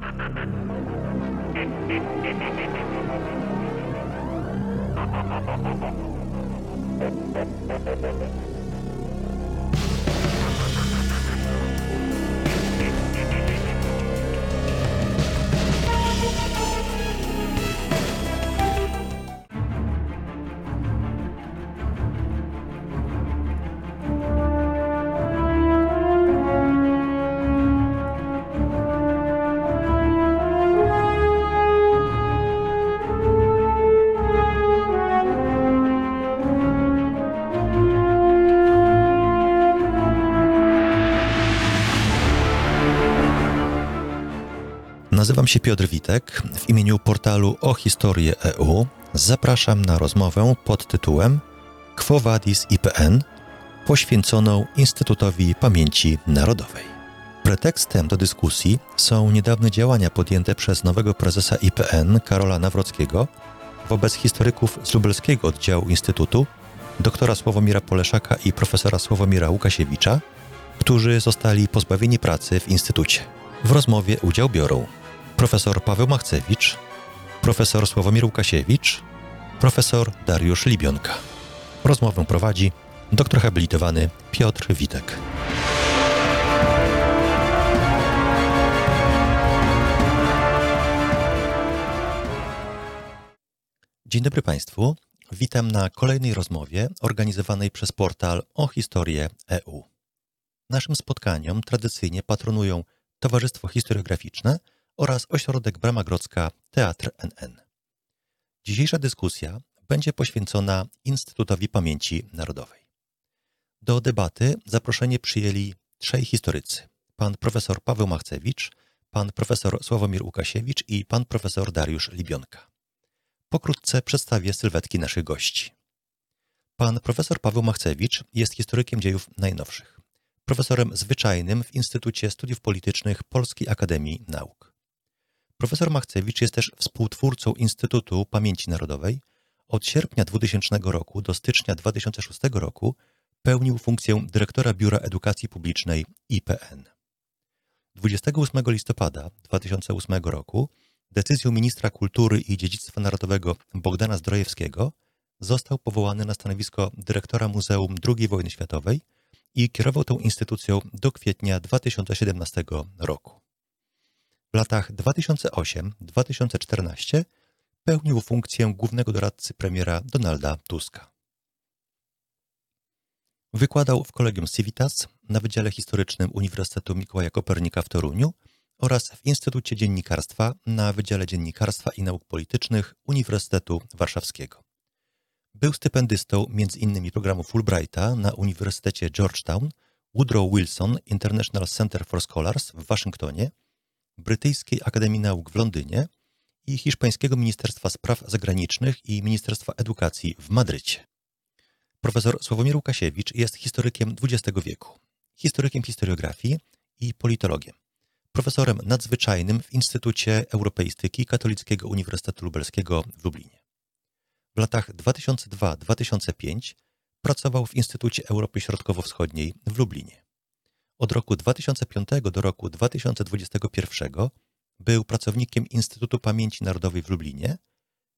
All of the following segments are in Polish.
Thank you. Nazywam się Piotr Witek. W imieniu portalu o historię EU zapraszam na rozmowę pod tytułem Quo Vadis IPN poświęconą Instytutowi Pamięci Narodowej. Pretekstem do dyskusji są niedawne działania podjęte przez nowego prezesa IPN Karola Nawrockiego wobec historyków z lubelskiego oddziału Instytutu, doktora Sławomira Poleszaka i profesora Sławomira Łukasiewicza, którzy zostali pozbawieni pracy w Instytucie. W rozmowie udział biorą profesor Paweł Machcewicz, profesor Sławomir Łukasiewicz, profesor Dariusz Libionka. Rozmowę prowadzi doktor habilitowany Piotr Witek. Dzień dobry Państwu. Witam na kolejnej rozmowie organizowanej przez portal o historię EU. Naszym spotkaniom tradycyjnie patronują Towarzystwo Historiograficzne – oraz ośrodek Brama Grodzka Teatr NN. Dzisiejsza dyskusja będzie poświęcona Instytutowi Pamięci Narodowej. Do debaty zaproszenie przyjęli trzej historycy: pan profesor Paweł Machcewicz, pan profesor Sławomir Łukasiewicz i pan profesor Dariusz Libionka. Pokrótce przedstawię sylwetki naszych gości. Pan profesor Paweł Machcewicz jest historykiem dziejów najnowszych, profesorem zwyczajnym w Instytucie Studiów Politycznych Polskiej Akademii Nauk. Profesor Machcewicz jest też współtwórcą Instytutu Pamięci Narodowej. Od sierpnia 2000 roku do stycznia 2006 roku pełnił funkcję dyrektora Biura Edukacji Publicznej IPN. 28 listopada 2008 roku decyzją ministra kultury i dziedzictwa narodowego Bogdana Zdrojewskiego został powołany na stanowisko dyrektora Muzeum II wojny światowej i kierował tą instytucją do kwietnia 2017 roku. W latach 2008-2014 pełnił funkcję głównego doradcy premiera Donalda Tuska. Wykładał w Kolegium Civitas na Wydziale Historycznym Uniwersytetu Mikołaja Kopernika w Toruniu oraz w Instytucie Dziennikarstwa na Wydziale Dziennikarstwa i Nauk Politycznych Uniwersytetu Warszawskiego. Był stypendystą m.in. programu Fulbrighta na Uniwersytecie Georgetown, Woodrow Wilson International Center for Scholars w Waszyngtonie – Brytyjskiej Akademii Nauk w Londynie i Hiszpańskiego Ministerstwa Spraw Zagranicznych i Ministerstwa Edukacji w Madrycie. Profesor Sławomir Łukasiewicz jest historykiem XX wieku, historykiem historiografii i politologiem, profesorem nadzwyczajnym w Instytucie Europeistyki Katolickiego Uniwersytetu Lubelskiego w Lublinie. W latach 2002-2005 pracował w Instytucie Europy Środkowo-Wschodniej w Lublinie. Od roku 2005 do roku 2021 był pracownikiem Instytutu Pamięci Narodowej w Lublinie,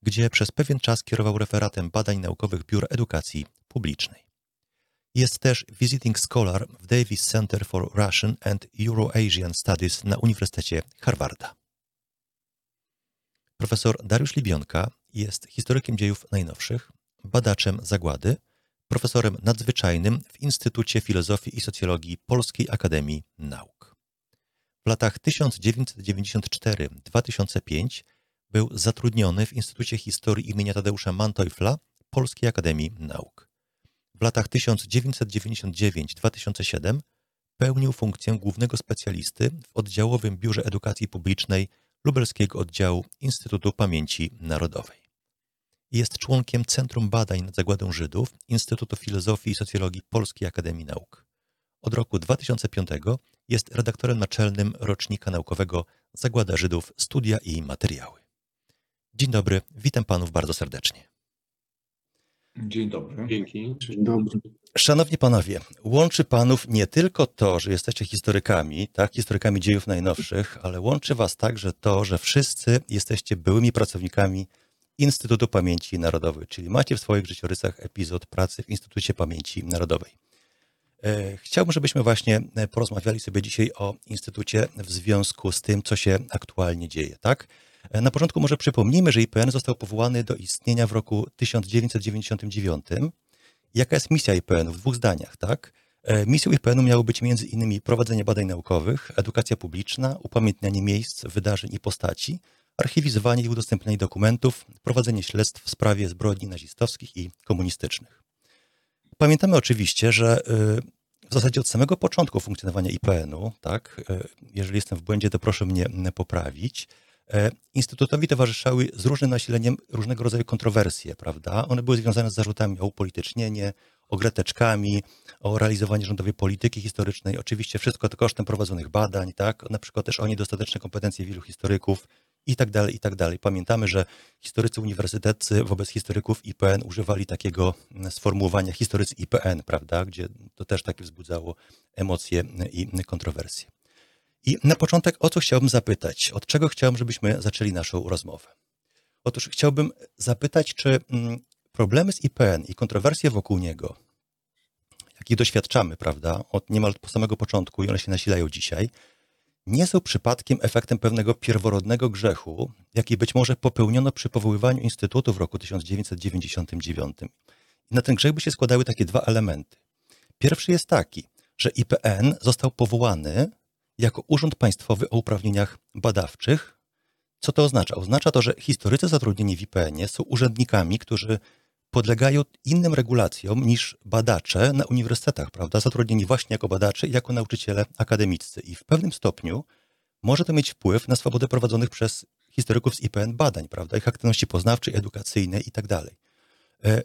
gdzie przez pewien czas kierował referatem badań naukowych Biura Edukacji Publicznej. Jest też visiting scholar w Davis Center for Russian and Euro-Asian Studies na Uniwersytecie Harvarda. Profesor Dariusz Libionka jest historykiem dziejów najnowszych, badaczem zagłady – profesorem nadzwyczajnym w Instytucie Filozofii i Socjologii Polskiej Akademii Nauk. W latach 1994-2005 był zatrudniony w Instytucie Historii imienia Tadeusza Manteuffla Polskiej Akademii Nauk. W latach 1999-2007 pełnił funkcję głównego specjalisty w oddziałowym Biurze Edukacji Publicznej Lubelskiego Oddziału Instytutu Pamięci Narodowej. Jest członkiem Centrum Badań nad Zagładą Żydów Instytutu Filozofii i Socjologii Polskiej Akademii Nauk. Od roku 2005 jest redaktorem naczelnym rocznika naukowego Zagłada Żydów Studia i Materiały. Dzień dobry, witam panów bardzo serdecznie. Dzień dobry. Dzięki. Dzień dobry. Szanowni panowie, łączy panów nie tylko to, że jesteście historykami, tak, historykami dziejów najnowszych, ale łączy was także to, że wszyscy jesteście byłymi pracownikami Instytutu Pamięci Narodowej, czyli macie w swoich życiorysach epizod pracy w Instytucie Pamięci Narodowej. E, chciałbym, żebyśmy właśnie e, porozmawiali sobie dzisiaj o Instytucie w związku z tym, co się aktualnie dzieje, tak? E, na początku może przypomnijmy, że IPN został powołany do istnienia w roku 1999. Jaka jest misja IPN-u? W dwóch zdaniach, tak? Misją IPN-u miało być innymi prowadzenie badań naukowych, edukacja publiczna, upamiętnianie miejsc, wydarzeń i postaci, archiwizowanie i udostępnianie dokumentów, prowadzenie śledztw w sprawie zbrodni nazistowskich i komunistycznych. Pamiętamy oczywiście, że y, w zasadzie od samego początku funkcjonowania IPN-u, tak, y, jeżeli jestem w błędzie, to proszę mnie poprawić, y, Instytutowi towarzyszały z różnym nasileniem różnego rodzaju kontrowersje, prawda? One były związane z zarzutami o upolitycznienie, o greteczkami, o realizowanie rządowej polityki historycznej. Oczywiście wszystko to kosztem prowadzonych badań, tak? Na przykład też o niedostateczne kompetencje wielu historyków, i tak dalej, i tak dalej. Pamiętamy, że historycy uniwersyteccy wobec historyków IPN używali takiego sformułowania historycy IPN, prawda, gdzie to też takie wzbudzało emocje i kontrowersje. I na początek o co chciałbym zapytać? Od czego chciałbym, żebyśmy zaczęli naszą rozmowę? Otóż chciałbym zapytać, czy mm, problemy z IPN i kontrowersje wokół niego, jakich doświadczamy, prawda, od niemal samego początku i one się nasilają dzisiaj, nie są przypadkiem efektem pewnego pierworodnego grzechu, jaki być może popełniono przy powoływaniu Instytutu w roku 1999. I na ten grzech by się składały takie dwa elementy. Pierwszy jest taki, że IPN został powołany jako urząd państwowy o uprawnieniach badawczych. Co to oznacza? Oznacza to, że historycy zatrudnieni w IPN-ie są urzędnikami, którzy podlegają innym regulacjom niż badacze na uniwersytetach, prawda? Zatrudnieni właśnie jako badacze i jako nauczyciele akademiccy. I w pewnym stopniu może to mieć wpływ na swobodę prowadzonych przez historyków z IPN badań, prawda? Ich aktywności poznawczej, edukacyjnej i tak. E,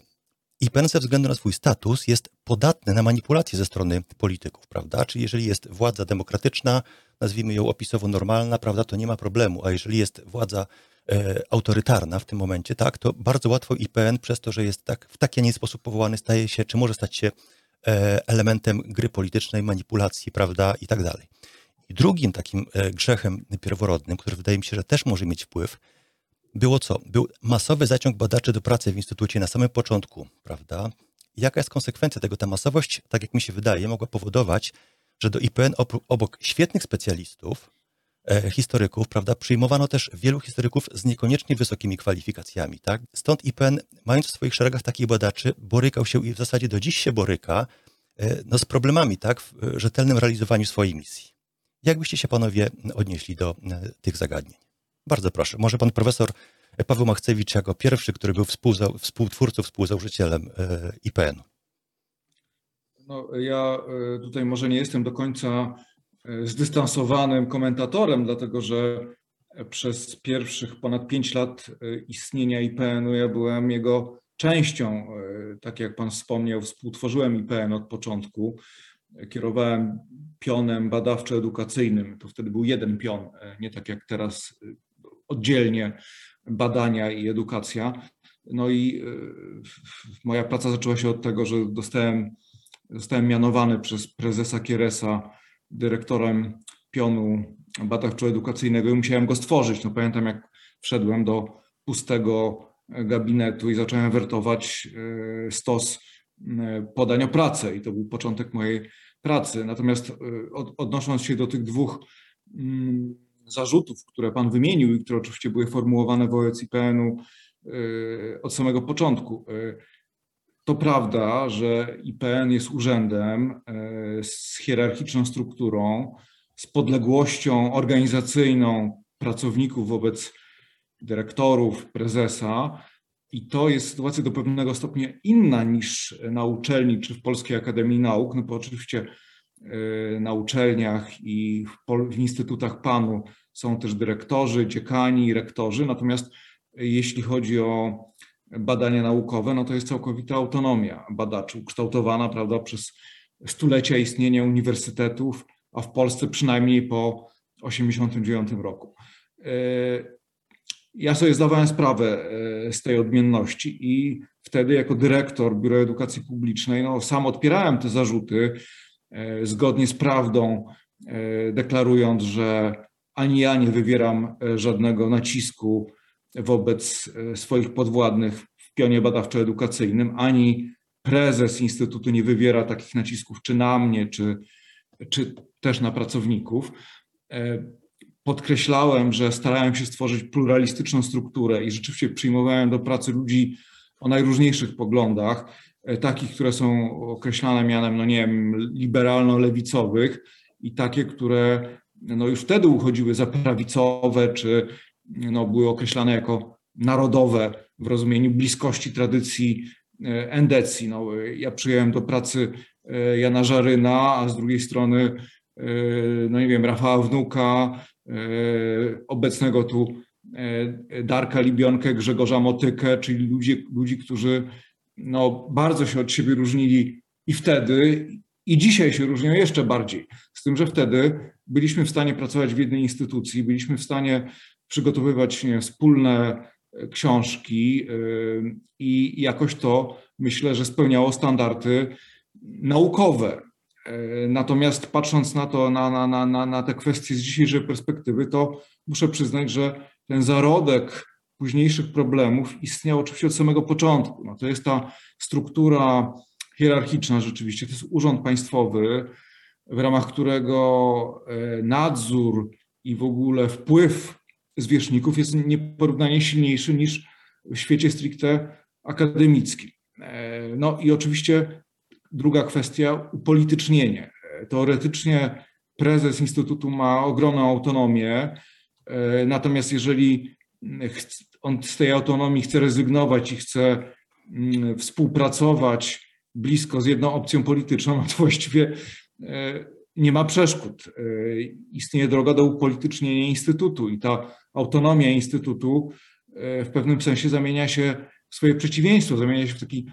IPN ze względu na swój status jest podatny na manipulacje ze strony polityków, prawda? Czyli jeżeli jest władza demokratyczna, nazwijmy ją opisowo normalna, prawda, to nie ma problemu, a jeżeli jest władza autorytarna w tym momencie, tak, to bardzo łatwo IPN przez to, że jest tak, w taki, a nie sposób powołany, staje się, czy może stać się e, elementem gry politycznej, manipulacji, prawda, i tak dalej. I drugim takim e, grzechem pierworodnym, który wydaje mi się, że też może mieć wpływ, było co? Był masowy zaciąg badaczy do pracy w instytucie na samym początku, prawda? Jaka jest konsekwencja tego? Ta masowość, tak jak mi się wydaje, mogła powodować, że do IPN obok świetnych specjalistów, E, historyków, prawda, przyjmowano też wielu historyków z niekoniecznie wysokimi kwalifikacjami, tak? Stąd IPN, mając w swoich szeregach takich badaczy, borykał się i w zasadzie do dziś się boryka e, no, z problemami, tak, w rzetelnym realizowaniu swojej misji. Jak byście się panowie odnieśli do e, tych zagadnień? Bardzo proszę. Może pan profesor Paweł Machcewicz jako pierwszy, który był współtwórcą, współzałożycielem IPN-u. No, ja tutaj może nie jestem do końca E, zdystansowanym komentatorem, dlatego że przez pierwszych ponad pięć lat e, istnienia IPN-u ja byłem jego częścią. E, tak jak Pan wspomniał, współtworzyłem IPN od początku. Kierowałem pionem badawczo-edukacyjnym. To wtedy był jeden pion, nie tak jak teraz oddzielnie badania i edukacja. No i moja praca zaczęła się od tego, że dostałem, zostałem mianowany przez prezesa Kieresa dyrektorem pionu badawczo-edukacyjnego i musiałem go stworzyć. No pamiętam, jak wszedłem do pustego gabinetu i zacząłem wertować e, stos e, podań o pracę i to był początek mojej pracy. Natomiast e, odnosząc się do tych dwóch mm, zarzutów, które Pan wymienił i które oczywiście były formułowane wobec IPN-u od samego początku. To prawda, że IPN jest urzędem e, z hierarchiczną strukturą, z podległością organizacyjną pracowników wobec dyrektorów, prezesa. I to jest sytuacja do pewnego stopnia inna niż na uczelni czy w Polskiej Akademii Nauk, no bo oczywiście e, na uczelniach i w, instytutach PANU są też dyrektorzy, dziekani, rektorzy. Natomiast jeśli chodzi o badania naukowe, no to jest całkowita autonomia badaczy, ukształtowana prawda, przez stulecia istnienia uniwersytetów, a w Polsce przynajmniej po 1989 roku. E, ja sobie zdawałem sprawę z tej odmienności i wtedy jako dyrektor Biura Edukacji Publicznej no, sam odpierałem te zarzuty zgodnie z prawdą, deklarując, że ani ja nie wywieram żadnego nacisku wobec swoich podwładnych w pionie badawczo-edukacyjnym, ani prezes Instytutu nie wywiera takich nacisków czy na mnie, czy, czy też na pracowników. E, podkreślałem, że starałem się stworzyć pluralistyczną strukturę i rzeczywiście przyjmowałem do pracy ludzi o najróżniejszych poglądach, e, takich, które są określane mianem, no nie wiem, liberalno-lewicowych i takie, które no już wtedy uchodziły za prawicowe, czy no były określane jako narodowe w rozumieniu bliskości tradycji e, endecji. No, ja przyjąłem do pracy e, Jana Żaryna, a z drugiej strony, e, no nie wiem, Rafała Wnuka, obecnego tu Darka Libionkę, Grzegorza Motykę, czyli ludzi, ludzi którzy no, bardzo się od siebie różnili i wtedy, i dzisiaj się różnią jeszcze bardziej. Z tym, że wtedy byliśmy w stanie pracować w jednej instytucji, byliśmy w stanie przygotowywać nie, wspólne książki y, i jakoś to myślę, że spełniało standardy naukowe. Y, natomiast patrząc na to, na, na, na, na te kwestie z dzisiejszej perspektywy, to muszę przyznać, że ten zarodek późniejszych problemów istniał oczywiście od samego początku. No to jest ta struktura hierarchiczna rzeczywiście, to jest urząd państwowy, w ramach którego nadzór i w ogóle wpływ zwierzchników jest nieporównanie silniejszy niż w świecie stricte akademickim. E, no i oczywiście druga kwestia, upolitycznienie. E, teoretycznie prezes Instytutu ma ogromną autonomię, e, natomiast jeżeli on z tej autonomii chce rezygnować i chce mm, współpracować blisko z jedną opcją polityczną, no to właściwie nie ma przeszkód. Istnieje droga do upolitycznienia Instytutu i ta autonomia Instytutu e, w pewnym sensie zamienia się w swoje przeciwieństwo, zamienia się w taki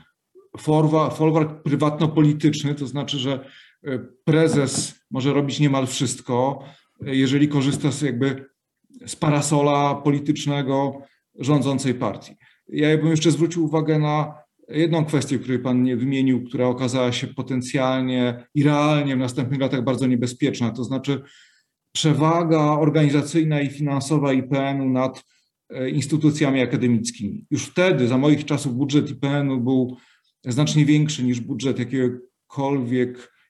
folwark prywatno-polityczny, to znaczy, że e, prezes może robić niemal wszystko, e, jeżeli korzysta z jakby z parasola politycznego rządzącej partii. Ja bym jeszcze zwrócił uwagę na jedną kwestię, której Pan nie wymienił, która okazała się potencjalnie i realnie w następnych latach bardzo niebezpieczna, to znaczy przewaga organizacyjna i finansowa IPN-u nad e, instytucjami akademickimi. Już wtedy, za moich czasów, budżet IPN-u był znacznie większy niż budżet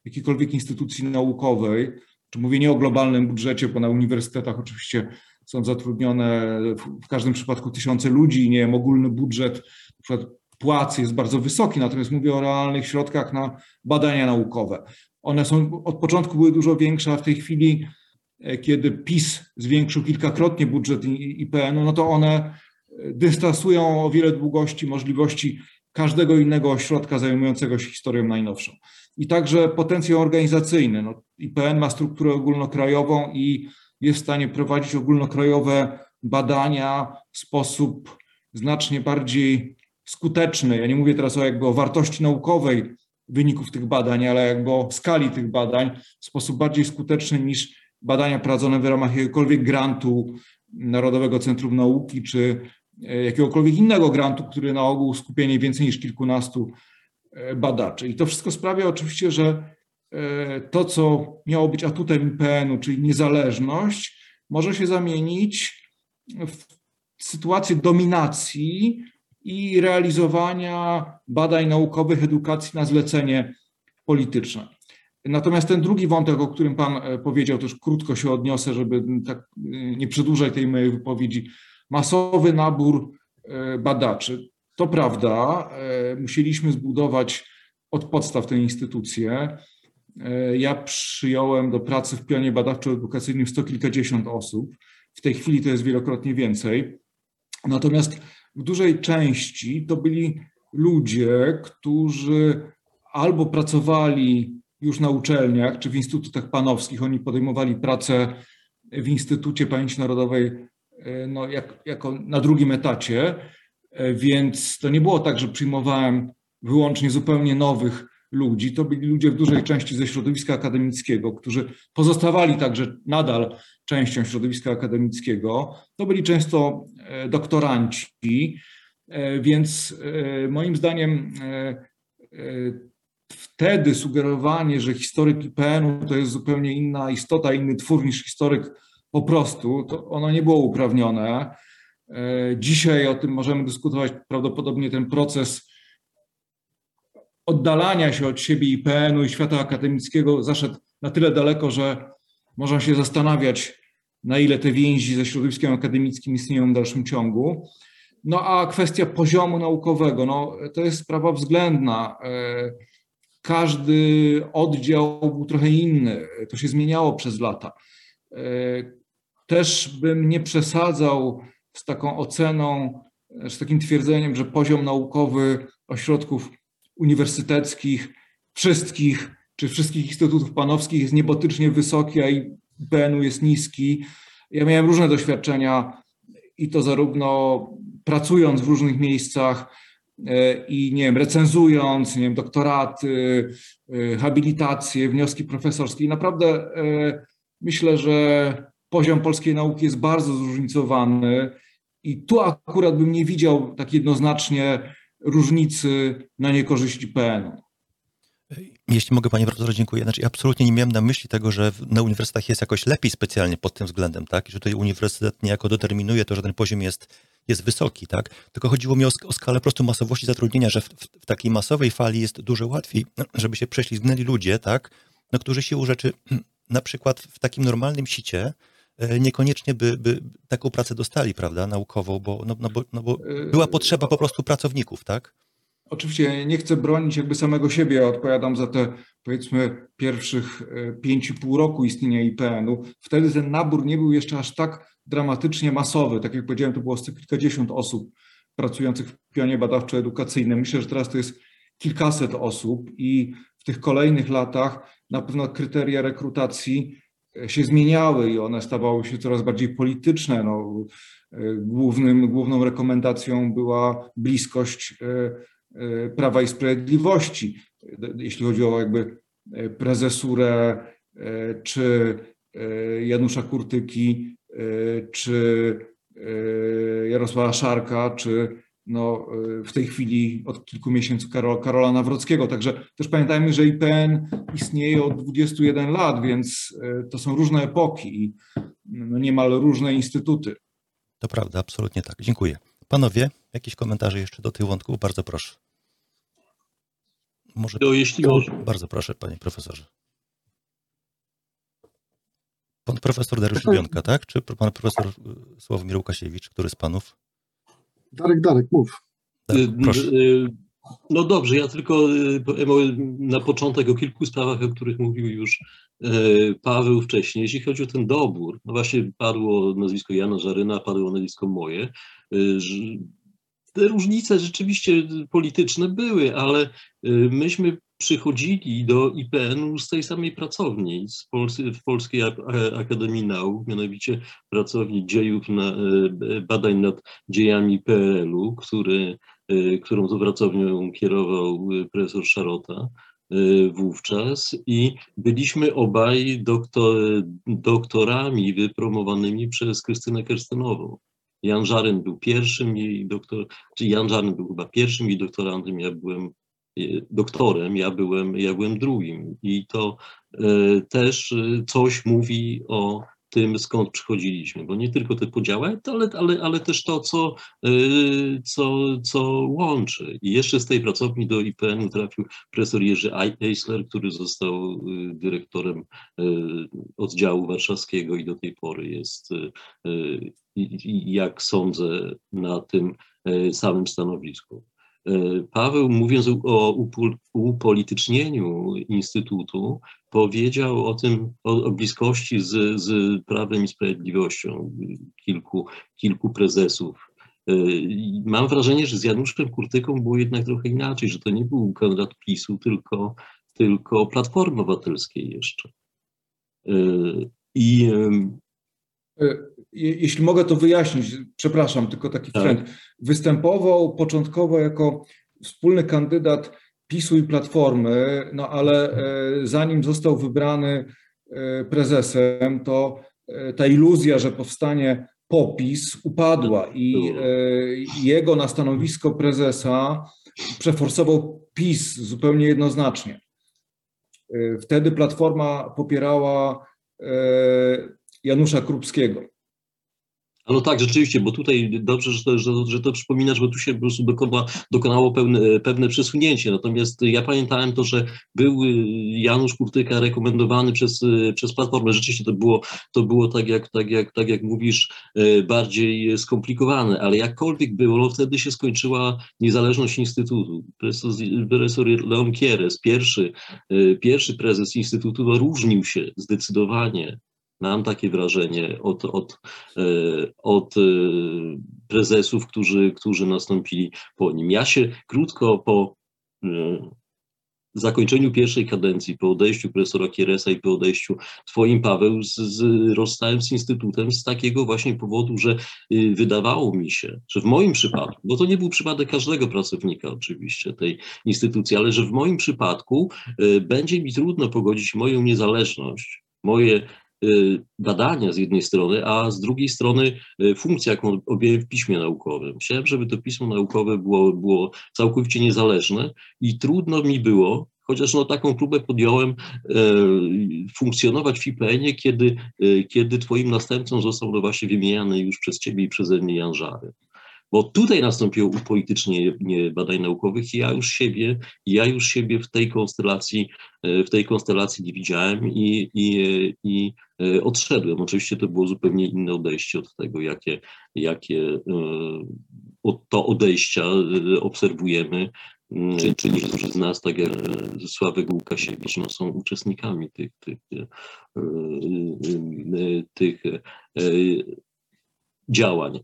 jakiejkolwiek instytucji naukowej. Czy mówię nie o globalnym budżecie, bo na uniwersytetach oczywiście są zatrudnione w każdym przypadku tysiące ludzi i nie wiem, ogólny budżet na płac jest bardzo wysoki, natomiast mówię o realnych środkach na badania naukowe. One są od początku były dużo większe, a w tej chwili kiedy PiS zwiększył kilkakrotnie budżet IPN-u, no to one e, dystansują o wiele długości możliwości każdego innego ośrodka zajmującego się historią najnowszą. I także potencjał organizacyjny. No, IPN ma strukturę ogólnokrajową i jest w stanie prowadzić ogólnokrajowe badania w sposób znacznie bardziej skuteczny. Ja nie mówię teraz o jakby o wartości naukowej wyników tych badań, ale jakby o skali tych badań w sposób bardziej skuteczny niż badania prowadzone w ramach jakiegokolwiek grantu Narodowego Centrum Nauki, czy e, jakiegokolwiek innego grantu, który na ogół skupia nie więcej niż kilkunastu e, badaczy. I to wszystko sprawia oczywiście, że e, to, co miało być atutem IPN-u, czyli niezależność, może się zamienić w sytuację dominacji i realizowania badań naukowych, edukacji na zlecenie polityczne. Natomiast ten drugi wątek, o którym Pan e, powiedział, też krótko się odniosę, żeby tak e, nie przedłużać tej mojej wypowiedzi. Masowy nabór e, badaczy. To prawda, musieliśmy zbudować od podstaw tę instytucję. Ja przyjąłem do pracy w pionie badawczo-edukacyjnym sto kilkadziesiąt osób. W tej chwili to jest wielokrotnie więcej. Natomiast w dużej części to byli ludzie, którzy albo pracowali już na uczelniach czy w instytutach panowskich. Oni podejmowali pracę w Instytucie Pamięci Narodowej e, no, jak, jako na drugim etacie, e, więc to nie było tak, że przyjmowałem wyłącznie zupełnie nowych ludzi to byli ludzie w dużej części ze środowiska akademickiego, którzy pozostawali także nadal częścią środowiska akademickiego. To byli często e, doktoranci, więc moim zdaniem wtedy sugerowanie, że historyk IPN-u to jest zupełnie inna istota, inny twór niż historyk po prostu, to ono nie było uprawnione. Dzisiaj o tym możemy dyskutować. Prawdopodobnie ten proces oddalania się od siebie IPN-u i świata akademickiego zaszedł na tyle daleko, że można się zastanawiać, na ile te więzi ze środowiskiem akademickim istnieją w dalszym ciągu. No a kwestia poziomu naukowego, no, to jest sprawa względna. E, każdy oddział był trochę inny, to się zmieniało przez lata. E, też bym nie przesadzał z taką oceną, z takim twierdzeniem, że poziom naukowy ośrodków uniwersyteckich, wszystkich, czy wszystkich instytutów panowskich jest niebotycznie wysoki, a IPN-u jest niski. Ja miałem różne doświadczenia i to zarówno pracując w różnych miejscach i nie wiem, recenzując, nie wiem, doktoraty, e, habilitacje, wnioski profesorskie. I naprawdę e, myślę, że poziom polskiej nauki jest bardzo zróżnicowany i tu akurat bym nie widział tak jednoznacznie różnicy na niekorzyść IPN-u. Jeśli mogę, panie profesorze, dziękuję. Znaczy, absolutnie nie miałem na myśli tego, że na uniwersytetach jest jakoś lepiej specjalnie pod tym względem, tak? I że tutaj uniwersytet niejako determinuje to, że ten poziom jest, jest wysoki, tak? Tylko chodziło mi o, o skalę po prostu masowości zatrudnienia, że w, w, takiej masowej fali jest dużo łatwiej, żeby się prześlizgnęli ludzie, tak? No, którzy siłą rzeczy na przykład w takim normalnym sicie e, niekoniecznie by, by taką pracę dostali, prawda, naukową, bo, no, no, bo, no bo była potrzeba po prostu pracowników, tak? Oczywiście nie chcę bronić jakby samego siebie, ja odpowiadam za te powiedzmy pierwszych 5,5 e, roku istnienia IPN-u. Wtedy ten nabór nie był jeszcze aż tak dramatycznie masowy. Tak jak powiedziałem, to było kilkadziesiąt osób pracujących w pionie badawczo-edukacyjnym. Myślę, że teraz to jest kilkaset osób i w tych kolejnych latach na pewno kryteria rekrutacji e, się zmieniały i one stawały się coraz bardziej polityczne. No, e, głównym, główną rekomendacją była bliskość E, Prawa i Sprawiedliwości, jeśli chodzi o jakby prezesurę czy Janusza Kurtyki, czy Jarosława Szarka, czy no, w tej chwili od kilku miesięcy Karola, Karola Nawrockiego. Także też pamiętajmy, że IPN istnieje od 21 lat, więc to są różne epoki i no, niemal różne instytuty. To prawda, absolutnie tak. Dziękuję. Panowie, jakieś komentarze jeszcze do tych wątków? Bardzo proszę. Może... To jeśli. Bardzo proszę, panie profesorze. Pan profesor Dariusz Bionka, tak? Czy pan profesor y, Sławomir Łukasiewicz, który z panów? Darek, Darek, mów. Darek, proszę. Y, no dobrze, ja tylko na początek o kilku sprawach, o których mówił już Paweł wcześniej. Jeśli chodzi o ten dobór, no właśnie padło nazwisko Jana Żaryna, padło nazwisko moje. Te różnice rzeczywiście polityczne były, ale myśmy przychodzili do IPN-u z tej samej pracowni, z w Polskiej Akademii Nauk, mianowicie pracowni dziejów na, badań nad dziejami PRL-u, który, którą to pracownią kierował profesor Szarota wówczas i byliśmy obaj doktor, doktorami wypromowanymi przez Krystynę Kerstenową. Jan Żaryn był pierwszym jej doktor, czy Jan Żaryn był chyba pierwszym jej doktorantem, ja byłem e, doktorem, ja byłem, ja byłem drugim. I to e, też e, coś mówi o tym, skąd przychodziliśmy, bo nie tylko te podziały, ale, ale, ale też to, co, y, co, co łączy. I jeszcze z tej pracowni do IPN-u trafił profesor Jerzy Eisler, który został y, dyrektorem y, oddziału warszawskiego i do tej pory jest, jak sądzę, na tym samym stanowisku. E, Paweł, mówiąc o upolitycznieniu Instytutu, powiedział o tym, o, o bliskości z, z Prawem i Sprawiedliwością kilku, kilku prezesów. E, mam wrażenie, że z Januszem Kurtyką było jednak trochę inaczej, że to nie był kandydat PiSu, tylko, tylko Platformy Obywatelskiej jeszcze. E, I jeśli mogę to wyjaśnić, przepraszam, tylko taki tak. trend. Występował początkowo jako wspólny kandydat PiSu i Platformy, no ale zanim został wybrany prezesem, to ta iluzja, że powstanie popis upadła i jego na stanowisko prezesa przeforsował PiS zupełnie jednoznacznie. Wtedy Platforma popierała Janusza Krupskiego. No tak, rzeczywiście, bo tutaj dobrze, że to, że, że to przypominasz, bo tu się po prostu dokona, dokonało pewne, pewne przesunięcie. Natomiast ja pamiętałem to, że był Janusz Kurtyka rekomendowany przez, przez Platformę. Rzeczywiście to było, to było tak, jak, tak, jak, tak jak mówisz, e, bardziej skomplikowane, ale jakkolwiek było, no wtedy się skończyła niezależność Instytutu. Profesor, profesor Leon Kieres, pierwszy, pierwszy prezes Instytutu, no, różnił się zdecydowanie Mam takie wrażenie od, od, e, od e, prezesów, którzy, którzy nastąpili po nim. Ja się krótko po e, zakończeniu pierwszej kadencji, po odejściu profesora Kieresa i po odejściu twoim, Paweł, z, z, rozstałem z Instytutem z takiego właśnie powodu, że y, wydawało mi się, że w moim przypadku, bo to nie był przypadek każdego pracownika oczywiście tej instytucji, ale że w moim przypadku y, będzie mi trudno pogodzić moją niezależność, moje badania z jednej strony, a z drugiej strony y, funkcja, jaką objąłem w piśmie naukowym. Chciałem, żeby to pismo naukowe było, było całkowicie niezależne i trudno mi było, chociaż no, taką próbę podjąłem, e, funkcjonować w IPN-ie, kiedy, kiedy twoim następcą został no właśnie wymieniany już przez ciebie i przeze mnie Jan Żary. Bo tutaj nastąpiło upolitycznienie badań naukowych i ja już siebie, ja już siebie w tej konstelacji, e, w tej konstelacji nie widziałem i, i, i e, odszedłem. Oczywiście to było zupełnie inne odejście od tego, jakie, jakie e, to odejścia obserwujemy Czyli, czyli niektórzy z nas, tak jak Sławek Łukasiewicz, no, są uczestnikami tych, tych, tych działań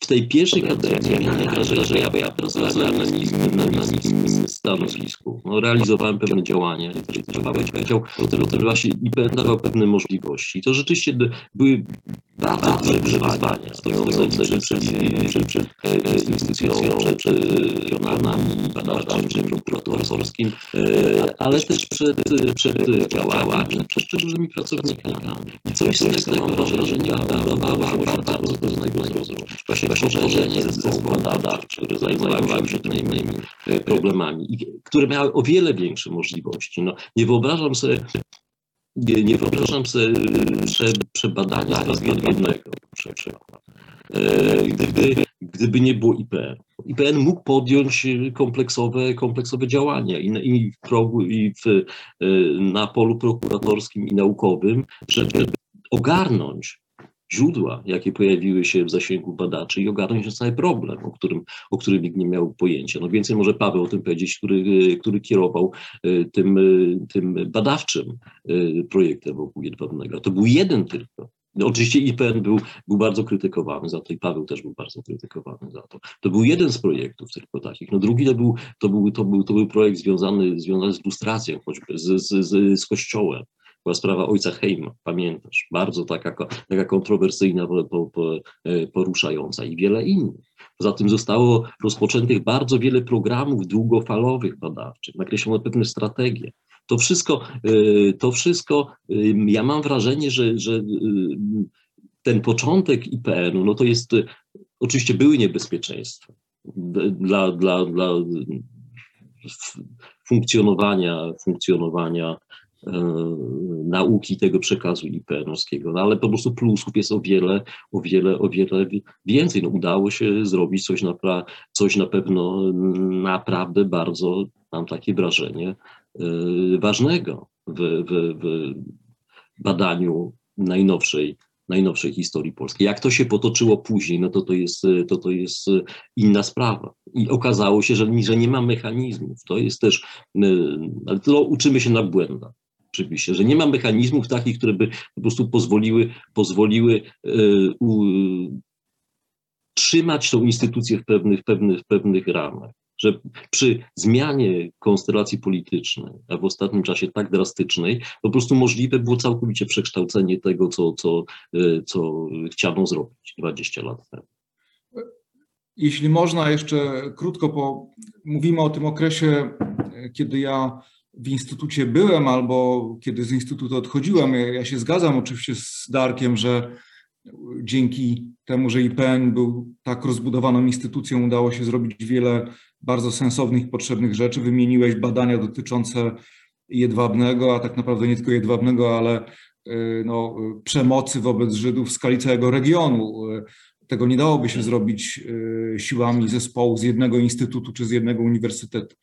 w tej pierwszej kadencji miałem wrażenie, że ja, ja pracowałem na niskim, na niskim stanowisku. No, realizowałem pewne działania, jak Paweł powiedział, to właśnie IPN dawał pewne możliwości. To rzeczywiście były bardzo duże wyzwania stojące przed, instytucją, przed regionalnymi badaczami, przed prokuratorskim, ale też przed, przed działaczami, przed szczególnymi pracownikami. I coś z tego mam wrażenie, dawało się bardzo pewnego zrozumienia poszerzenie zespołu badawczych, które zajmowały się tymi problemami, które miały o wiele większe możliwości. No, nie wyobrażam sobie nie, nie wyobrażam sobie prze, przebadania jednego przykład. E, gdyby, gdyby nie było IPN. IPN mógł podjąć kompleksowe, kompleksowe działania i, i, w progu, i w, e, na polu prokuratorskim i naukowym, żeby ogarnąć źródła, jakie pojawiły się w zasięgu badaczy i ogarnąć cały problem, o którym, o którym nikt nie miał pojęcia. No więcej może Paweł o tym powiedzieć, który, który kierował e, tym, e, tym badawczym e, projektem wokół jedwabnego. To był jeden tylko. No, oczywiście IPN był, był bardzo krytykowany za to i Paweł też był bardzo krytykowany za to. To był jeden z projektów tylko takich. No drugi to był, to był, to był, to był projekt związany, związany z lustracją, choćby z, z, z, z kościołem była sprawa ojca Heima, pamiętasz, bardzo taka, taka kontrowersyjna, e, poruszająca i wiele innych. Poza tym zostało rozpoczętych bardzo wiele programów długofalowych badawczych, nakreślono pewne strategie. To wszystko, e, to wszystko, ja mam wrażenie, że, że ten początek IPN-u, no to jest, oczywiście były niebezpieczeństwa dla, dla, dla funkcjonowania, funkcjonowania E, nauki tego przekazu IPN-owskiego, no ale po prostu plusów jest o wiele, o wiele, o wiele więcej. No, udało się zrobić coś na, coś na pewno naprawdę bardzo, mam takie wrażenie, e, ważnego w, w, w badaniu najnowszej najnowszej historii polskiej. Jak to się potoczyło później, no to to jest, to to jest inna sprawa. I okazało się, że, że nie ma mechanizmów. To jest też, e, ale to uczymy się na błędach oczywiście, że nie ma mechanizmów takich, które by po prostu pozwoliły, pozwoliły u, trzymać tą instytucję w pewnych, pewnych, pewnych ramach. Że przy zmianie konstelacji politycznej, a w ostatnim czasie tak drastycznej, po prostu możliwe było całkowicie przekształcenie tego, co, co, y, co chciano zrobić 20 lat temu. Jeśli można jeszcze krótko, po, mówimy o tym okresie kiedy ja w instytucie byłem albo kiedy z instytutu odchodziłem, ja, ja się zgadzam oczywiście z Darkiem, że dzięki temu, że IPN był tak rozbudowaną instytucją, udało się zrobić wiele bardzo sensownych, potrzebnych rzeczy. Wymieniłeś badania dotyczące jedwabnego, a tak naprawdę nie tylko jedwabnego, ale y, no, przemocy wobec Żydów w skali całego regionu. Tego nie dałoby się zrobić y, siłami zespołu z jednego instytutu czy z jednego uniwersytetu.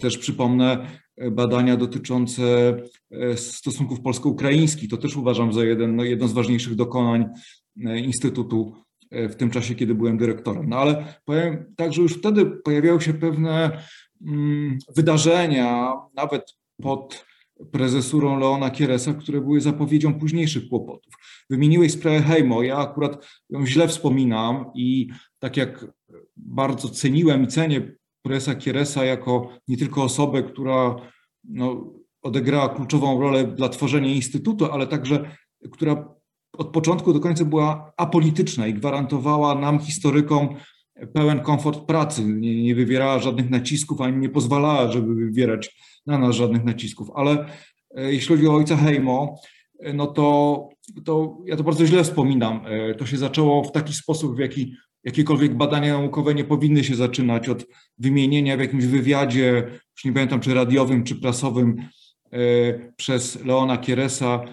Też przypomnę badania dotyczące e, stosunków polsko-ukraińskich. To też uważam za jeden, no, jedno z ważniejszych dokonań e, Instytutu e, w tym czasie, kiedy byłem dyrektorem. No ale powiem tak, że już wtedy pojawiały się pewne mm, wydarzenia, nawet pod prezesurą Leona Kieresa, które były zapowiedzią późniejszych kłopotów. Wymieniłeś sprawę Hejmo, ja akurat ją źle wspominam i tak jak bardzo ceniłem i cenię prezesa Kieresa jako nie tylko osobę, która no, odegrała kluczową rolę dla tworzenia instytutu, ale także która od początku do końca była apolityczna i gwarantowała nam, historykom, pełen komfort pracy. Nie, nie wywierała żadnych nacisków, ani nie pozwalała, żeby wywierać na nas żadnych nacisków. Ale e, jeśli chodzi o ojca Hejmo, e, no to, to ja to bardzo źle wspominam. E, to się zaczęło w taki sposób, w jaki jakiekolwiek badania naukowe nie powinny się zaczynać od wymienienia w jakimś wywiadzie, już nie pamiętam czy radiowym, czy prasowym, przez Leona Kieresa,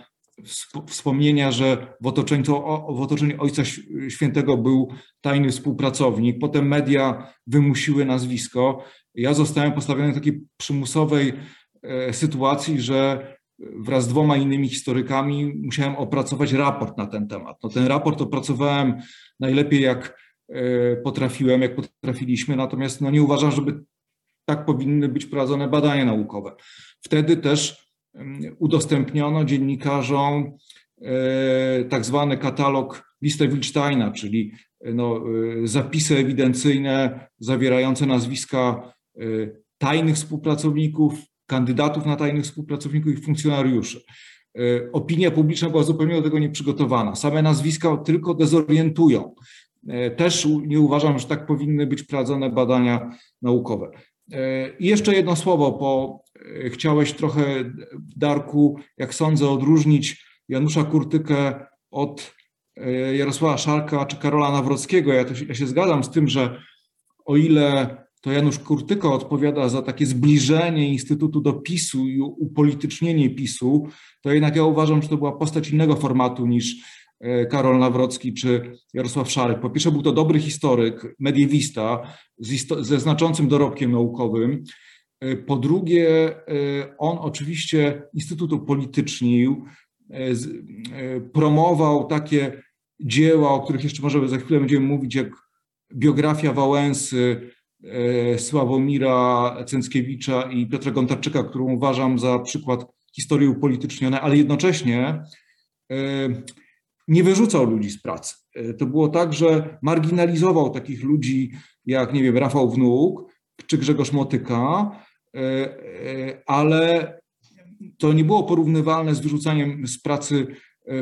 wspomnienia, że w otoczeniu, w otoczeniu Ojca Świętego był tajny współpracownik. Potem media wymusiły nazwisko. Ja zostałem postawiony w takiej przymusowej e, sytuacji, że wraz z dwoma innymi historykami musiałem opracować raport na ten temat. No, ten raport opracowałem najlepiej jak e, potrafiłem, jak potrafiliśmy, natomiast no, nie uważam, żeby tak powinny być prowadzone badania naukowe. Wtedy też udostępniono dziennikarzom e, tak zwany katalog listę Wilsteina, czyli no, zapisy ewidencyjne zawierające nazwiska tajnych współpracowników, kandydatów na tajnych współpracowników i funkcjonariuszy. Opinia publiczna była zupełnie do tego nieprzygotowana. Same nazwiska tylko dezorientują. Y, też nie uważam, że tak powinny być prowadzone badania naukowe. I jeszcze jedno słowo, bo chciałeś trochę, Darku, jak sądzę, odróżnić Janusza Kurtykę od Jarosława Szarka czy Karola Nawrockiego. Ja, to, ja się zgadzam z tym, że o ile to Janusz Kurtyko odpowiada za takie zbliżenie Instytutu do PiSu i upolitycznienie PiSu, to jednak ja uważam, że to była postać innego formatu niż e, Karol Nawrocki czy Jarosław Szarek. Po pierwsze był to dobry historyk, mediewista ze znaczącym dorobkiem naukowym. E, po drugie, e, on oczywiście Instytut upolitycznił, promował takie dzieła, o których jeszcze może za chwilę będziemy mówić, jak biografia Wałęsy, E, Sławomira Cęckiewicza i Piotra Gontarczyka, którą uważam za przykład historii upolitycznionej, ale jednocześnie e, nie wyrzucał ludzi z pracy. E, to było tak, że marginalizował takich ludzi jak, nie wiem, Rafał Wnuk czy Grzegorz Motyka, ale to nie było porównywalne z wyrzucaniem z pracy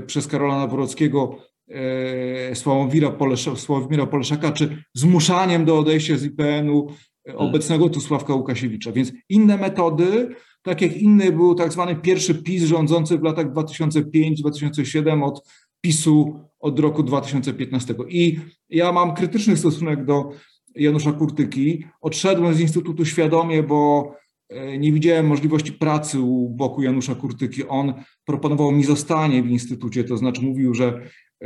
przez Karola Nawrockiego E, Sławomira, Polesza, Sławomira Poleszaka, czy zmuszaniem do odejścia z IPN-u e, obecnego tu Sławka Łukasiewicza. Więc inne metody, tak jak inny był tak zwany pierwszy PiS rządzący w latach 2005-2007 od PiSu od roku 2015. I ja mam krytyczny stosunek do Janusza Kurtyki. Odszedłem z Instytutu świadomie, bo e, nie widziałem możliwości pracy u boku Janusza Kurtyki. On proponował mi zostanie w instytucie, to znaczy mówił, że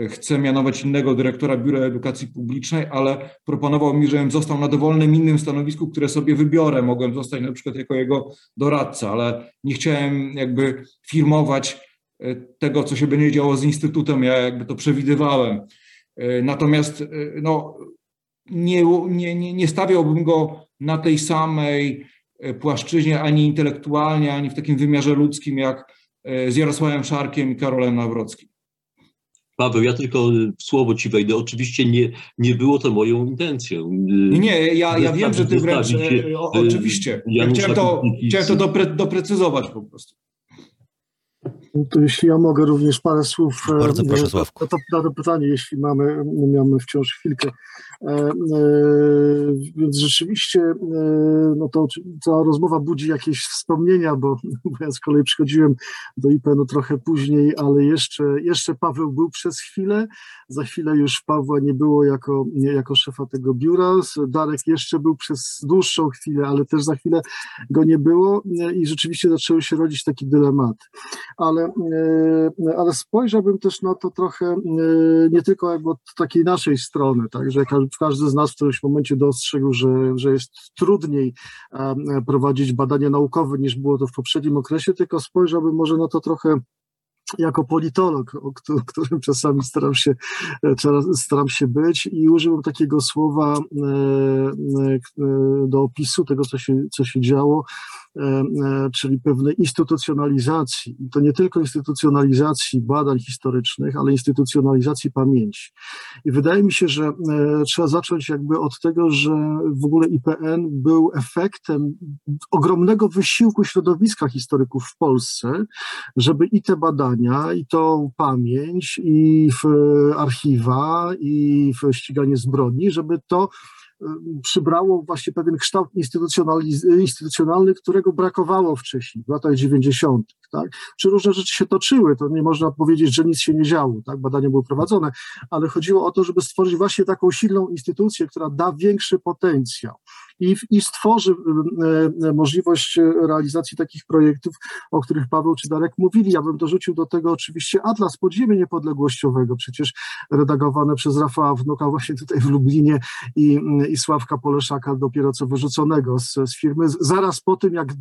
chce mianować innego dyrektora Biura Edukacji Publicznej, ale proponował mi, żebym został na dowolnym innym stanowisku, które sobie wybiorę. Mogłem zostać na przykład jako jego doradca, ale nie chciałem jakby firmować e, tego, co się będzie działo z Instytutem, ja jakby to przewidywałem. E, natomiast e, no, nie, nie, nie stawiałbym go na tej samej płaszczyźnie ani intelektualnie, ani w takim wymiarze ludzkim, jak z Jarosławem Szarkiem i Karolem Nawrockim. Paweł, ja tylko w słowo ci wejdę. Oczywiście nie, nie było to moją intencją. Nie, nie ja, ja wiem, że ty wręcz. E, oczywiście. Ja chciałem to, chciałem to dopre, doprecyzować po prostu. To jeśli ja mogę również parę słów. Bardzo proszę, Sławku. Na to, na to pytanie, jeśli mamy, mamy wciąż chwilkę. E, e, więc rzeczywiście e, no to cała rozmowa budzi jakieś wspomnienia, bo, bo ja z kolei przychodziłem do IPN-u trochę później, ale jeszcze, jeszcze Paweł był przez chwilę, za chwilę już Pawła nie było jako, jako szefa tego biura, Darek jeszcze był przez dłuższą chwilę, ale też za chwilę go nie było i rzeczywiście zaczęły się rodzić takie dylematy. Ale, ale spojrzałbym też na to trochę nie tylko jakby od takiej naszej strony, tak, że każdy z nas w którymś momencie dostrzegł, że, że jest trudniej prowadzić badania naukowe niż było to w poprzednim okresie, tylko spojrzałbym może na to trochę jako politolog, o którym czasami staram się, staram się być i użyłem takiego słowa e, e, do opisu tego, co się, co się działo, E, e, czyli pewnej instytucjonalizacji. I to nie tylko instytucjonalizacji badań historycznych, ale instytucjonalizacji pamięci. I wydaje mi się, że e, trzeba zacząć jakby od tego, że w ogóle IPN był efektem ogromnego wysiłku środowiska historyków w Polsce, żeby i te badania, i tą pamięć, i w archiwa, i w ściganie zbrodni, żeby to przybrało właśnie pewien kształt instytucjonalny, którego brakowało wcześniej, w latach 90. Tak? Czy różne rzeczy się toczyły, to nie można powiedzieć, że nic się nie działo, tak? badania były prowadzone, ale chodziło o to, żeby stworzyć właśnie taką silną instytucję, która da większy potencjał i, i stworzy e, e, możliwość realizacji takich projektów, o których Paweł czy Darek mówili. Ja bym dorzucił do tego oczywiście Atlas Podziemia Niepodległościowego, przecież redagowane przez Rafała Wnuka właśnie tutaj w Lublinie i, i Sławka Poleszaka dopiero co wyrzuconego z, z firmy, zaraz po tym, jak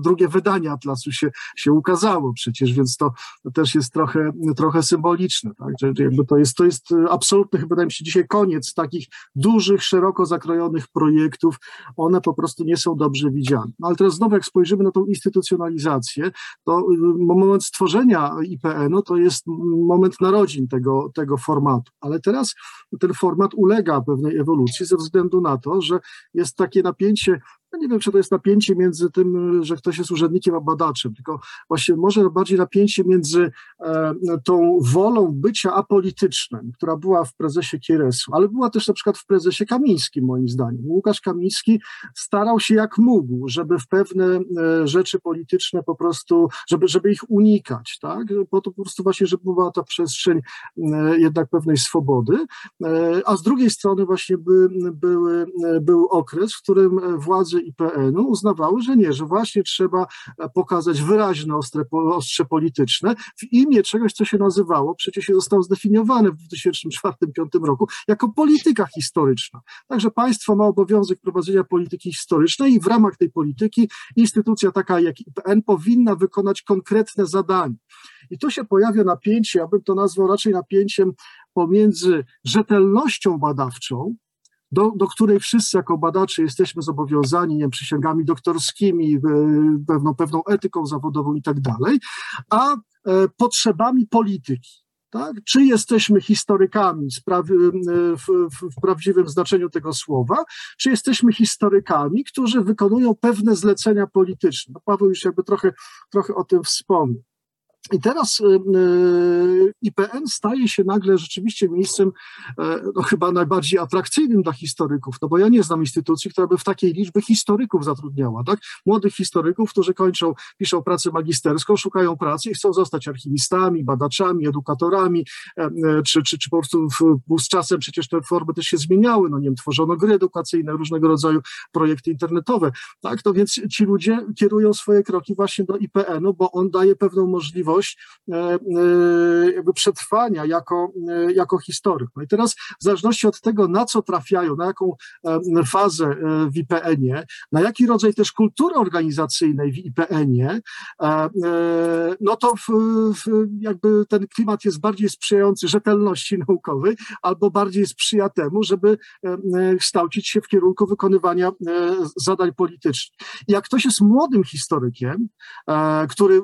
drugie wydanie Atlasu się, się ukazało przecież, więc to też jest trochę, trochę symboliczne, tak? jakby to jest, to jest absolutny, wydaje mi się dzisiaj koniec takich dużych, szeroko zakrojonych projektów, one po prostu nie są dobrze widziane. No ale teraz znowu, jak spojrzymy na tą instytucjonalizację, to y, moment stworzenia IPN-u to jest moment narodzin tego, tego formatu, ale teraz ten format ulega pewnej ewolucji ze względu na to, że jest takie napięcie nie wiem, czy to jest napięcie między tym, że ktoś jest urzędnikiem a badaczem, tylko właśnie może bardziej napięcie między e, tą wolą bycia apolitycznym, która była w prezesie Kieresu, ale była też na przykład w prezesie Kamińskim, moim zdaniem. Łukasz Kamiński starał się jak mógł, żeby w pewne e, rzeczy polityczne po prostu, żeby, żeby ich unikać, tak? Po to po prostu właśnie, żeby była ta przestrzeń e, jednak pewnej swobody, e, a z drugiej strony właśnie by, były, e, był okres, w którym władze IPN-u uznawały, że nie, że właśnie trzeba pokazać wyraźne ostre, ostrze polityczne w imię czegoś, co się nazywało, przecież zostało zdefiniowane w 2004-2005 roku jako polityka historyczna. Także państwo ma obowiązek prowadzenia polityki historycznej i w ramach tej polityki instytucja taka jak IPN powinna wykonać konkretne zadania. I tu się pojawia napięcie, ja bym to nazwał raczej napięciem pomiędzy rzetelnością badawczą, do, do której wszyscy jako badacze jesteśmy zobowiązani, nie przysięgami doktorskimi, pewną, pewną etyką zawodową i tak dalej, a e, potrzebami polityki. Tak? Czy jesteśmy historykami e, w, w, w, prawdziwym znaczeniu tego słowa, czy jesteśmy historykami, którzy wykonują pewne zlecenia polityczne. No, Paweł już jakby trochę, trochę o tym wspomniał. I teraz y, y, IPN staje się nagle rzeczywiście miejscem e, no, chyba najbardziej atrakcyjnym dla historyków, no bo ja nie znam instytucji, która by w takiej liczbie historyków zatrudniała, tak? Młodych historyków, którzy kończą, piszą pracę magisterską, szukają pracy i chcą zostać archiwistami, badaczami, edukatorami, e, e, czy, czy, czy po prostu w, z czasem przecież te formy też się zmieniały, no nie wiem, tworzono gry edukacyjne, różnego rodzaju projekty internetowe, tak? No więc ci ludzie kierują swoje kroki właśnie do IPN-u, bo on daje pewną możliwość możliwość e, e, jakby przetrwania jako, e, jako historyk. No i teraz w zależności od tego, na co trafiają, na jaką fazę w IPN-ie, na jaki rodzaj też kultury organizacyjnej w IPN-ie, no to w, w jakby ten klimat jest bardziej sprzyjający rzetelności naukowej albo bardziej sprzyja temu, żeby kształcić się w kierunku wykonywania zadań politycznych. Jak ktoś jest młodym historykiem, który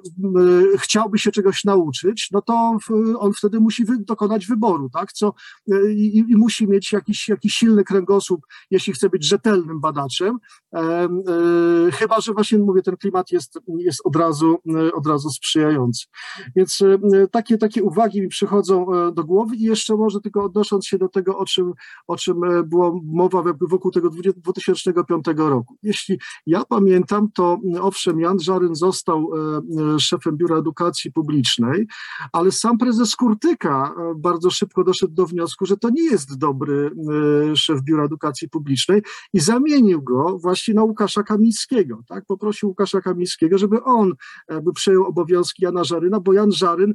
chciałby się czegoś nauczyć, no to on wtedy musi dokonać wyboru, tak? Co, i, i, musi mieć jakiś, jakiś silny kręgosłup, jeśli chce być rzetelnym badaczem. E, e, chyba, że właśnie mówię, ten klimat jest, jest od, razu, od razu sprzyjający. Więc e, takie, takie uwagi mi przychodzą e, do głowy i jeszcze może tylko odnosząc się do tego, o czym, o czym e, było mowa wokół tego 2005 roku. Jeśli ja pamiętam, to owszem, Jan Żaryn został szefem Biura Edukacji Publicznej, ale sam prezes Kurtyka bardzo szybko doszedł do wniosku, że to nie jest dobry szef Biura Edukacji Publicznej i zamienił go właśnie na Łukasza Kamińskiego. Tak? Poprosił Łukasza Kamińskiego, żeby on by przejął obowiązki Jana Żaryna, bo Jan Żaryn,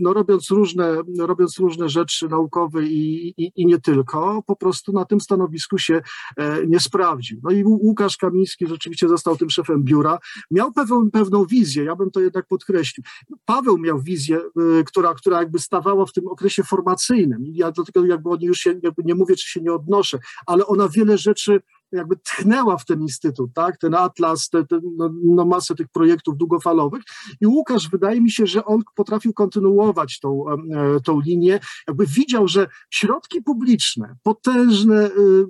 no, robiąc, różne, robiąc różne rzeczy naukowe i, i, i nie tylko, po prostu na tym stanowisku się nie sprawdził. No i Łukasz Kamiński rzeczywiście został tym szefem biura. Miał pewną, pewną wizję, ja bym to jednak podkreślił. Paweł miał wizję, która, która jakby stawała w tym okresie formacyjnym. Ja do tego jakby już się, nie mówię, czy się nie odnoszę, ale ona wiele rzeczy jakby tchnęła w ten instytut, tak? ten atlas, te, te, no, no, masę tych projektów długofalowych. I Łukasz, wydaje mi się, że on potrafił kontynuować tą, e, tą linię, jakby widział, że środki publiczne, potężne, y,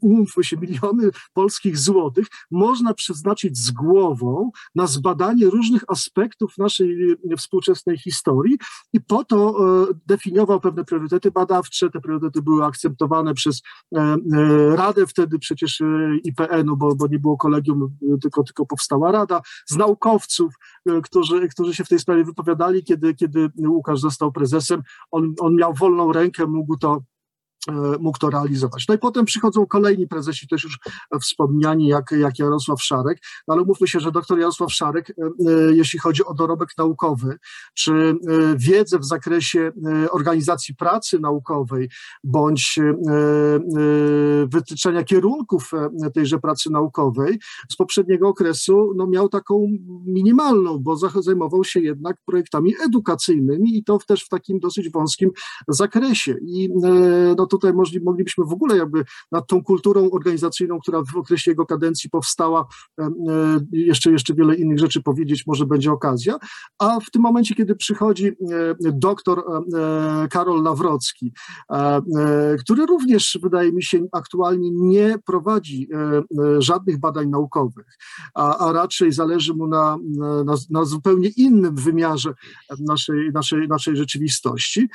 umówmy się, miliony polskich złotych można przeznaczyć z głową na zbadanie różnych aspektów naszej y, współczesnej historii i po to e, definiował pewne priorytety badawcze, te priorytety były akceptowane przez e, Radę. Wtedy przecież IPN-u, bo, bo nie było kolegium, tylko, tylko powstała rada, z naukowców, e, którzy, którzy się w tej sprawie wypowiadali, kiedy, kiedy Łukasz został prezesem, on, on miał wolną rękę, mógł to mógł to realizować. No i potem przychodzą kolejni prezesi, też już wspomniani, jak, jak Jarosław Szarek, no ale mówmy się, że doktor Jarosław Szarek, e, e, jeśli chodzi o dorobek naukowy, czy wiedzę w zakresie organizacji pracy naukowej, bądź wytyczenia kierunków tejże pracy naukowej z poprzedniego okresu, no miał taką minimalną, bo zajmował się jednak projektami edukacyjnymi i to też w takim dosyć wąskim zakresie. I no tutaj moglibyśmy w ogóle jakby nad tą kulturą organizacyjną, która w okresie jego kadencji powstała, e, jeszcze, jeszcze wiele innych rzeczy powiedzieć, może będzie okazja. A w tym momencie, kiedy przychodzi e, doktor e, Karol Nawrocki, który również, wydaje mi się, aktualnie nie prowadzi żadnych badań naukowych, a, a raczej zależy mu na, na, na zupełnie innym wymiarze naszej, naszej, naszej rzeczywistości.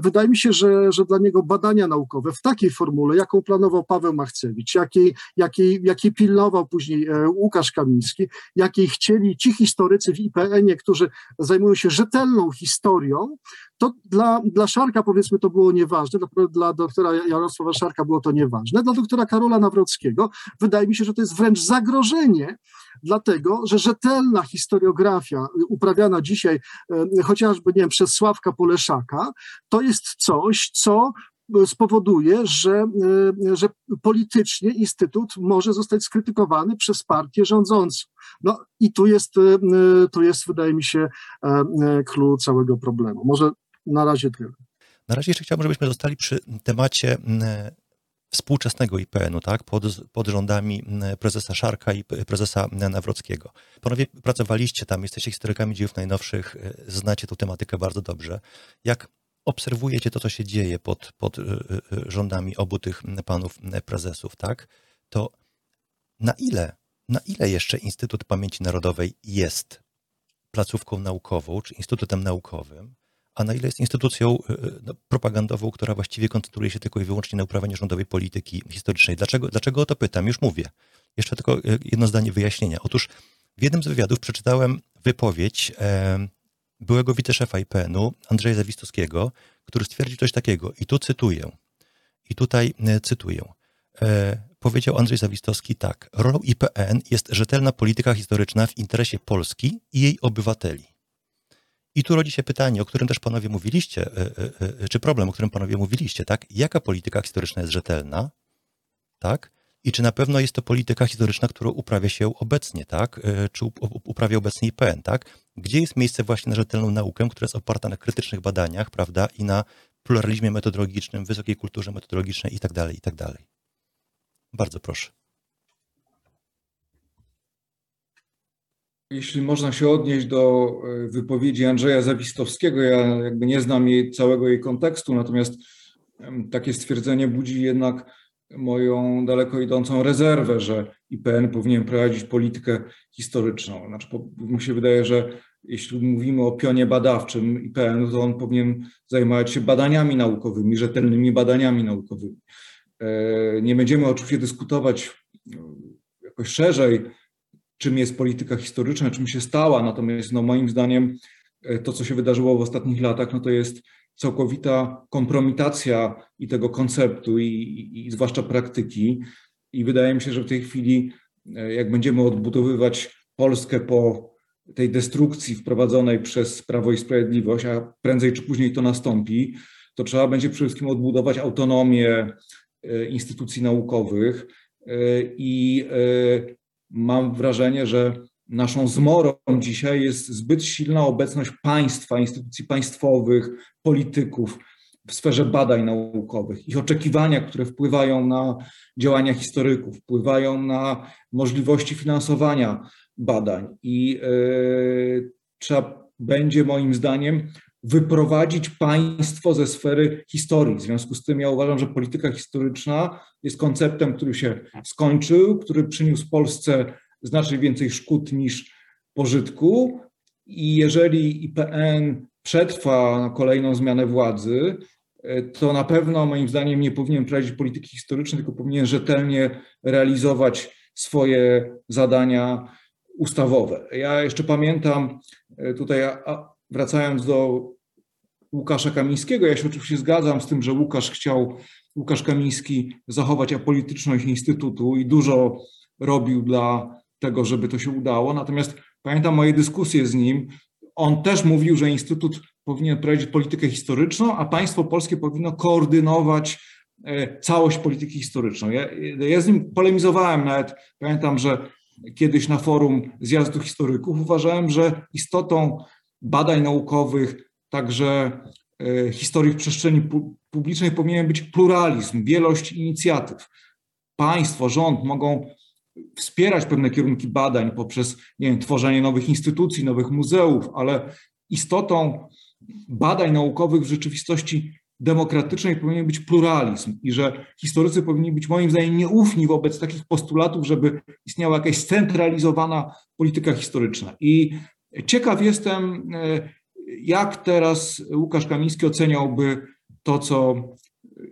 Wydaje mi się, że, że dla niego badania naukowe w takiej formule, jaką planował Paweł Machcewicz, jakiej, jakiej, jakiej pilnował później e, Łukasz Kamiński, jakiej chcieli ci historycy w IPN-ie, którzy zajmują się rzetelną historią, to dla, dla Szarka powiedzmy to było nieważne, dla, dla doktora Jarosława Szarka było to nieważne, dla doktora Karola Nawrockiego wydaje mi się, że to jest wręcz zagrożenie, dlatego, że rzetelna historiografia uprawiana dzisiaj chociażby, nie wiem, przez Sławka Poleszaka, to jest coś, co spowoduje, że, e, że politycznie Instytut może zostać skrytykowany przez partię rządzącą. No i tu jest, e, tu jest wydaje mi się, klucz całego problemu. Może na razie tyle. Na razie jeszcze chciałbym, żebyśmy zostali przy temacie współczesnego IPN-u, tak, pod, pod rządami prezesa Szarka i prezesa Nawrockiego. Panowie pracowaliście tam, jesteście historykami dziejów najnowszych, e, znacie tę tematykę bardzo dobrze. Jak obserwujecie to, co się dzieje pod, pod e, e, rządami obu tych panów prezesów, tak, to na ile, na ile jeszcze Instytut Pamięci Narodowej jest placówką naukową, czy instytutem naukowym, a na ile jest instytucją no, propagandową, która właściwie koncentruje się tylko i wyłącznie na uprawianiu rządowej polityki historycznej. Dlaczego, dlaczego o to pytam? Już mówię. Jeszcze tylko jedno zdanie wyjaśnienia. Otóż w jednym z wywiadów przeczytałem wypowiedź e, byłego wiceszefa IPN-u, Andrzeja Zawistowskiego, który stwierdził coś takiego, i tu cytuję, i tutaj e, cytuję. E, powiedział Andrzej Zawistowski tak. Rolą IPN jest rzetelna polityka historyczna w interesie Polski i jej obywateli. I tu rodzi się pytanie, o którym też panowie mówiliście, e, e, czy problem, o którym panowie mówiliście, tak? Jaka polityka historyczna jest rzetelna, tak? I czy na pewno jest to polityka historyczna, którą uprawia się obecnie, tak? Czy uprawia obecnie IPN, tak? Gdzie jest miejsce właśnie na rzetelną naukę, która jest oparta na krytycznych badaniach, prawda? I na pluralizmie metodologicznym, wysokiej kulturze metodologicznej i tak dalej, i tak dalej. Bardzo proszę. jeśli można się odnieść do e, wypowiedzi Andrzeja Zawistowskiego, ja jakby nie znam jej, całego jej kontekstu, natomiast takie stwierdzenie budzi jednak moją daleko idącą rezerwę, że IPN powinien prowadzić politykę historyczną. Znaczy, mi się wydaje, że jeśli mówimy o pionie badawczym IPN, to on powinien zajmować się badaniami naukowymi, rzetelnymi badaniami naukowymi. E, nie będziemy oczywiście dyskutować no, jakoś szerzej, czym jest polityka historyczna, czym się stała, natomiast no, moim zdaniem e, to, co się wydarzyło w ostatnich latach, no to jest całkowita kompromitacja i tego konceptu, i, i, i zwłaszcza praktyki. I wydaje mi się, że w tej chwili, e, jak będziemy odbudowywać Polskę po tej destrukcji wprowadzonej przez Prawo i Sprawiedliwość, a prędzej czy później to nastąpi, to trzeba będzie przede wszystkim odbudować autonomię e, instytucji naukowych e, i mam wrażenie, że naszą zmorą dzisiaj jest zbyt silna obecność państwa, instytucji państwowych, polityków w sferze badań naukowych, ich oczekiwania, które wpływają na działania historyków, wpływają na możliwości finansowania badań. I yy, trzeba będzie, moim zdaniem, wyprowadzić państwo ze sfery historii. W związku z tym ja uważam, że polityka historyczna jest konceptem, który się skończył, który przyniósł Polsce znacznie więcej szkód niż pożytku. I jeżeli IPN przetrwa kolejną zmianę władzy, to na pewno moim zdaniem nie powinien prowadzić polityki historycznej, tylko powinien rzetelnie realizować swoje zadania ustawowe. Ja jeszcze pamiętam e, tutaj, wracając do Łukasza Kamińskiego, ja się oczywiście zgadzam z tym, że Łukasz chciał, Łukasz Kamiński zachować apolityczność Instytutu i dużo robił dla tego, żeby to się udało. Natomiast pamiętam moje dyskusje z nim. On też mówił, że Instytut powinien prowadzić politykę historyczną, a państwo polskie powinno koordynować e, całość polityki historyczną. Ja, ja z nim polemizowałem nawet. Pamiętam, że kiedyś na forum zjazdu historyków uważałem, że istotą badań naukowych, także e, historii w przestrzeni publicznej powinien być pluralizm, wielość inicjatyw. Państwo, rząd mogą wspierać pewne kierunki badań poprzez nie wiem, tworzenie nowych instytucji, nowych muzeów, ale istotą badań naukowych w rzeczywistości demokratycznej powinien być pluralizm i że historycy powinni być moim zdaniem nieufni wobec takich postulatów, żeby istniała jakaś scentralizowana polityka historyczna. I ciekaw jestem, e, jak teraz Łukasz Kamiński oceniałby to, co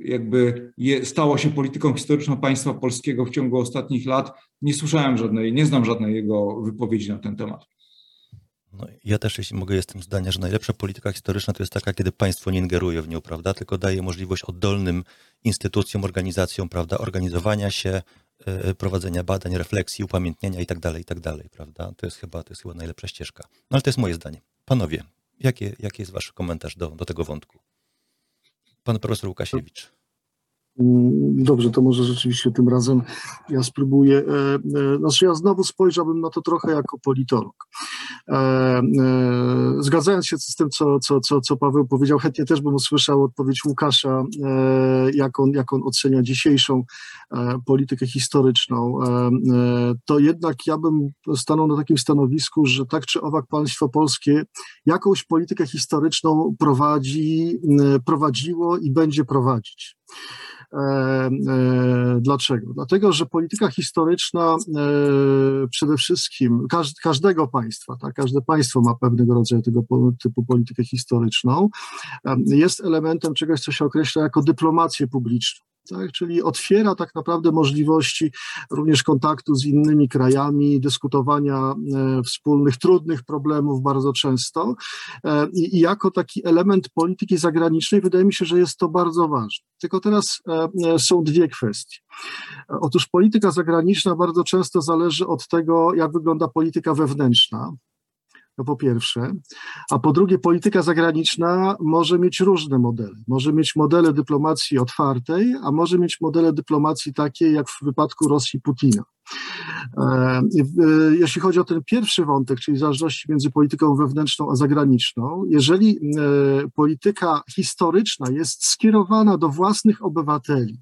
jakby je, stało się polityką historyczną państwa polskiego w ciągu ostatnich lat. Nie słyszałem żadnej, nie znam żadnej jego wypowiedzi na ten temat. No, ja też, jeśli mogę, jestem zdania, że najlepsza polityka historyczna to jest taka, kiedy państwo nie ingeruje w nią, prawda, tylko daje możliwość oddolnym instytucjom, organizacjom, prawda, organizowania się, yy, prowadzenia badań, refleksji, upamiętnienia i tak dalej, i tak dalej, prawda. To jest chyba, to jest chyba najlepsza ścieżka. No ale to jest moje zdanie. Panowie, jaki jaki jest wasz komentarz do, do tego wątku? Pan profesor Łukasiewicz. Mm, dobrze, to może rzeczywiście tym razem ja spróbuję. E, e, znaczy, ja znowu spojrzałbym na to trochę jako politolog. E, zgadzając się z tym, co, co, co, co Paweł powiedział, chętnie też bym usłyszał odpowiedź Łukasza, jak on, jak on ocenia dzisiejszą politykę historyczną. To jednak ja bym stanął na takim stanowisku, że tak czy owak państwo polskie jakąś politykę historyczną prowadzi, prowadziło i będzie prowadzić. E, e, dlaczego? Dlatego, że polityka historyczna e, przede wszystkim każdego państwa, tak, każde państwo ma pewnego rodzaju tego typu politykę historyczną, jest elementem czegoś, co się określa jako dyplomację publiczną tak? czyli otwiera tak naprawdę możliwości również kontaktu z innymi krajami, dyskutowania e, wspólnych, trudnych problemów bardzo często. E, I, I, jako taki element polityki zagranicznej wydaje mi się, że jest to bardzo ważne. Tylko teraz e, są dwie kwestie. Otóż polityka zagraniczna bardzo często zależy od tego, jak wygląda polityka wewnętrzna to po pierwsze. A po drugie, polityka zagraniczna może mieć różne modele. Może mieć modele dyplomacji otwartej, a może mieć modele dyplomacji takie jak w wypadku Rosji Putina. Jeśli chodzi o ten pierwszy wątek, czyli zależności między polityką wewnętrzną a zagraniczną, jeżeli polityka historyczna jest skierowana do własnych obywateli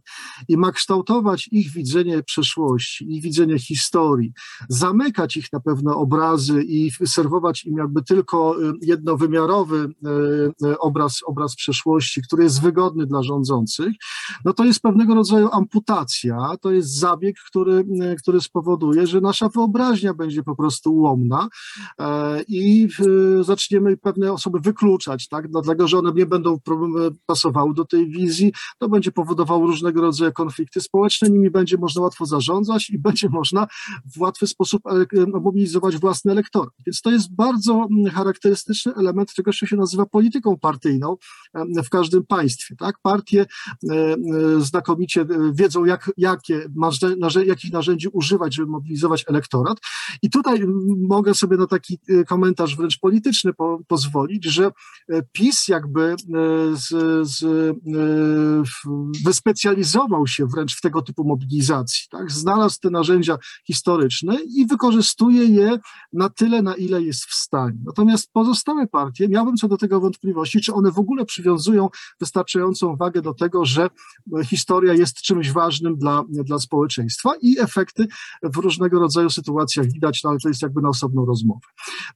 i ma kształtować ich widzenie przeszłości, ich widzenie historii, zamykać ich na pewne obrazy i serwować im jakby tylko jednowymiarowy obraz, obraz przeszłości, który jest wygodny dla rządzących, no to jest pewnego rodzaju amputacja, to jest zabieg, który, który spowoduje, że nasza wyobraźnia będzie po prostu ułomna e, i zaczniemy pewne osoby wykluczać, tak, dlatego, że one nie będą pasowały do tej wizji, to będzie powodowało różnego rodzaju konflikty społeczne, nimi będzie można łatwo zarządzać i będzie można w łatwy sposób e, mobilizować własny elektorat. Więc to jest bardzo charakterystyczny element tego, co się nazywa polityką partyjną w każdym państwie. Tak? Partie znakomicie wiedzą, jak, jakie, jakich narzędzi używać, żeby mobilizować elektorat. I tutaj mogę sobie na taki komentarz wręcz polityczny po, pozwolić, że PiS jakby z, z, wyspecjalizował się wręcz w tego typu mobilizacji. Tak? Znalazł te narzędzia historyczne i wykorzystuje je na tyle, na ile jest w stanie. Natomiast pozostałe partie, miałbym co do tego wątpliwości, czy one w ogóle przywiązują wystarczającą wagę do tego, że historia jest czymś ważnym dla, dla społeczeństwa i efekty w różnego rodzaju sytuacjach widać, no ale to jest jakby na osobną rozmowę.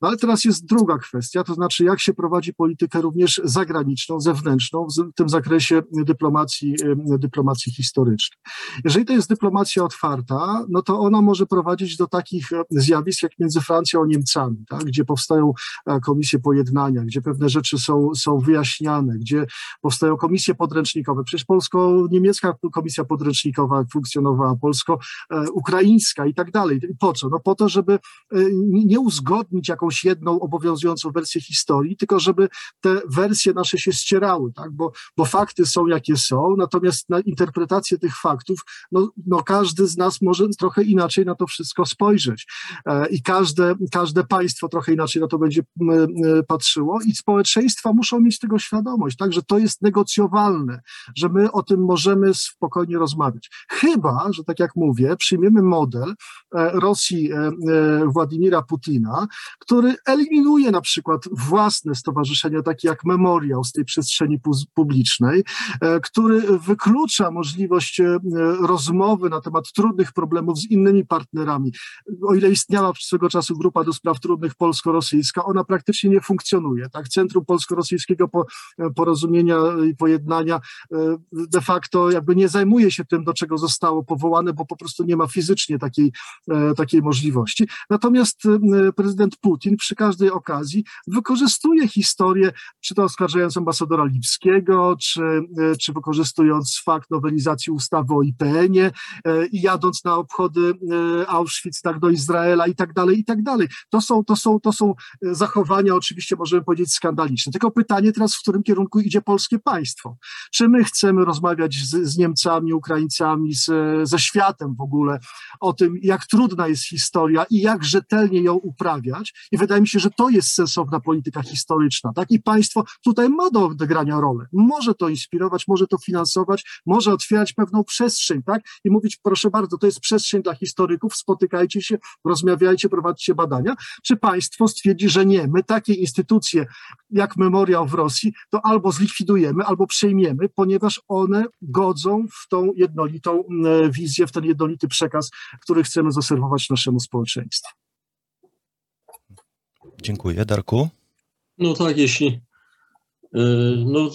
No ale teraz jest druga kwestia, to znaczy jak się prowadzi politykę również zagraniczną, zewnętrzną, w tym zakresie dyplomacji, dyplomacji historycznej. Jeżeli to jest dyplomacja otwarta, no to ona może prowadzić do takich zjawisk jak między Francją a Niemcami, tak, gdzie powstają e, komisje pojednania, gdzie pewne rzeczy są, są wyjaśniane, gdzie powstają komisje podręcznikowe. Przecież polsko-niemiecka komisja podręcznikowa funkcjonowała, polsko-ukraińska i tak dalej. Po co? No po to, żeby e, nie uzgodnić jakąś jedną obowiązującą wersję historii, tylko żeby te wersje nasze się ścierały, tak? bo, bo fakty są jakie są, natomiast na interpretację tych faktów, no, no każdy z nas może trochę inaczej na to wszystko spojrzeć e, i każde, każde państwo trochę inaczej na to będzie patrzyło i społeczeństwa muszą mieć tego świadomość, tak, że to jest negocjowalne, że my o tym możemy spokojnie rozmawiać. Chyba, że tak jak mówię, przyjmiemy model e, Rosji e, Władimira Putina, który eliminuje na przykład własne stowarzyszenia, takie jak Memoriał z tej przestrzeni publicznej, który wyklucza możliwość rozmowy na temat trudnych problemów z innymi partnerami. O ile istniała swego czasu grupa do spraw trudnych polsko-rosyjska, ona praktycznie nie funkcjonuje. Tak? Centrum polsko-rosyjskiego porozumienia i pojednania e, de facto jakby nie zajmuje się tym, do czego zostało powołane, bo po prostu nie ma fizycznie takiej, e, takiej możliwości. Natomiast e, prezydent Putin przy każdej okazji wykorzystuje historię, czy to oskarżając ambasadora Lipskiego, czy, czy wykorzystując fakt nowelizacji ustawy o IPN-ie i jadąc na obchody Auschwitz tak do Izraela i tak dalej, i tak dalej. To są, to są, to są zachowania oczywiście możemy powiedzieć skandaliczne. Tylko pytanie teraz, w którym kierunku idzie polskie państwo. Czy my chcemy rozmawiać z, z Niemcami, Ukraińcami, z, ze światem w ogóle o tym, jak trudna jest historia i jak rzetelnie ją uprawiać. I wydaje mi się, że to jest sensowna polityka historyczna. Tak? I państwo tutaj ma do odegrania rolę. Może to inspirować, może to finansować, może otwierać pewną przestrzeń, tak? I mówić, proszę bardzo, to jest przestrzeń dla historyków, spotykajcie się, rozmawiajcie, prowadźcie badania. Czy państwo stwierdzi, że nie, my takie instytucje jak memoriał w Rosji, to albo zlikwidujemy, albo przejmiemy, ponieważ one godzą w tą jednolitą mm, wizję, w ten jednolity przekaz, który chcemy zaserwować naszemu społeczeństwu. Dziękuję. Darku? No tak, jeśli e, no,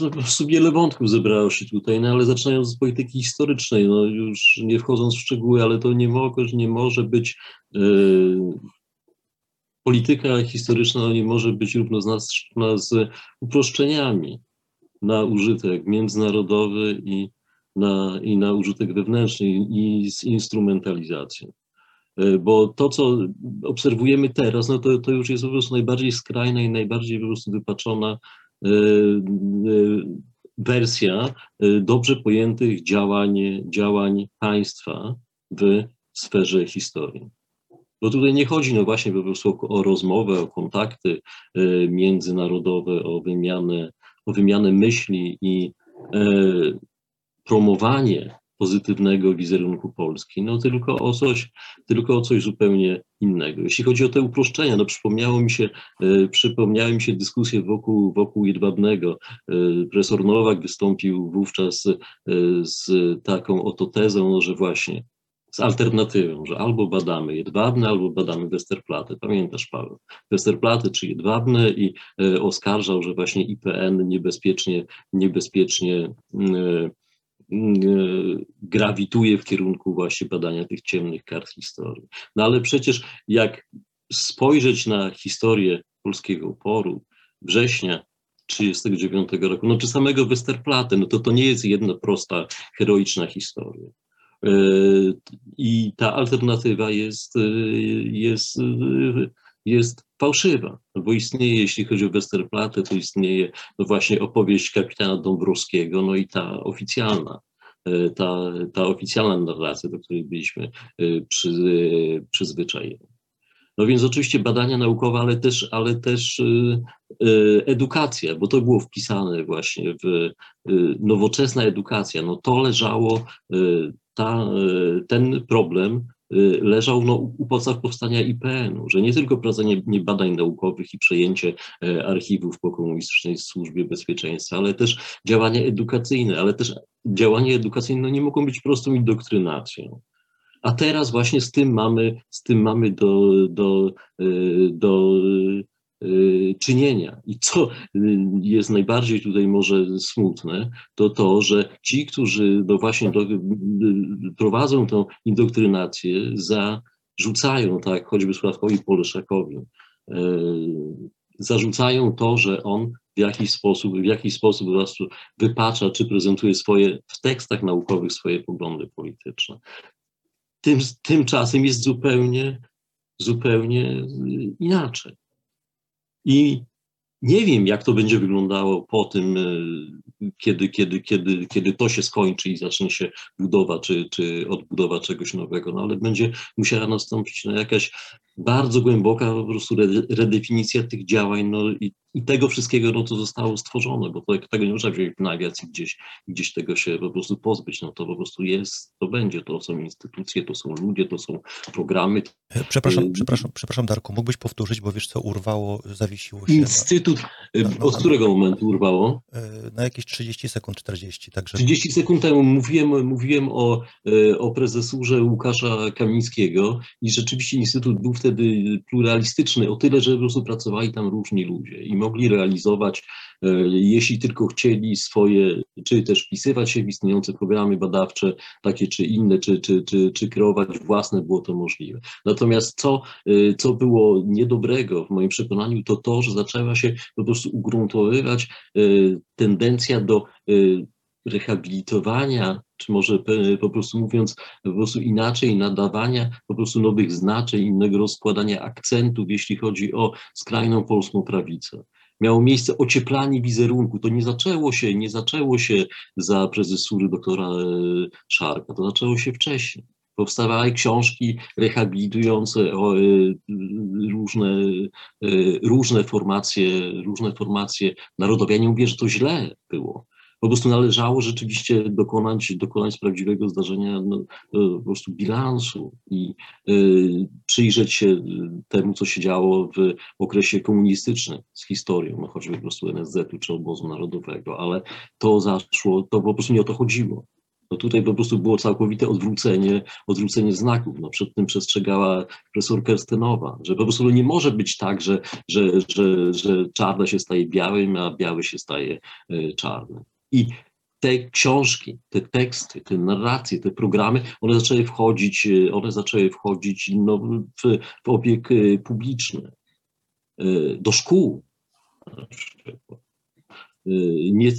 wiele wątków zebrało się tutaj, no ale zaczynając z polityki historycznej, no już nie wchodząc w szczegóły, ale to nie, mogę, nie może być e, polityka historyczna nie może być równoznaczna z uproszczeniami na użytek międzynarodowy i na, i na użytek wewnętrzny i z instrumentalizacją. E, bo to, co obserwujemy teraz, no to, to już jest po prostu najbardziej skrajna i najbardziej po prostu wypaczona e, e, wersja dobrze pojętych działań, działań państwa w sferze historii. Bo tutaj nie chodzi no właśnie po prostu o, rozmowę, o kontakty międzynarodowe, o wymianę, o wymianę myśli i promowanie pozytywnego wizerunku Polski, no tylko o coś, tylko o coś zupełnie innego. Jeśli chodzi o te uproszczenia, no przypomniało mi się, e, przypomniały mi się dyskusje wokół, wokół Jedwabnego. E, profesor Nowak wystąpił wówczas e, z taką oto tezą, no, że właśnie z alternatywą, że albo badamy jedwabne, albo badamy Westerplatte. Pamiętasz, Paweł? Westerplatte czy jedwabne i e, oskarżał, że właśnie IPN niebezpiecznie, niebezpiecznie e, grawituje w kierunku właśnie badania tych ciemnych kart historii. No ale przecież jak spojrzeć na historię polskiego oporu września 1939 roku, no czy samego Westerplatte, no to to nie jest jedna prosta, heroiczna historia. E, I ta alternatywa jest, e, jest, e, jest fałszywa, bo istnieje, jeśli chodzi o Westerplatte, to istnieje no właśnie opowieść kapitana Dąbrowskiego, no i ta oficjalna, ta, ta oficjalna narracja, do której byliśmy przy, przyzwyczajeni. No więc oczywiście badania naukowe, ale też, ale też edukacja, bo to było wpisane właśnie w nowoczesna edukacja. No to leżało ta, e, ten problem e, leżał no, u podstaw powstania IPN-u, że nie tylko prowadzenie badań naukowych i przejęcie e, archiwów po komunistycznej służbie bezpieczeństwa, ale też działania edukacyjne, ale też działania edukacyjne no, nie mogą być prostą indoktrynacją. A teraz właśnie z tym mamy, z tym mamy do, do, do Y, czynienia. I co y, jest najbardziej tutaj może smutne, to to, że ci, którzy do właśnie do, y, prowadzą tą indoktrynację, zarzucają, tak, choćby Sławkowi Poleszakowi, zarzucają to, że on w jakiś sposób, w jakiś sposób po prostu wypacza czy prezentuje swoje, w tekstach naukowych swoje poglądy polityczne. Tym, tymczasem jest zupełnie, zupełnie inaczej. I nie wiem, jak to będzie wyglądało po tym, e, kiedy, kiedy, kiedy, kiedy to się skończy i zacznie się budowa czy, czy odbudowa czegoś nowego, no ale będzie musiała nastąpić no, jakaś bardzo głęboka po prostu redefinicja tych działań no, i, i tego wszystkiego, no, co zostało stworzone, bo to, tego nie można wziąć na awiacji gdzieś, gdzieś tego się po prostu pozbyć, no to po prostu jest, to będzie, to są instytucje, to są ludzie, to są programy. E, przepraszam, y przepraszam, przepraszam Darku, mógłbyś powtórzyć, bo wiesz co, urwało, zawiesiło się. Instytut, na, na, od którego momentu urwało? E, na jakieś 30 sekund, 40, także. 30 sekund temu mówiłem, mówiłem o, o prezesurze Łukasza Kamińskiego i rzeczywiście Instytut był wtedy wtedy pluralistyczny o tyle, że po prostu pracowali tam różni ludzie i mogli realizować, e, jeśli tylko chcieli swoje, czy też wpisywać się w istniejące programy badawcze, takie czy inne, czy, czy, czy, czy kreować własne, było to możliwe. Natomiast co, e, co było niedobrego w moim przekonaniu, to to, że zaczęła się po prostu ugruntowywać e, tendencja do rehabilitowania, czy może po prostu mówiąc po prostu inaczej, nadawania po prostu nowych znaczeń, innego rozkładania akcentów, jeśli chodzi o skrajną polską prawicę. Miało miejsce ocieplanie wizerunku. To nie zaczęło się, nie zaczęło się za prezesury doktora e, Szarka, to zaczęło się wcześniej. Powstawały książki rehabilitujące e, różne, e, różne formacje, różne formacje narodowe. Ja nie mówię, że to źle było po prostu należało rzeczywiście dokonać, dokonać prawdziwego zdarzenia, no, e, po prostu bilansu i y, przyjrzeć się temu, co się działo w okresie komunistycznym z historią, no choćby po prostu NSZ-u czy obozu narodowego, ale to zaszło, to po prostu nie o to chodziło. No tutaj po prostu było całkowite odwrócenie, odwrócenie znaków. No przed tym przestrzegała profesor Kerstenowa, że po prostu nie może być tak, że, że, że, że czarne się staje białym, a biały się staje czarnym. I te książki, te teksty, te narracje, te programy, one zaczęły wchodzić, e, one zaczęły wchodzić no, w, w obieg e, publiczny, e, do szkół. Nie,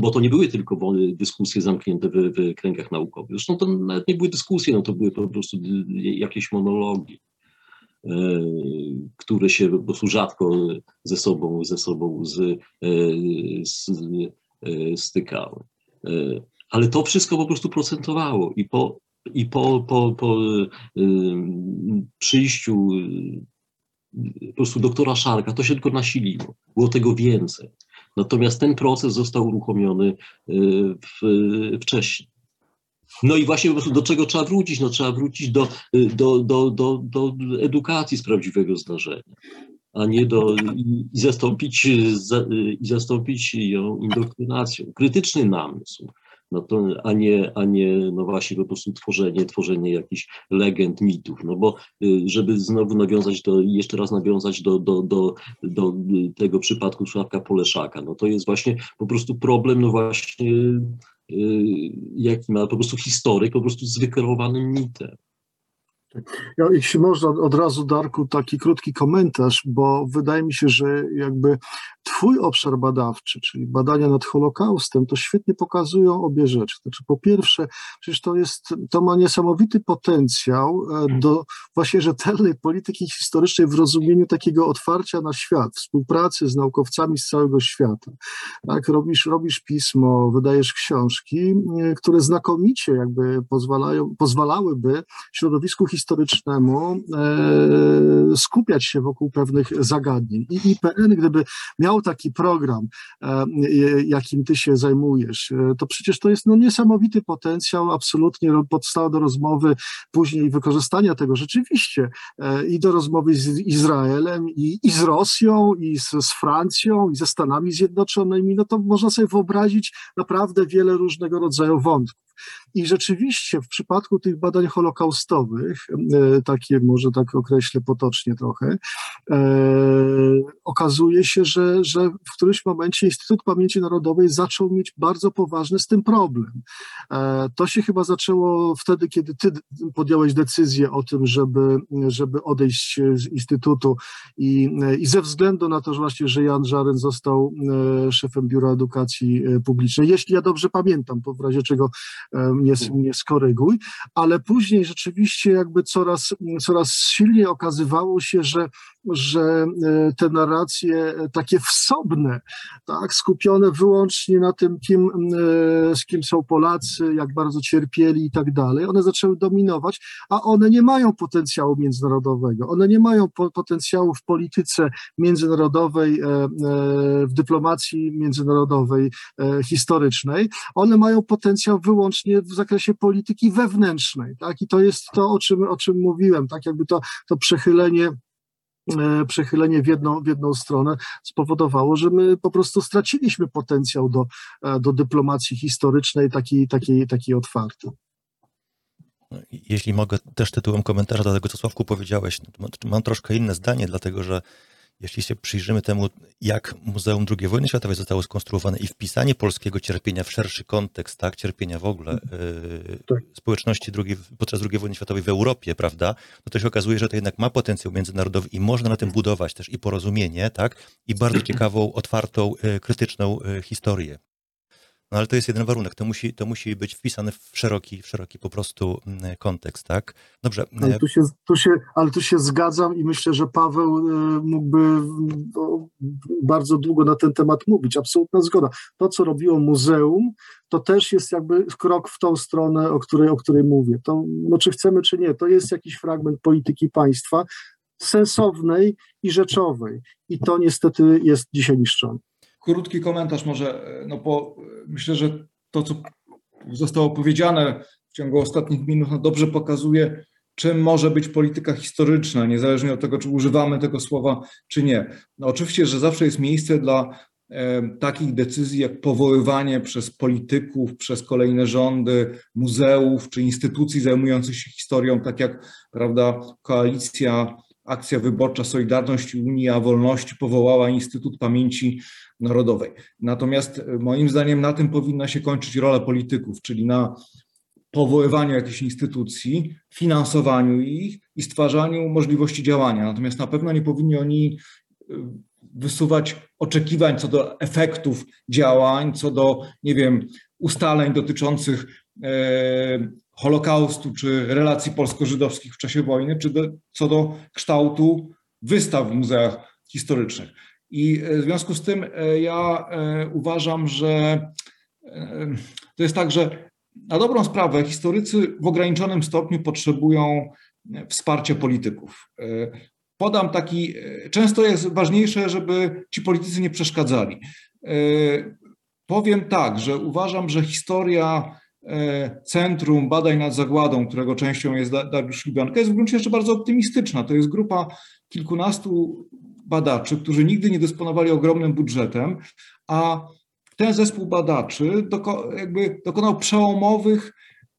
bo to nie były tylko dyskusje zamknięte w, w kręgach naukowych. Zresztą to nawet nie były dyskusje, no to były po prostu jakieś monologi, które się po prostu rzadko ze sobą, ze sobą z, z stykały. E, ale to wszystko po prostu procentowało i po, i po, po, po e, przyjściu po prostu doktora Szarka to się tylko nasiliło. Było tego więcej. Natomiast ten proces został uruchomiony w, wcześniej. No i właśnie po prostu do czego trzeba wrócić? No trzeba wrócić do, do, do, do, do edukacji z prawdziwego zdarzenia, a nie do i, zastąpić, i zastąpić ją indoktrynacją. Krytyczny namysł, no to, a nie, a nie no właśnie po prostu tworzenie, tworzenie jakichś legend, mitów, no bo y, żeby znowu nawiązać do, jeszcze raz nawiązać do, do, do, do tego przypadku Sławka Poleszaka, no to jest właśnie po prostu problem, no właśnie y, jaki ma po prostu historyk, po prostu z wykreowanym mitem. Ja, jeśli można, od razu, Darku, taki krótki komentarz, bo wydaje mi się, że jakby Twój obszar badawczy, czyli badania nad Holokaustem, to świetnie pokazują obie rzeczy. Znaczy, po pierwsze, przecież to jest, to ma niesamowity potencjał e, do właśnie rzetelnej polityki historycznej w rozumieniu takiego otwarcia na świat, współpracy z naukowcami z całego świata. Tak, robisz, robisz pismo, wydajesz książki, które znakomicie jakby pozwalają, pozwalałyby środowisku historycznemu e, skupiać się wokół pewnych zagadnień. I IPN, gdyby miał miał taki program, e, jakim ty się zajmujesz, e, to przecież to jest no, niesamowity potencjał, absolutnie podstawa do rozmowy, później wykorzystania tego rzeczywiście e, i do rozmowy z Izraelem, i, i z Rosją, i z, z Francją, i ze Stanami Zjednoczonymi, no to można sobie wyobrazić naprawdę wiele różnego rodzaju wątków. I rzeczywiście w przypadku tych badań holokaustowych, e, takie może tak określę potocznie trochę, e, okazuje się, że, że w którymś momencie Instytut Pamięci Narodowej zaczął mieć bardzo poważny z tym problem. E, to się chyba zaczęło wtedy, kiedy ty podjąłeś decyzję o tym, żeby, żeby odejść z Instytutu i, i ze względu na to, że właśnie, że Jan Żaren został szefem Biura Edukacji Publicznej, jeśli ja dobrze pamiętam, w razie czego mnie, mnie skoryguj, ale później rzeczywiście jakby coraz, coraz silniej okazywało się, że, że e, te narracje takie wsobne, tak, skupione wyłącznie na tym, kim, e, z kim są Polacy, jak bardzo cierpieli i tak dalej, one zaczęły dominować, a one nie mają potencjału międzynarodowego, one nie mają po, potencjału w polityce międzynarodowej, e, w dyplomacji międzynarodowej, historycznej, one mają potencjał wyłącznie w zakresie polityki wewnętrznej, tak? I to jest to, o czym, o czym mówiłem, tak? Jakby to, to przechylenie e, przechylenie w jedną, w jedną stronę spowodowało, że my po prostu straciliśmy potencjał do, e, do dyplomacji historycznej, takiej, takiej, takiej otwartej. Jeśli mogę też tytułem komentarza do tego, co Sławku powiedziałeś, mam troszkę inne zdanie, dlatego że jeśli się przyjrzymy temu, jak Muzeum II wojny światowej zostało skonstruowane i wpisanie polskiego cierpienia w szerszy kontekst, tak, cierpienia w ogóle yy, społeczności drugiej, podczas II wojny światowej w Europie, prawda, no to się okazuje, że to jednak ma potencjał międzynarodowy i można na tym budować też i porozumienie, tak, i bardzo ciekawą, otwartą, yy, krytyczną yy, historię. No ale to jest jeden warunek, to musi, to musi być wpisane w szeroki, w szeroki po prostu mm, kontekst, tak? Dobrze. Ale tu, się, tu się, ale tu się zgadzam i myślę, że Paweł e, mógłby no, bardzo długo na ten temat mówić. Absolutna zgoda. To, co robiło muzeum, to też jest jakby krok w tą stronę, o której, o której mówię. To, no, czy chcemy, czy nie, to jest jakiś fragment polityki państwa sensownej i rzeczowej. I to niestety jest dzisiaj niszczone krótki komentarz może, no bo myślę, że to, co zostało powiedziane w ciągu ostatnich minut, no dobrze pokazuje, czym może być polityka historyczna, niezależnie od tego, czy używamy tego słowa, czy nie. No oczywiście, że zawsze jest miejsce dla e, takich decyzji, jak powoływanie przez polityków, przez kolejne rządy, muzeów czy instytucji zajmujących się historią, tak jak prawda, koalicja akcja wyborcza Solidarność Unia Wolności powołała Instytut Pamięci Narodowej. Natomiast e, moim zdaniem na tym powinna się kończyć rola polityków, czyli na powoływaniu jakichś instytucji, finansowaniu ich i stwarzaniu możliwości działania. Natomiast na pewno nie powinni oni e, wysuwać oczekiwań co do efektów działań, co do, nie wiem, ustaleń dotyczących e, Holokaustu czy relacji polsko-żydowskich w czasie wojny, czy do, co do kształtu wystaw w muzeach historycznych. I e, w związku z tym e, ja e, uważam, że to jest tak, że na dobrą sprawę historycy w ograniczonym stopniu potrzebują wsparcia polityków. Podam taki, często jest ważniejsze, żeby ci politycy nie przeszkadzali. Powiem tak, że uważam, że historia Centrum Badań nad Zagładą, którego częścią jest Dariusz Libianka, jest w gruncie jeszcze bardzo optymistyczna. To jest grupa kilkunastu badaczy, którzy nigdy nie dysponowali ogromnym budżetem, a ten zespół badaczy doko, jakby dokonał przełomowych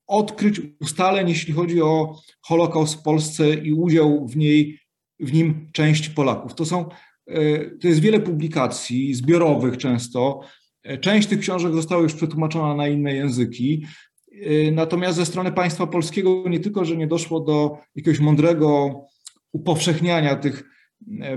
odkryć, ustaleń, jeśli chodzi o Holokaust w Polsce i udział w, niej, w nim części Polaków. To, są, e, to jest wiele publikacji, zbiorowych często. E, część tych książek została już przetłumaczona na inne języki. E, natomiast ze strony państwa polskiego nie tylko, że nie doszło do jakiegoś mądrego upowszechniania tych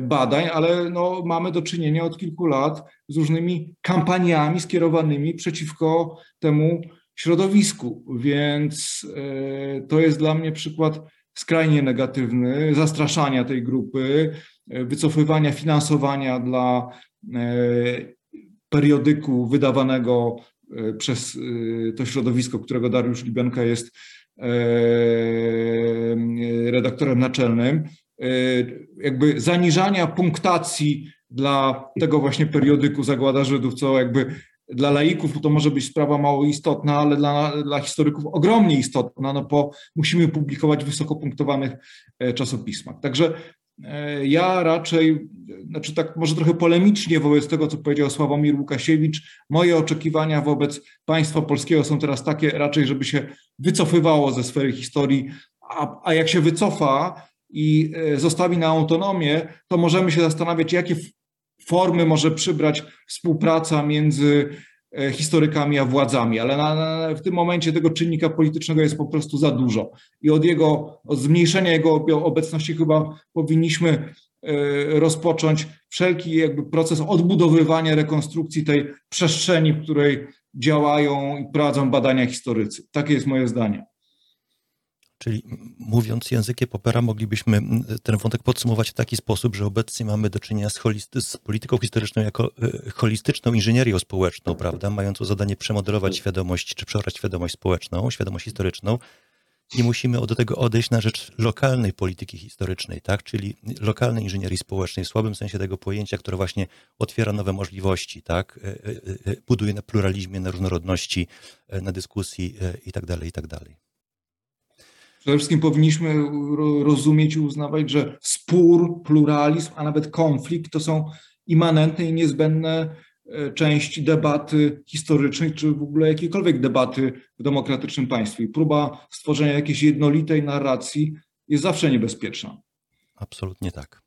badań, ale no, mamy do czynienia od kilku lat z różnymi kampaniami skierowanymi przeciwko temu środowisku, więc e, to jest dla mnie przykład skrajnie negatywny, zastraszania tej grupy, e, wycofywania finansowania dla e, periodyku wydawanego przez to środowisko, którego Dariusz Libianka jest redaktorem naczelnym, jakby zaniżania punktacji dla tego właśnie periodyku Zagłada Żydów, co jakby dla laików to może być sprawa mało istotna, ale dla, dla historyków ogromnie istotna, no bo musimy publikować wysoko punktowanych e, czasopismach. Także e, ja raczej, znaczy tak może trochę polemicznie wobec tego, co powiedział Sławomir Łukasiewicz, moje oczekiwania wobec państwa polskiego są teraz takie raczej, żeby się wycofywało ze sfery historii, a, a jak się wycofa i e, zostawi na autonomię, to możemy się zastanawiać, jakie formy może przybrać współpraca między e, historykami a władzami, ale na, na, w tym momencie tego czynnika politycznego jest po prostu za dużo i od jego, od zmniejszenia jego obecności chyba powinniśmy e, rozpocząć wszelki jakby proces odbudowywania, rekonstrukcji tej przestrzeni, w której działają i prowadzą badania historycy. Takie jest moje zdanie. Czyli mówiąc językiem popera, moglibyśmy ten wątek podsumować w taki sposób, że obecnie mamy do czynienia z, holisty, z polityką historyczną jako e, holistyczną inżynierią społeczną, prawda, mającą zadanie przemodelować świadomość, czy przeorać świadomość społeczną, świadomość historyczną. I musimy do tego odejść na rzecz lokalnej polityki historycznej, tak? czyli lokalnej inżynierii społecznej, w słabym sensie tego pojęcia, które właśnie otwiera nowe możliwości, tak? E, e, buduje na pluralizmie, na różnorodności, na dyskusji itd., tak itd. Przede wszystkim powinniśmy rozumieć i uznawać, że spór, pluralizm, a nawet konflikt to są immanentne i niezbędne e, części debaty historycznej, czy w ogóle jakiejkolwiek debaty w demokratycznym państwie. Próba stworzenia jakiejś jednolitej narracji jest zawsze niebezpieczna. Absolutnie tak.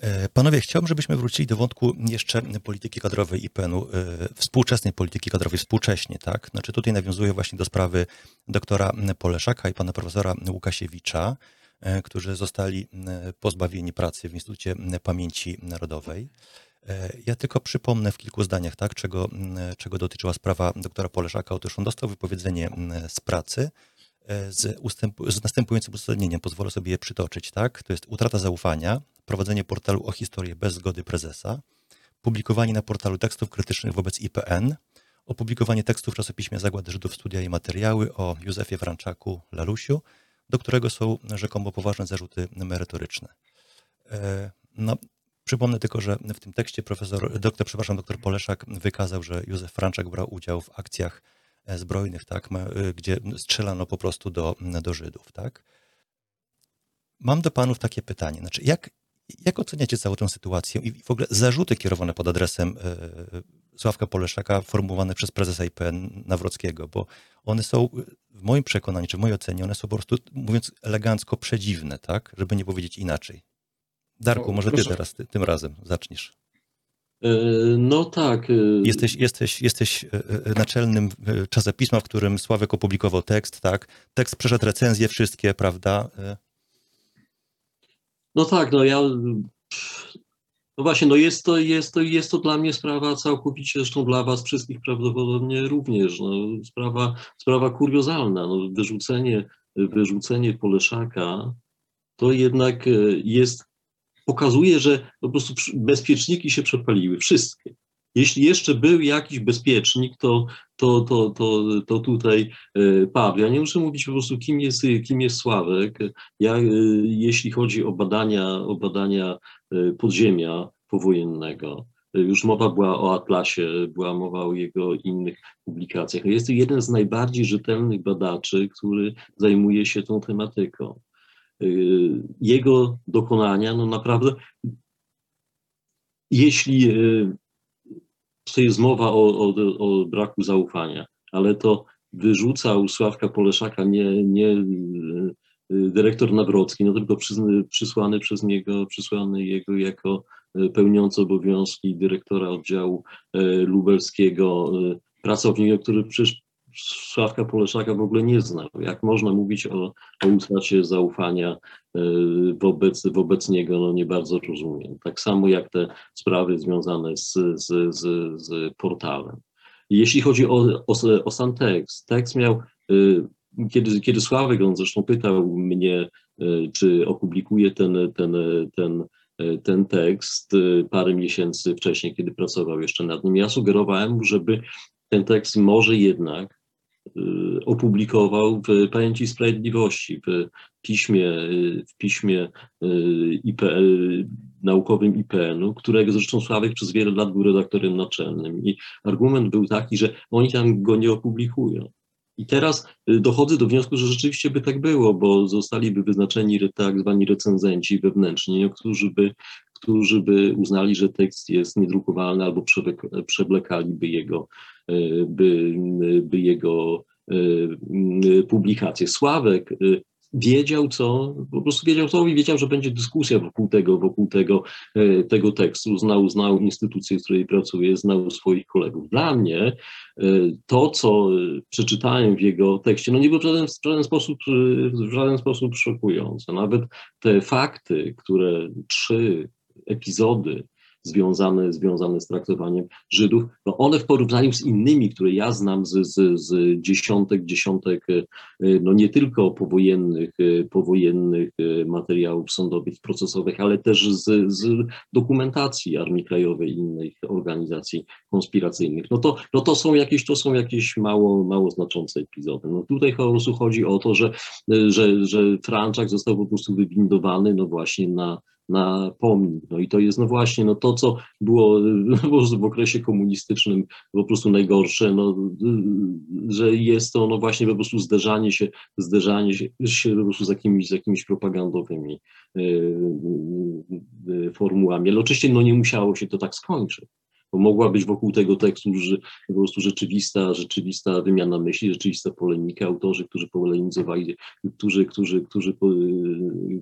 E, panowie, chciałbym, żebyśmy wrócili do wątku jeszcze polityki kadrowej IPN-u, e, współczesnej polityki kadrowej, współcześnie, tak? Znaczy tutaj nawiązuję właśnie do sprawy doktora Poleszaka i pana profesora Łukasiewicza, e, którzy zostali pozbawieni pracy w Instytucie Pamięci Narodowej. Ja tylko przypomnę w kilku zdaniach, tak, czego, czego dotyczyła sprawa doktora Poleszaka. Otóż on dostał wypowiedzenie z pracy, z, ustępu, z następującym uzasadnieniem. Pozwolę sobie je przytoczyć. Tak? To jest utrata zaufania, prowadzenie portalu o historię bez zgody prezesa, publikowanie na portalu tekstów krytycznych wobec IPN, opublikowanie tekstów w czasopiśmie Zagłady Żydów Studia i Materiały o Józefie Franczaku Lalusiu, do którego są rzekomo poważne zarzuty merytoryczne. E, no, przypomnę tylko, że w tym tekście profesor, doktor, przepraszam, doktor Poleszak wykazał, że Józef Franczak brał udział w akcjach E, zbrojnych, tak, e, gdzie strzelano po prostu do, do Żydów, tak. Mam do panów takie pytanie, znaczy jak, jak oceniacie całą tę sytuację i w ogóle zarzuty kierowane pod adresem e, Sławka Poleszaka formułowane przez prezesa IPN Nawrockiego, bo one są w moim przekonaniu, czy w mojej ocenie, one są po prostu, mówiąc elegancko, przedziwne, tak, żeby nie powiedzieć inaczej. Darku, może ty teraz ty, tym razem zaczniesz. E, no tak. E, jesteś, jesteś, jesteś naczelnym czasopisma, w którym Sławek opublikował tekst, tak? Tekst przeszedł recenzje wszystkie, prawda? No tak, no ja. No właśnie, no jest to, jest, to, jest to dla mnie sprawa całkowicie, zresztą dla Was wszystkich prawdopodobnie również. No, sprawa, sprawa kuriozalna. No, wyrzucenie, wyrzucenie Poleszaka to jednak jest pokazuje, że po prostu bezpieczniki się przepaliły, wszystkie. Jeśli jeszcze był jakiś bezpiecznik, to, to, to, to, to tutaj e, padł. Ja nie muszę mówić po prostu, kim jest, kim jest Sławek. Ja, e, jeśli chodzi o badania, o badania e, podziemia powojennego, już mowa była o Atlasie, była mowa o jego innych publikacjach. Jest to jeden z najbardziej rzetelnych badaczy, który zajmuje się tą tematyką. Jego dokonania, no naprawdę, jeśli to jest mowa o, o, o braku zaufania, ale to wyrzucał Sławka Poleszaka nie, nie y, y, dyrektor Nawrocki, no tylko przysłany przez niego, przysłany jego jako y, pełniący obowiązki dyrektora oddziału lubelskiego pracownik, który przecież Sławka Poleszaka w ogóle nie znał. Jak można mówić o, o utracie zaufania wobec, wobec niego, no nie bardzo rozumiem. Tak samo jak te sprawy związane z, z, z, z portalem. Jeśli chodzi o, o, o sam tekst, tekst miał, y, kiedy, kiedy Sławek, on zresztą pytał mnie, y, czy opublikuje ten, ten, ten, ten tekst parę miesięcy wcześniej, kiedy pracował jeszcze nad nim, ja sugerowałem mu, żeby ten tekst może jednak opublikował w Pamięci Sprawiedliwości, w piśmie, w piśmie IPL, naukowym IPN-u, którego zresztą Sławek przez wiele lat był redaktorem naczelnym. I argument był taki, że oni tam go nie opublikują. I teraz y, dochodzę do wniosku, że rzeczywiście by tak było, bo zostaliby wyznaczeni tak zwani recenzenci wewnętrzni, którzy by, którzy by uznali, że tekst jest niedrukowalny albo przewlekaliby jego, y, by, by jego y, publikację. Sławek wiedział co, po prostu wiedział co i wiedział, że będzie dyskusja wokół tego, wokół tego, e, tego tekstu, znał, znał instytucję, w której pracuje, znał swoich kolegów. Dla mnie e, to, co przeczytałem w jego tekście, no nie było w żaden, w żaden sposób, w żaden sposób szokujące. Nawet te fakty, które trzy epizody związane, związane z traktowaniem Żydów, no one w porównaniu z innymi, które ja znam z, z, z dziesiątek, dziesiątek, e, no nie tylko powojennych, e, powojennych e, materiałów sądowych, procesowych, ale też z, z dokumentacji Armii Krajowej i innych organizacji konspiracyjnych. No to, no to są jakieś, to są jakieś mało, mało znaczące epizody. No tutaj po prostu chodzi o to, że, że, że Franczak został po prostu wywindowany no właśnie na na pomnik. No i to jest no właśnie no to, co było w okresie komunistycznym po prostu najgorsze, no, że jest to no właśnie po prostu zderzanie się, zderzanie się, po prostu z jakimiś, z jakimiś propagandowymi yy, yy, formułami. Ale oczywiście no nie musiało się to tak skończyć bo mogła być wokół tego tekstu że po prostu rzeczywista, rzeczywista wymiana myśli, rzeczywista polemika, autorzy, którzy polemizowali, którzy, którzy, którzy,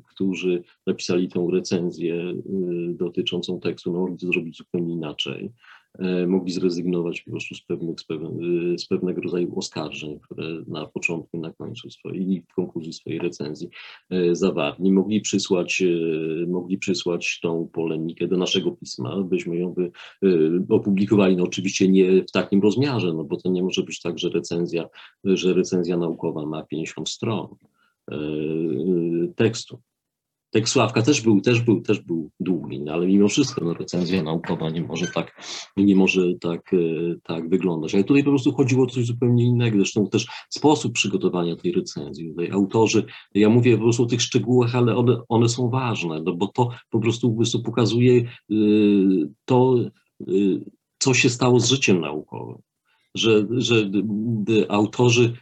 którzy napisali tą recenzję y, dotyczącą tekstu, no, mogli to zrobić zupełnie inaczej. E, mogli zrezygnować po prostu z, pewnych, z, pewnego, z pewnego rodzaju oskarżeń, które na początku na końcu swojej, w konkluzji swojej recenzji e, zawarli. Mogli przysłać, e, mogli przysłać tą polemikę do naszego pisma, byśmy ją by opublikowali, no oczywiście nie w takim rozmiarze, no bo to nie może być tak, że recenzja, że recenzja naukowa ma 50 stron tekstu. Tekst Sławka też był, też był, też był długi, no ale mimo wszystko no, recenzja naukowa nie może tak, nie może tak, e, tak wyglądać. Ale tutaj po prostu chodziło o coś zupełnie innego. Zresztą też sposób przygotowania tej recenzji. Tutaj autorzy, ja mówię po prostu o tych szczegółach, ale one, one są ważne, no bo to po prostu, po prostu pokazuje y, to, y, co się stało z życiem naukowym. Że, że y, autorzy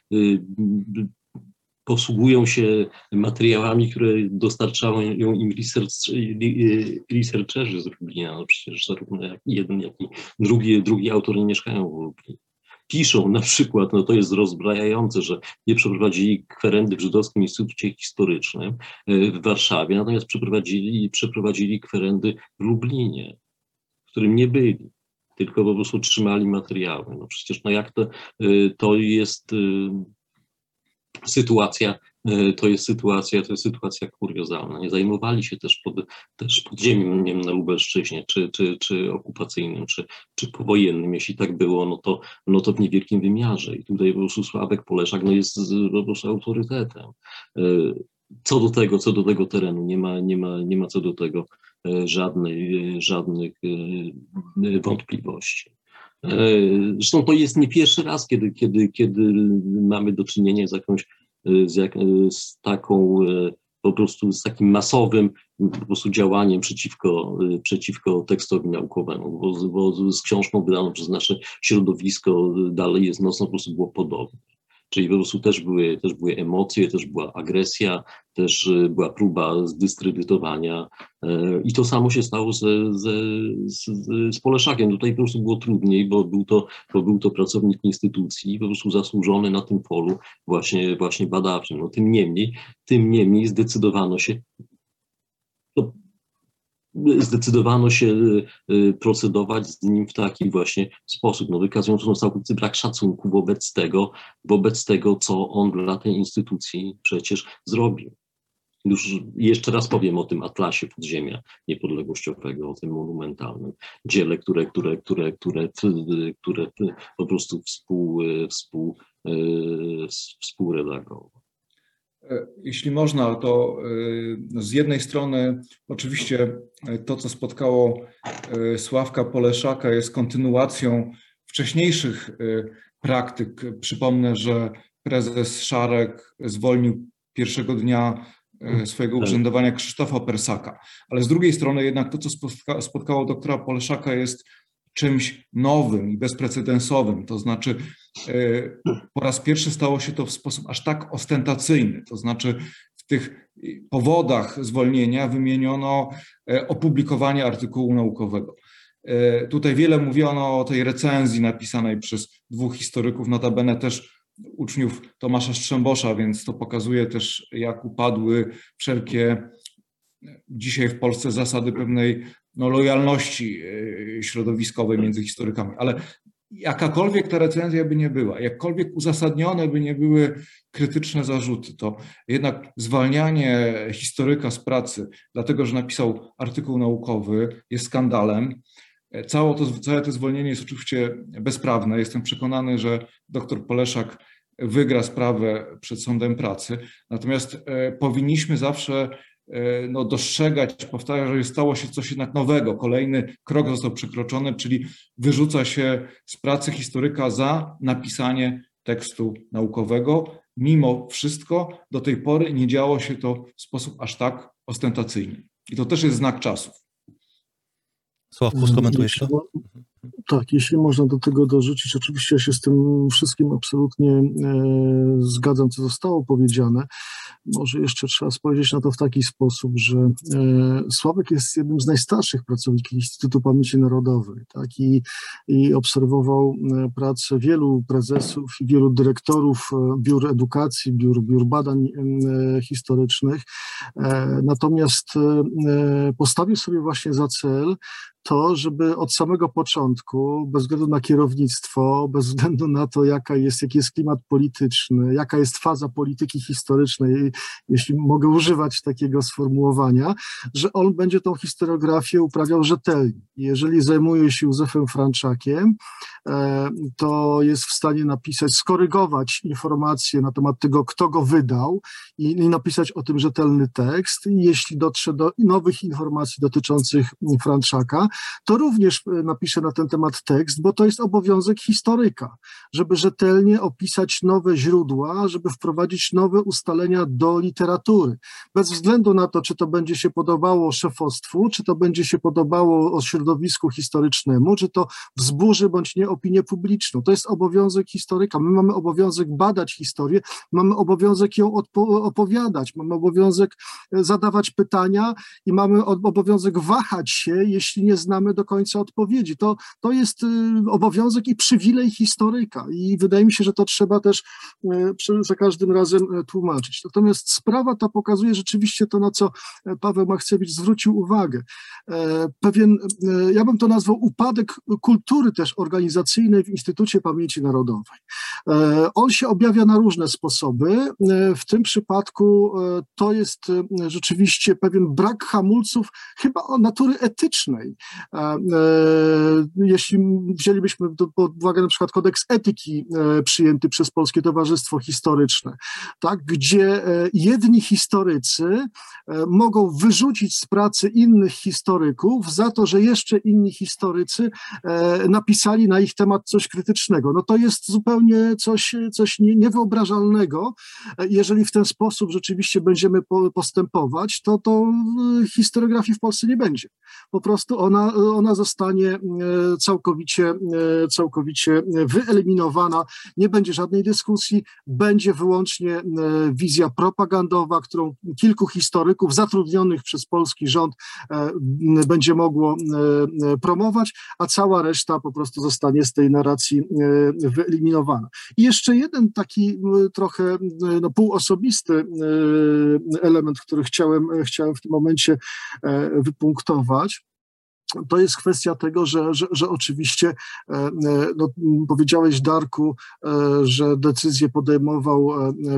posługują się materiałami, które dostarczają im research, researcherzy z Lublina. No przecież zarówno jak jeden, jak i drugi, drugi autor nie mieszkają w Lublinie. Piszą na przykład, no to jest rozbrajające, że nie przeprowadzili kwerendy w Żydowskim Instytucie Historycznym e, w Warszawie, natomiast przeprowadzili, przeprowadzili kwerendy w Lublinie, w którym nie byli tylko po prostu trzymali materiały. No przecież no jak to, e, to jest e, sytuacja, e, to jest sytuacja, to jest sytuacja kuriozalna. Nie zajmowali się też, pod, też podziemiem na Lubelszczyźnie, czy, czy, czy okupacyjnym, czy, czy powojennym. Jeśli tak było, no to, no to w niewielkim wymiarze. I tutaj po prostu Sławek Poleszak no jest po prostu autorytetem. E, co do tego, co do tego terenu, nie ma, nie ma, nie ma co do tego e, żadnej, żadnych wątpliwości. E, zresztą to jest nie pierwszy raz, kiedy, kiedy, kiedy mamy do czynienia z jakąś, z, jak, z taką po prostu z takim masowym po prostu działaniem przeciwko, przeciwko tekstowi naukowemu, bo, bo z książką wydaną przez nasze środowisko dalej jest mocno po prostu było podobne. Czyli po prostu też były, też były emocje, też była agresja, też e, była próba zdyskredytowania. E, I to samo się stało ze, ze, z, z Poleszakiem. Tutaj po prostu było trudniej, bo był, to, bo był to pracownik instytucji, po prostu zasłużony na tym polu właśnie, właśnie badawczym. No, tym niemniej, tym niemniej zdecydowano się zdecydowano się y, y, procedować z nim w taki właśnie sposób, no wykazując całkowity brak szacunku wobec tego, wobec tego, co on dla tej instytucji przecież zrobił. Już jeszcze raz powiem o tym atlasie podziemia niepodległościowego, o tym monumentalnym dziele, które, które, które, które, które po prostu współ, współ, y, współredagował. E, jeśli można, to e, z jednej strony oczywiście e, to, co spotkało Sławka Poleszaka jest kontynuacją wcześniejszych praktyk. Przypomnę, że prezes Szarek zwolnił pierwszego dnia swojego tak. urzędowania Krzysztofa Persaka. Ale z drugiej strony jednak to, co spotkało doktora Poleszaka jest czymś nowym i bezprecedensowym. To znaczy, po raz pierwszy stało się to w sposób aż tak ostentacyjny. To znaczy, w tych powodach zwolnienia wymieniono e, opublikowanie artykułu naukowego. E, tutaj wiele mówiono o tej recenzji napisanej przez dwóch historyków, notabene też uczniów Tomasza Strzembosza, więc to pokazuje też, jak upadły wszelkie dzisiaj w Polsce zasady pewnej no, lojalności e, środowiskowej między historykami, ale jakakolwiek ta recenzja by nie była, jakkolwiek uzasadnione by nie były krytyczne zarzuty, to jednak zwalnianie historyka z pracy, dlatego że napisał artykuł naukowy, jest skandalem. Całe to, całe to zwolnienie jest oczywiście bezprawne. Jestem przekonany, że dr Poleszak wygra sprawę przed sądem pracy. Natomiast e, powinniśmy zawsze no, dostrzegać, powtarzać, że stało się coś jednak nowego. Kolejny krok został przekroczony, czyli wyrzuca się z pracy historyka za napisanie tekstu naukowego. Mimo wszystko do tej pory nie działo się to w sposób aż tak ostentacyjny. I to też jest znak czasów. Sławku, skomentujesz to? Tak, jeśli można do tego dorzucić, oczywiście ja się z tym wszystkim absolutnie e, zgadzam, co zostało powiedziane. Może jeszcze trzeba spojrzeć na to w taki sposób, że e, Sławek jest jednym z najstarszych pracowników Instytutu Pamięci Narodowej tak? I, i obserwował e, pracę wielu prezesów wielu dyrektorów biur edukacji, biur, biur badań historycznych. Natomiast postawił sobie właśnie za cel to, żeby od samego początku, bez względu na kierownictwo, bez względu na to, jaka jest, jaki jest klimat polityczny, jaka jest faza polityki historycznej, jeśli mogę używać takiego sformułowania, że on będzie tą historiografię uprawiał rzetelnie. Jeżeli zajmuje się Józefem Franczakiem, e, to jest w stanie napisać, skorygować informacje na temat tego, kto go wydał i, napisać o tym rzetelny tekst. Jeśli dotrze do nowych informacji dotyczących Franczaka, to również e, napiszę na ten temat tekst, bo to jest obowiązek historyka, żeby rzetelnie opisać nowe źródła, żeby wprowadzić nowe ustalenia do literatury. Bez względu na to, czy to będzie się podobało szefostwu, czy to będzie się podobało środowisku historycznemu, czy to wzburzy bądź nie opinię publiczną. To jest obowiązek historyka. My mamy obowiązek badać historię, mamy obowiązek ją opowiadać, mamy obowiązek e, zadawać pytania i mamy obowiązek wahać się, jeśli nie znamy do końca odpowiedzi. To, to jest y, obowiązek i przywilej historyka i wydaje mi się, że to trzeba też y, za każdym razem y, tłumaczyć. Natomiast sprawa ta pokazuje rzeczywiście to, na co Paweł Machcewicz zwrócił uwagę. E, pewien, ja bym to nazwał upadek kultury też organizacyjnej w Instytucie Pamięci Narodowej. E, on się objawia na różne sposoby. E, w tym przypadku to jest rzeczywiście pewien brak hamulców, chyba o natury etycznej, Jeśli wzięlibyśmy pod uwagę na przykład kodeks etyki przyjęty przez Polskie Towarzystwo Historyczne, tak, gdzie jedni historycy mogą wyrzucić z pracy innych historyków za to, że jeszcze inni historycy napisali na ich temat coś krytycznego. No to jest zupełnie coś, coś niewyobrażalnego. Jeżeli w ten sposób rzeczywiście będziemy postępować, to, to historiografii w Polsce nie będzie. Po prostu ona, ona zostanie e, całkowicie, e, całkowicie wyeliminowana, nie będzie żadnej dyskusji, będzie wyłącznie e, wizja propagandowa, którą kilku historyków zatrudnionych przez polski rząd będzie mogło promować, a cała reszta po prostu zostanie z tej narracji wyeliminowana. I jeszcze jeden taki trochę no, półosobisty element, który chciałem, chciałem w tym momencie wypunktować to jest kwestia tego, że, że, że oczywiście e, e, no, powiedziałeś, Darku, e, że decyzję podejmował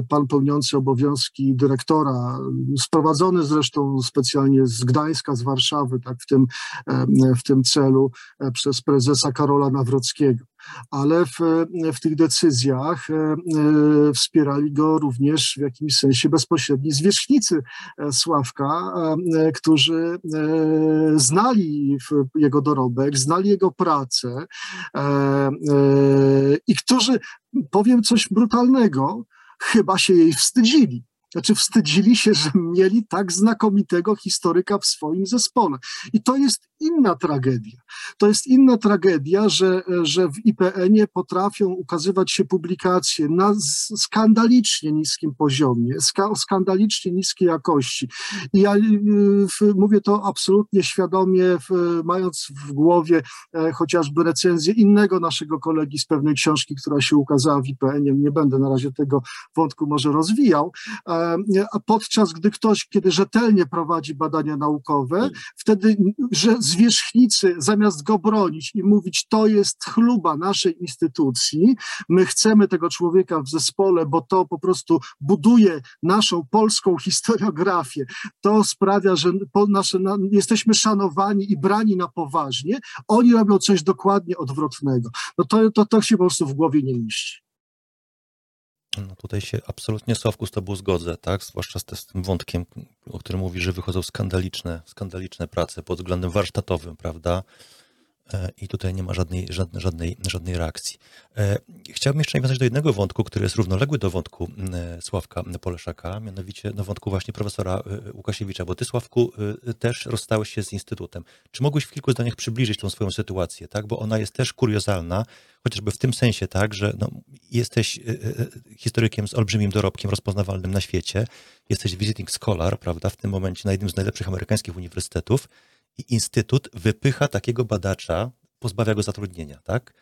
pan pełniący obowiązki dyrektora, sprowadzony zresztą specjalnie z Gdańska, z Warszawy, tak w tym, w tym celu przez prezesa Karola Nawrockiego ale w, w tych decyzjach e, e, wspierali go również w jakimś sensie bezpośredni zwierzchnicy e, Sławka, którzy znali jego dorobek, znali jego pracę i którzy, powiem coś brutalnego, chyba się jej wstydzili. Znaczy wstydzili się, że mieli tak znakomitego historyka w swoim zespole. I to jest inna tragedia. To jest inna tragedia, że, że w IPN-ie potrafią ukazywać się publikacje na skandalicznie niskim poziomie, ska, skandalicznie niskiej jakości. I ja y, w, mówię to absolutnie świadomie, w, mając w głowie e, chociażby recenzję innego naszego kolegi z pewnej książki, która się ukazała w IPN-ie. Nie będę na razie tego wątku może rozwijał. E, podczas gdy ktoś, kiedy rzetelnie prowadzi badania naukowe, hmm. wtedy, że zwierzchnicy zamiast go bronić i mówić, to jest chluba naszej instytucji, my chcemy tego człowieka w zespole, bo to po prostu buduje naszą polską historiografię, to sprawia, że nasze, jesteśmy szanowani i brani na poważnie, oni robią coś dokładnie odwrotnego. No to, to, to się po prostu w głowie nie mieści. No tutaj się absolutnie Sławku z tobą zgodzę, tak? Zwłaszcza z, z tym wątkiem, o którym mówi, że wychodzą skandaliczne, skandaliczne prace pod względem warsztatowym, prawda? E, I tutaj nie ma żadnej, żadnej, żadnej, żadnej reakcji. E, chciałbym jeszcze nawiązać do jednego wątku, który jest równoległy do wątku e, Sławka Poleszaka, mianowicie do wątku właśnie profesora Łukasiewicza, bo ty, Sławku, też rozstałeś się z Instytutem. Czy mogłeś w kilku zdaniach przybliżyć tą swoją sytuację, tak? Bo ona jest też kuriozalna, chociażby w tym sensie, tak, że no, jesteś historykiem z olbrzymim dorobkiem rozpoznawalnym na świecie, jesteś visiting scholar, prawda, w tym momencie na jednym z najlepszych amerykańskich uniwersytetów, i instytut wypycha takiego badacza, pozbawia go zatrudnienia, tak?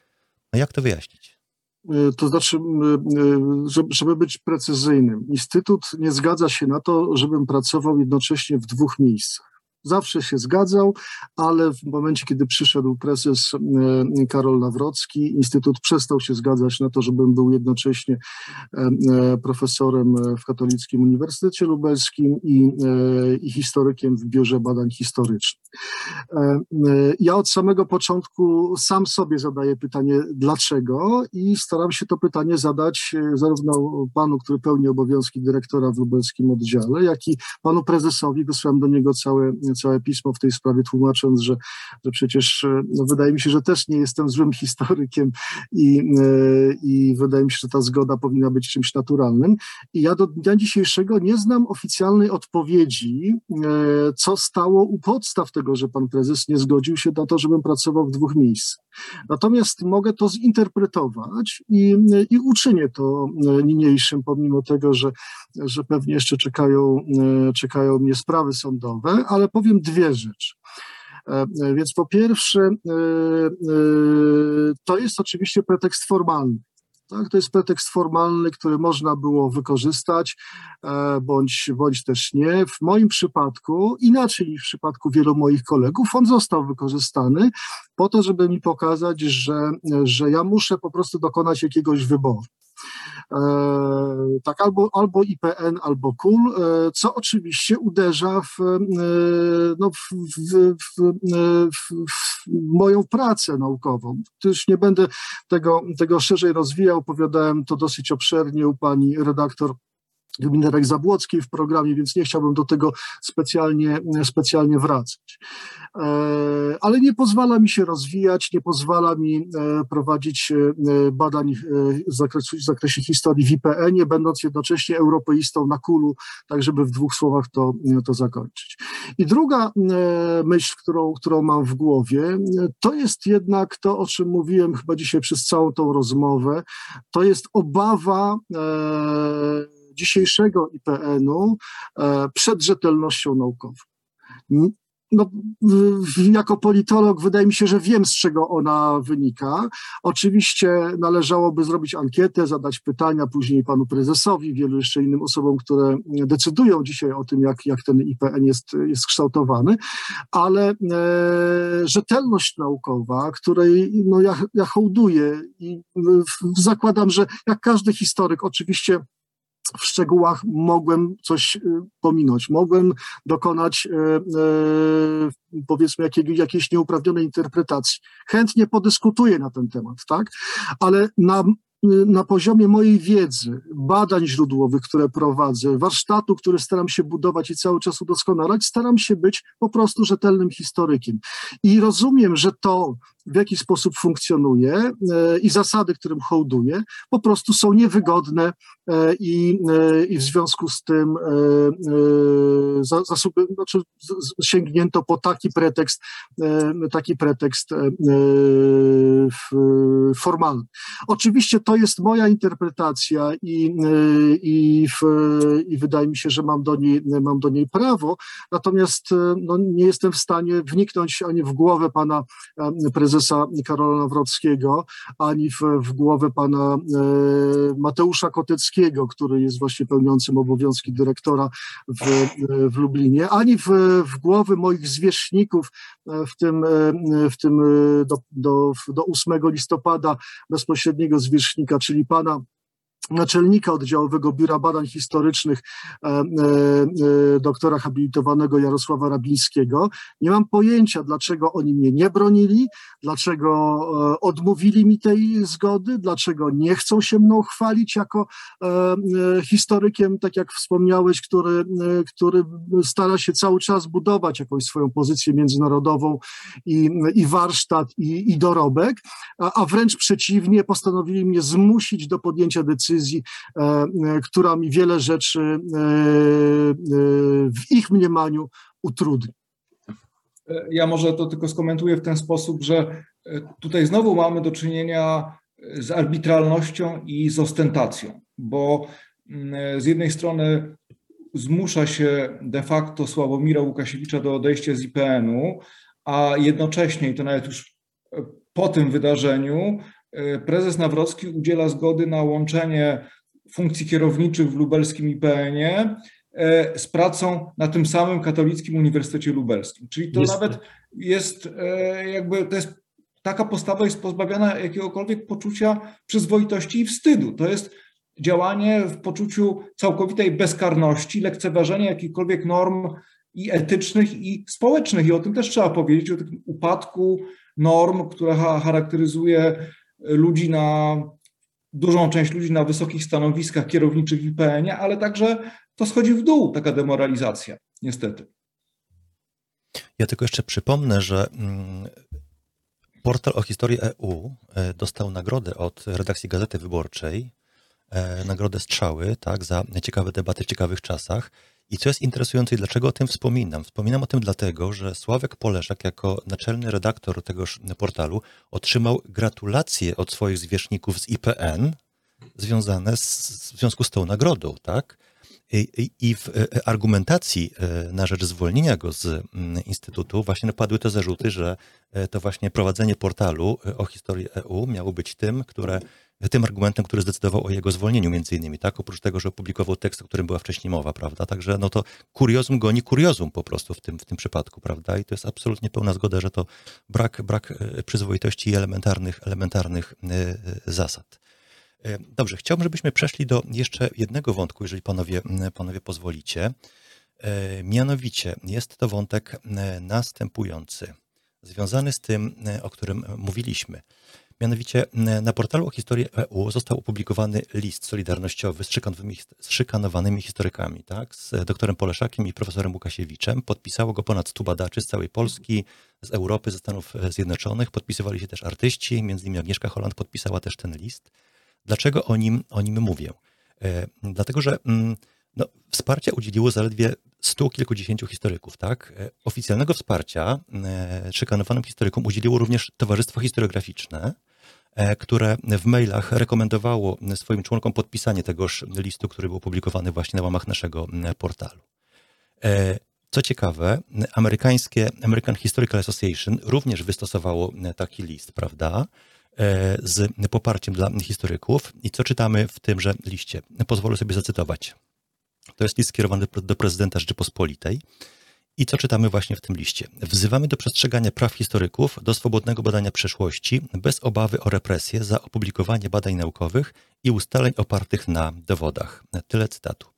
No jak to wyjaśnić? Y, to znaczy, y, żeby być precyzyjnym, Instytut nie zgadza się na to, żebym pracował jednocześnie w dwóch miejscach zawsze się zgadzał, ale w momencie, kiedy przyszedł prezes e, Karol Nawrocki, Instytut przestał się zgadzać na to, żebym był jednocześnie e, e, profesorem w Katolickim Uniwersytecie Lubelskim i, i historykiem w Biurze Badań Historycznych. Ja od samego początku sam sobie zadaję pytanie, dlaczego i staram się to pytanie zadać zarówno panu, który pełni obowiązki dyrektora w lubelskim oddziale, jak i panu prezesowi. Wysłałem do niego całe całe pismo w tej sprawie, tłumacząc, że, że przecież e, no, wydaje mi się, że też nie jestem złym historykiem i, e, i wydaje mi się, że ta zgoda powinna być czymś naturalnym. I ja do dnia dzisiejszego nie znam oficjalnej odpowiedzi, e, co stało u podstaw tego, że pan prezes nie zgodził się na to, żebym pracował w dwóch miejscach. Natomiast mogę to zinterpretować i, i uczynię to niniejszym, pomimo tego, że, że pewnie jeszcze czekają, czekają mnie sprawy sądowe, ale powiem dwie rzeczy. E, więc po pierwsze, e, e, to jest oczywiście pretekst formalny. Tak, to jest pretekst formalny, który można było wykorzystać, bądź, bądź też nie. W moim przypadku, inaczej niż w przypadku wielu moich kolegów, on został wykorzystany po to, żeby mi pokazać, że, że ja muszę po prostu dokonać jakiegoś wyboru. Tak, albo, albo IPN, albo KUL, co oczywiście uderza w, no, w, w, w, w moją pracę naukową. Już nie będę tego, tego szerzej rozwijał, opowiadałem to dosyć obszernie u pani redaktor Gminerek Zabłockiej w programie, więc nie chciałbym do tego specjalnie, specjalnie wracać. E, ale nie pozwala mi się rozwijać, nie pozwala mi e, prowadzić e, badań w zakresie, w zakresie historii w IPN-ie, będąc jednocześnie europeistą na kulu, tak żeby w dwóch słowach to, to zakończyć. I druga myśl, którą, którą mam w głowie, to jest jednak to, o czym mówiłem chyba dzisiaj przez całą tą rozmowę, to jest obawa dzisiejszego IPN-u e, przed rzetelnością naukową. No, jako politolog wydaje mi się, że wiem, z czego ona wynika. Oczywiście należałoby zrobić ankietę, zadać pytania później panu prezesowi, wielu jeszcze innym osobom, które decydują dzisiaj o tym, jak, jak ten IPN jest, jest kształtowany, ale e, rzetelność naukowa, której no, ja, ja hołduję i zakładam, że jak każdy historyk, oczywiście w szczegółach mogłem coś y, pominąć, mogłem dokonać y, y, powiedzmy jakiej, jakiejś nieuprawnionej interpretacji. Chętnie podyskutuję na ten temat, tak? Ale na na poziomie mojej wiedzy, badań źródłowych, które prowadzę, warsztatu, który staram się budować i cały czas udoskonalać, staram się być po prostu rzetelnym historykiem. I rozumiem, że to, w jaki sposób funkcjonuje e, i zasady, którym hołduję, po prostu są niewygodne e, i, e, i w związku z tym znaczy sięgnięto po taki pretekst, taki pretekst formalny. Oczywiście to jest moja interpretacja i, i, w, i wydaje mi się, że mam do niej, mam do niej prawo, natomiast no, nie jestem w stanie wniknąć ani w głowę pana prezydenta, prezesa Karola Nawrockiego, ani w, w głowę pana e, Mateusza Koteckiego, który jest właśnie pełniącym obowiązki dyrektora w, w Lublinie, ani w, w głowy moich zwierzchników, e, w tym, e, w tym do, do, do 8 listopada bezpośredniego zwierzchnika, czyli pana naczelnika oddziałowego Biura Badań Historycznych e, e, e, doktora habilitowanego Jarosława Rabińskiego. Nie mam pojęcia, dlaczego oni mnie nie bronili, dlaczego odmówili mi tej zgody, dlaczego nie chcą się mną chwalić jako historykiem, tak jak wspomniałeś, który, który stara się cały czas budować jakąś swoją pozycję międzynarodową i, i warsztat, i, i dorobek, a, a wręcz przeciwnie, postanowili mnie zmusić do podjęcia decyzji, decyzji, e, e, która mi wiele rzeczy e, w ich mniemaniu utrudni. Ja może to tylko skomentuję w ten sposób, że tutaj znowu mamy do czynienia z arbitralnością i z ostentacją, bo mm, z jednej strony zmusza się de facto Sławomira Łukasiewicza do odejścia z IPN-u, a jednocześnie, i to nawet już po tym wydarzeniu, E, prezes Nawrocki udziela zgody na łączenie funkcji kierowniczych w lubelskim IPN-ie e, z pracą na tym samym Katolickim Uniwersytecie Lubelskim. Czyli to jest. nawet jest e, jakby, to jest, taka postawa jest pozbawiona jakiegokolwiek poczucia przyzwoitości i wstydu. To jest działanie w poczuciu całkowitej bezkarności, lekceważenia jakichkolwiek norm i etycznych, i społecznych. I o tym też trzeba powiedzieć, o tym upadku norm, która charakteryzuje ludzi na dużą część ludzi na wysokich stanowiskach kierowniczych w IPN-ie, ale także to schodzi w dół, taka demoralizacja, niestety. Ja tylko jeszcze przypomnę, że mm, portal o historii EU e, dostał nagrodę od redakcji Gazety Wyborczej, e, nagrodę Strzały, tak, za ciekawe debaty w ciekawych czasach. I co jest interesujące i dlaczego o tym wspominam? Wspominam o tym dlatego, że Sławek Poleszak jako naczelny redaktor tegoż portalu otrzymał gratulacje od swoich zwierzchników z IPN związane z, w związku z tą nagrodą, tak? I, I, w e, argumentacji e, na rzecz zwolnienia go z mm, Instytutu właśnie padły te zarzuty, że e, to właśnie prowadzenie portalu o historii EU miało być tym, które tym argumentem, który zdecydował o jego zwolnieniu między innymi, tak? Oprócz tego, że opublikował tekst, o którym była wcześniej mowa, prawda? Także no to kuriozum goni kuriozum po prostu w tym, w tym przypadku, prawda? I to jest absolutnie pełna zgoda, że to brak, brak e, przyzwoitości i elementarnych, elementarnych e, e, zasad. Dobrze, chciałbym, żebyśmy przeszli do jeszcze jednego wątku, jeżeli panowie, panowie pozwolicie. Mianowicie jest to wątek następujący, związany z tym, o którym mówiliśmy. Mianowicie na portalu o historii EU został opublikowany list solidarnościowy z, z szykanowanymi historykami, tak? z doktorem Poleszakiem i profesorem Łukasiewiczem. Podpisało go ponad 100 badaczy z całej Polski, z Europy, ze Stanów Zjednoczonych. Podpisywali się też artyści, między innymi Agnieszka Holland podpisała też ten list. Dlaczego o nim, o nim mówię? E, dlatego, że no, wsparcia udzieliło zaledwie stu kilkudziesięciu historyków, tak? E, oficjalnego wsparcia e, szykanowanym historykom udzieliło również Towarzystwo Historiograficzne, E, które w mailach rekomendowało swoim członkom podpisanie tegoż listu, który był opublikowany właśnie na łamach naszego portalu. E, co ciekawe, amerykańskie American Historical Association również wystosowało taki list, prawda? E, z poparciem dla historyków. I co czytamy w tymże liście? Pozwolę sobie zacytować. To jest list skierowany do prezydenta Rzeczypospolitej. I co czytamy właśnie w tym liście? Wzywamy do przestrzegania praw historyków, do swobodnego badania przeszłości, bez obawy o represję za opublikowanie badań naukowych i ustaleń opartych na dowodach. Tyle cytatu.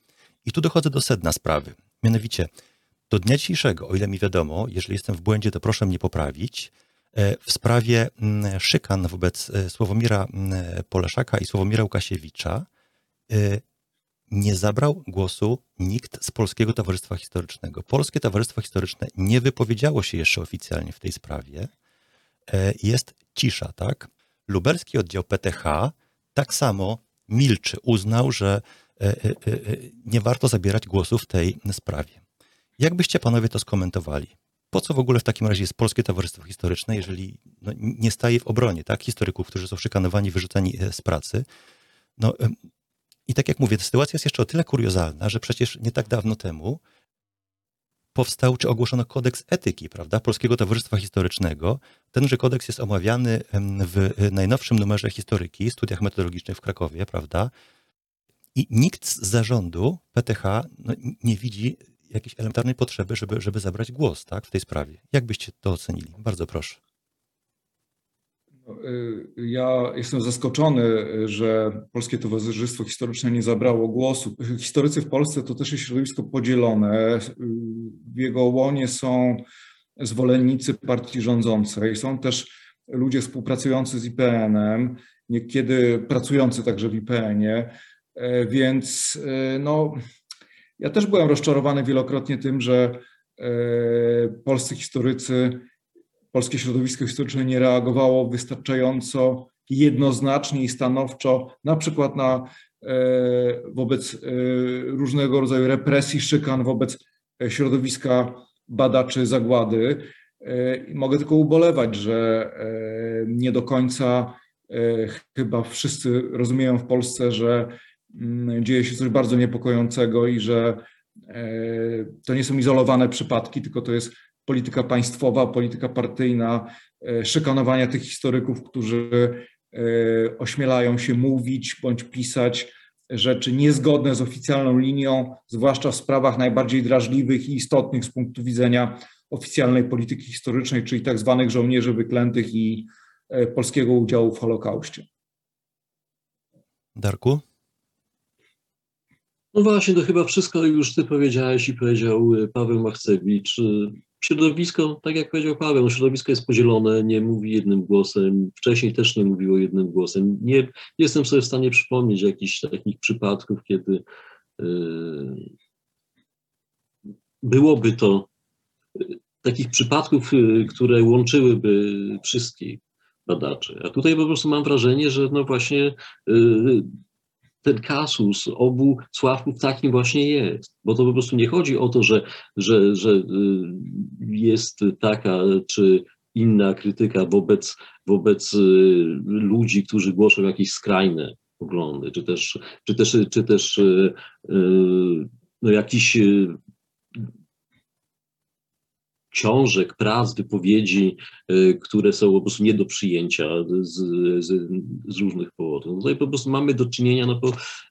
I tu dochodzę do sedna sprawy. Mianowicie, do dnia dzisiejszego, o ile mi wiadomo, jeżeli jestem w błędzie, to proszę mnie poprawić, e, w sprawie mm, szykan wobec e, Sławomira mm, Poleszaka i Sławomira Łukasiewicza e, nie zabrał głosu nikt z Polskiego Towarzystwa Historycznego. Polskie Towarzystwo Historyczne nie wypowiedziało się jeszcze oficjalnie w tej sprawie. E, jest cisza, tak? Lubelski oddział PTH tak samo milczy, uznał, że e, e, nie warto zabierać głosu w tej sprawie. Jak byście panowie to skomentowali? Po co w ogóle w takim razie jest Polskie Towarzystwo Historyczne, jeżeli no, nie staje w obronie tak, historyków, którzy są szykanowani, wyrzucani z pracy? No, i tak jak mówię, ta sytuacja jest jeszcze o tyle kuriozalna, że przecież nie tak dawno temu powstał czy ogłoszono kodeks etyki, prawda, Polskiego Towarzystwa Historycznego. Tenże kodeks jest omawiany w najnowszym numerze historyki, studiach metodologicznych w Krakowie, prawda. I nikt z zarządu PTH no, nie widzi jakiejś elementarnej potrzeby, żeby, żeby zabrać głos tak, w tej sprawie. Jak byście to ocenili? Bardzo proszę. Y, ja jestem zaskoczony, że Polskie Towarzystwo Historyczne nie zabrało głosu. Historycy w Polsce to też jest środowisko podzielone. W jego łonie są zwolennicy partii rządzącej, są też ludzie współpracujący z IPN-em, niekiedy pracujący także w IPN-ie, e, więc e, no, ja też byłem rozczarowany wielokrotnie tym, że e, polscy historycy polskie środowisko historyczne nie reagowało wystarczająco jednoznacznie i stanowczo, na przykład na, e, wobec e, różnego rodzaju represji, szykan wobec e, środowiska badaczy zagłady. Mogę tylko ubolewać, że nie do końca chyba wszyscy rozumieją w Polsce, że mm, dzieje się coś bardzo niepokojącego i że to nie są izolowane przypadki, tylko to jest polityka państwowa, polityka partyjna, e, szykanowania tych historyków, którzy e, ośmielają się mówić bądź pisać rzeczy niezgodne z oficjalną linią, zwłaszcza w sprawach najbardziej drażliwych i istotnych z punktu widzenia oficjalnej polityki historycznej, czyli tak zwanych żołnierzy wyklętych i e, polskiego udziału w Holokauście. Darku? No właśnie, to chyba wszystko już ty powiedziałeś i powiedział Paweł Machcewicz środowisko, tak jak powiedział Paweł, środowisko jest podzielone, nie mówi jednym głosem, wcześniej też nie mówiło jednym głosem. Nie jestem sobie w stanie przypomnieć jakichś takich przypadków, kiedy yy, byłoby to yy, takich przypadków, yy, które łączyłyby wszystkich badaczy. A tutaj po prostu mam wrażenie, że no właśnie ten kasus obu Sławków takim właśnie jest. Bo to po prostu nie chodzi o to, że, że, że y, jest taka czy inna krytyka wobec, wobec y, ludzi, którzy głoszą jakieś skrajne poglądy, czy też, czy też, czy też y, no jakiś książek, prac, wypowiedzi, y, które są po prostu nie do przyjęcia z, z, z różnych powodów. No tutaj po prostu mamy do czynienia no,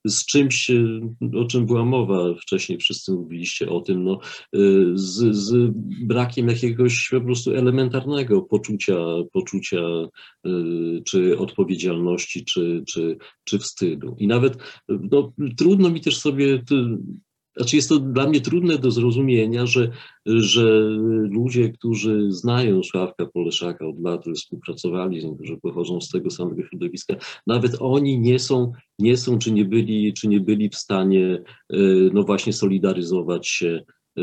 z czymś, y, o czym była mowa wcześniej, wszyscy mówiliście o tym, no, y, z, z brakiem jakiegoś po prostu elementarnego poczucia, poczucia czy odpowiedzialności, czy, czy, czy wstydu. I nawet no, trudno mi też sobie znaczy jest to dla mnie trudne do zrozumienia, że, że ludzie, którzy znają Sławka Poleszaka od lat, współpracowali z nim, którzy pochodzą z tego samego środowiska, nawet oni nie są, nie są czy, nie byli, czy nie byli w stanie e, no właśnie solidaryzować się e,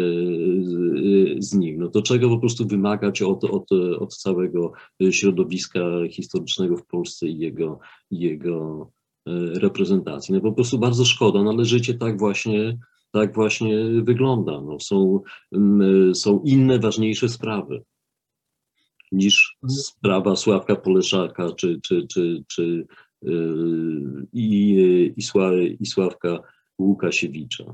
z nim. No to czego po prostu wymagać od, od, od całego środowiska historycznego w Polsce i jego, jego e, reprezentacji. No po prostu bardzo szkoda, no ale życie tak właśnie tak właśnie wygląda. No, są, mm, są inne, ważniejsze sprawy niż sprawa Sławka Poleszaka czy, czy, czy, czy yy, i, i, Sła, i Sławka Łukasiewicza.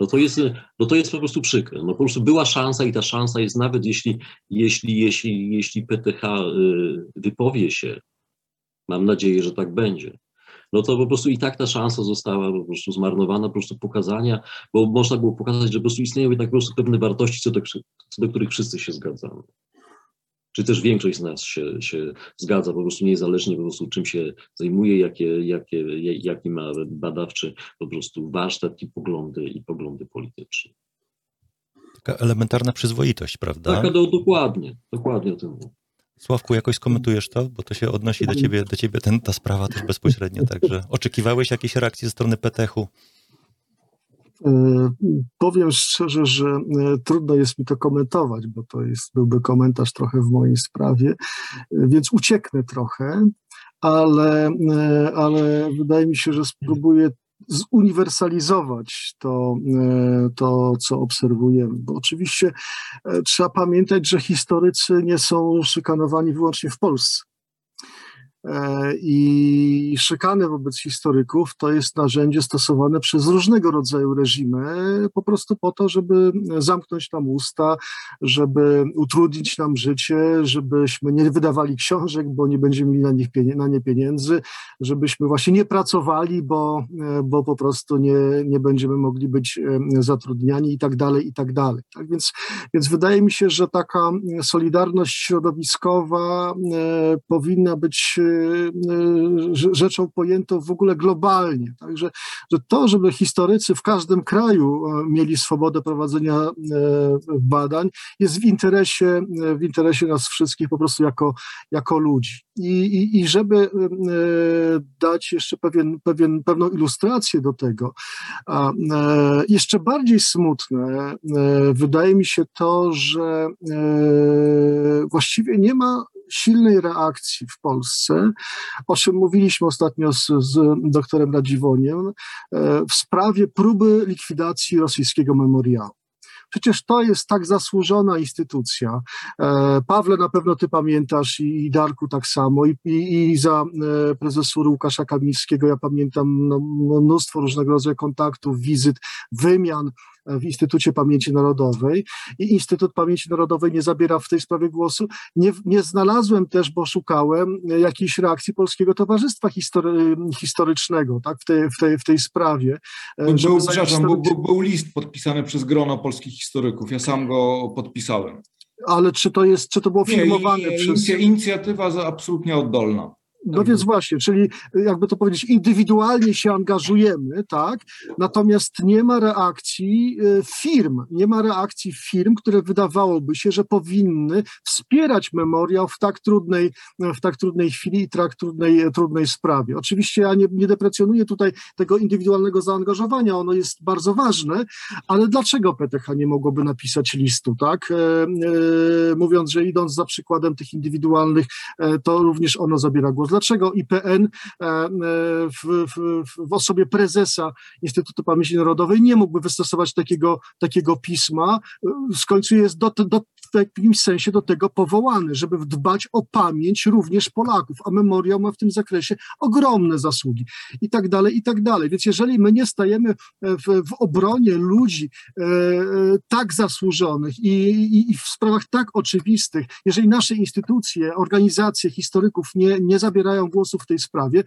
No to, jest, no to jest po prostu przykre. No po prostu była szansa i ta szansa jest nawet jeśli, jeśli, jeśli, jeśli PTH yy, wypowie się, mam nadzieję, że tak będzie, no to po prostu i tak ta szansa została po prostu zmarnowana, po prostu pokazania, bo można było pokazać, że po prostu istnieją tak po prostu pewne wartości, co do, co do których wszyscy się zgadzamy. Czy też większość z nas się, się zgadza, po prostu niezależnie po prostu czym się zajmuje, jakie, jakie, jaki ma badawczy po prostu warsztat i poglądy i poglądy polityczne. Taka elementarna przyzwoitość, prawda? Taka do, dokładnie, dokładnie o tym mówię. Sławku, jakoś skomentujesz to? Bo to się odnosi do ciebie, do ciebie ten, ta sprawa też bezpośrednio. Także oczekiwałeś jakiejś reakcji ze strony PTH-u? E, powiem szczerze, że e, trudno jest mi to komentować, bo to jest, byłby komentarz trochę w mojej sprawie, e, więc ucieknę trochę, ale, ale wydaje mi się, że spróbuję zuniwersalizować to, e, to, co obserwujemy. Bo oczywiście e, trzeba pamiętać, że historycy nie są szykanowani wyłącznie w Polsce. E, I szykany wobec historyków to jest narzędzie stosowane przez różnego rodzaju reżimy, po prostu po to, żeby zamknąć nam usta, żeby utrudnić nam życie, żebyśmy nie wydawali książek, bo nie będziemy mieli na, nich na nie pieniędzy, żebyśmy właśnie nie pracowali, bo, bo po prostu nie, nie będziemy mogli być e, zatrudniani i tak dalej, i tak dalej. Tak więc, więc wydaje mi się, że taka solidarność środowiskowa e, powinna być rzeczą pojętą w ogóle globalnie. Także że to, żeby historycy w każdym kraju e, mieli swobodę prowadzenia e, badań, jest w interesie, e, w interesie nas wszystkich po prostu jako, jako ludzi. I, i, i żeby dać jeszcze pewien, pewien, pewną ilustrację do tego, jeszcze bardziej smutne wydaje mi się to, że właściwie nie ma silnej reakcji w Polsce, o czym mówiliśmy ostatnio z, z doktorem Radziwoniem, e, w sprawie próby likwidacji rosyjskiego memoriału. Przecież to jest tak zasłużona instytucja. E, Pawle, na pewno ty pamiętasz i Darku tak samo i, i, i za e, prezesury Łukasza Kamińskiego ja pamiętam no, mnóstwo różnego rodzaju kontaktów, wizyt, wymian w Instytucie Pamięci Narodowej i Instytut Pamięci Narodowej nie zabiera w tej sprawie głosu. Nie, nie znalazłem też, bo szukałem jakiejś reakcji Polskiego Towarzystwa History, Historycznego tak, w, tej, w, tej, w tej sprawie. E, był, przepraszam, był, był, był list podpisany przez grono polskich historyków. Ja sam go podpisałem. Ale czy to jest, czy to było filmowane nie, przez... Inicjatywa absolutnie oddolna. No więc właśnie, czyli jakby to powiedzieć, indywidualnie się angażujemy, tak? Natomiast nie ma reakcji y, firm, nie ma reakcji firm, które wydawałoby się, że powinny wspierać memoriał w tak trudnej, w tak trudnej chwili i tak trudnej, trudnej sprawie. Oczywiście ja nie, nie deprecjonuję tutaj tego indywidualnego zaangażowania, ono jest bardzo ważne, ale dlaczego PTH nie mogłoby napisać listu, tak? E, e, mówiąc, że idąc za przykładem tych indywidualnych, e, to również ono zabiera głos Dlaczego IPN w, w, w osobie prezesa Instytutu Pamięci Narodowej nie mógłby wystosować takiego, takiego pisma? W końcu jest do, do, w jakimś sensie do tego powołany, żeby dbać o pamięć również Polaków, a memoriał ma w tym zakresie ogromne zasługi i tak dalej, i tak dalej. Więc jeżeli my nie stajemy w, w obronie ludzi e, e tak zasłużonych i, i, i, w sprawach tak oczywistych, jeżeli nasze instytucje, organizacje historyków nie, nie zabierają głosu w tej sprawie,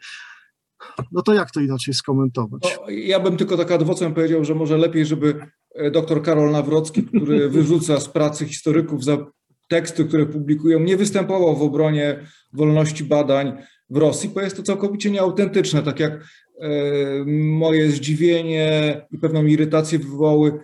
no to jak to inaczej skomentować? No, ja bym tylko tak adwocem powiedział, że może lepiej, żeby e, dr Karol Nawrocki, który wyrzuca z pracy historyków za teksty, które publikują, nie występował w obronie wolności badań w Rosji, bo jest to całkowicie nieautentyczne, tak jak e, moje zdziwienie i pewną irytację wywołały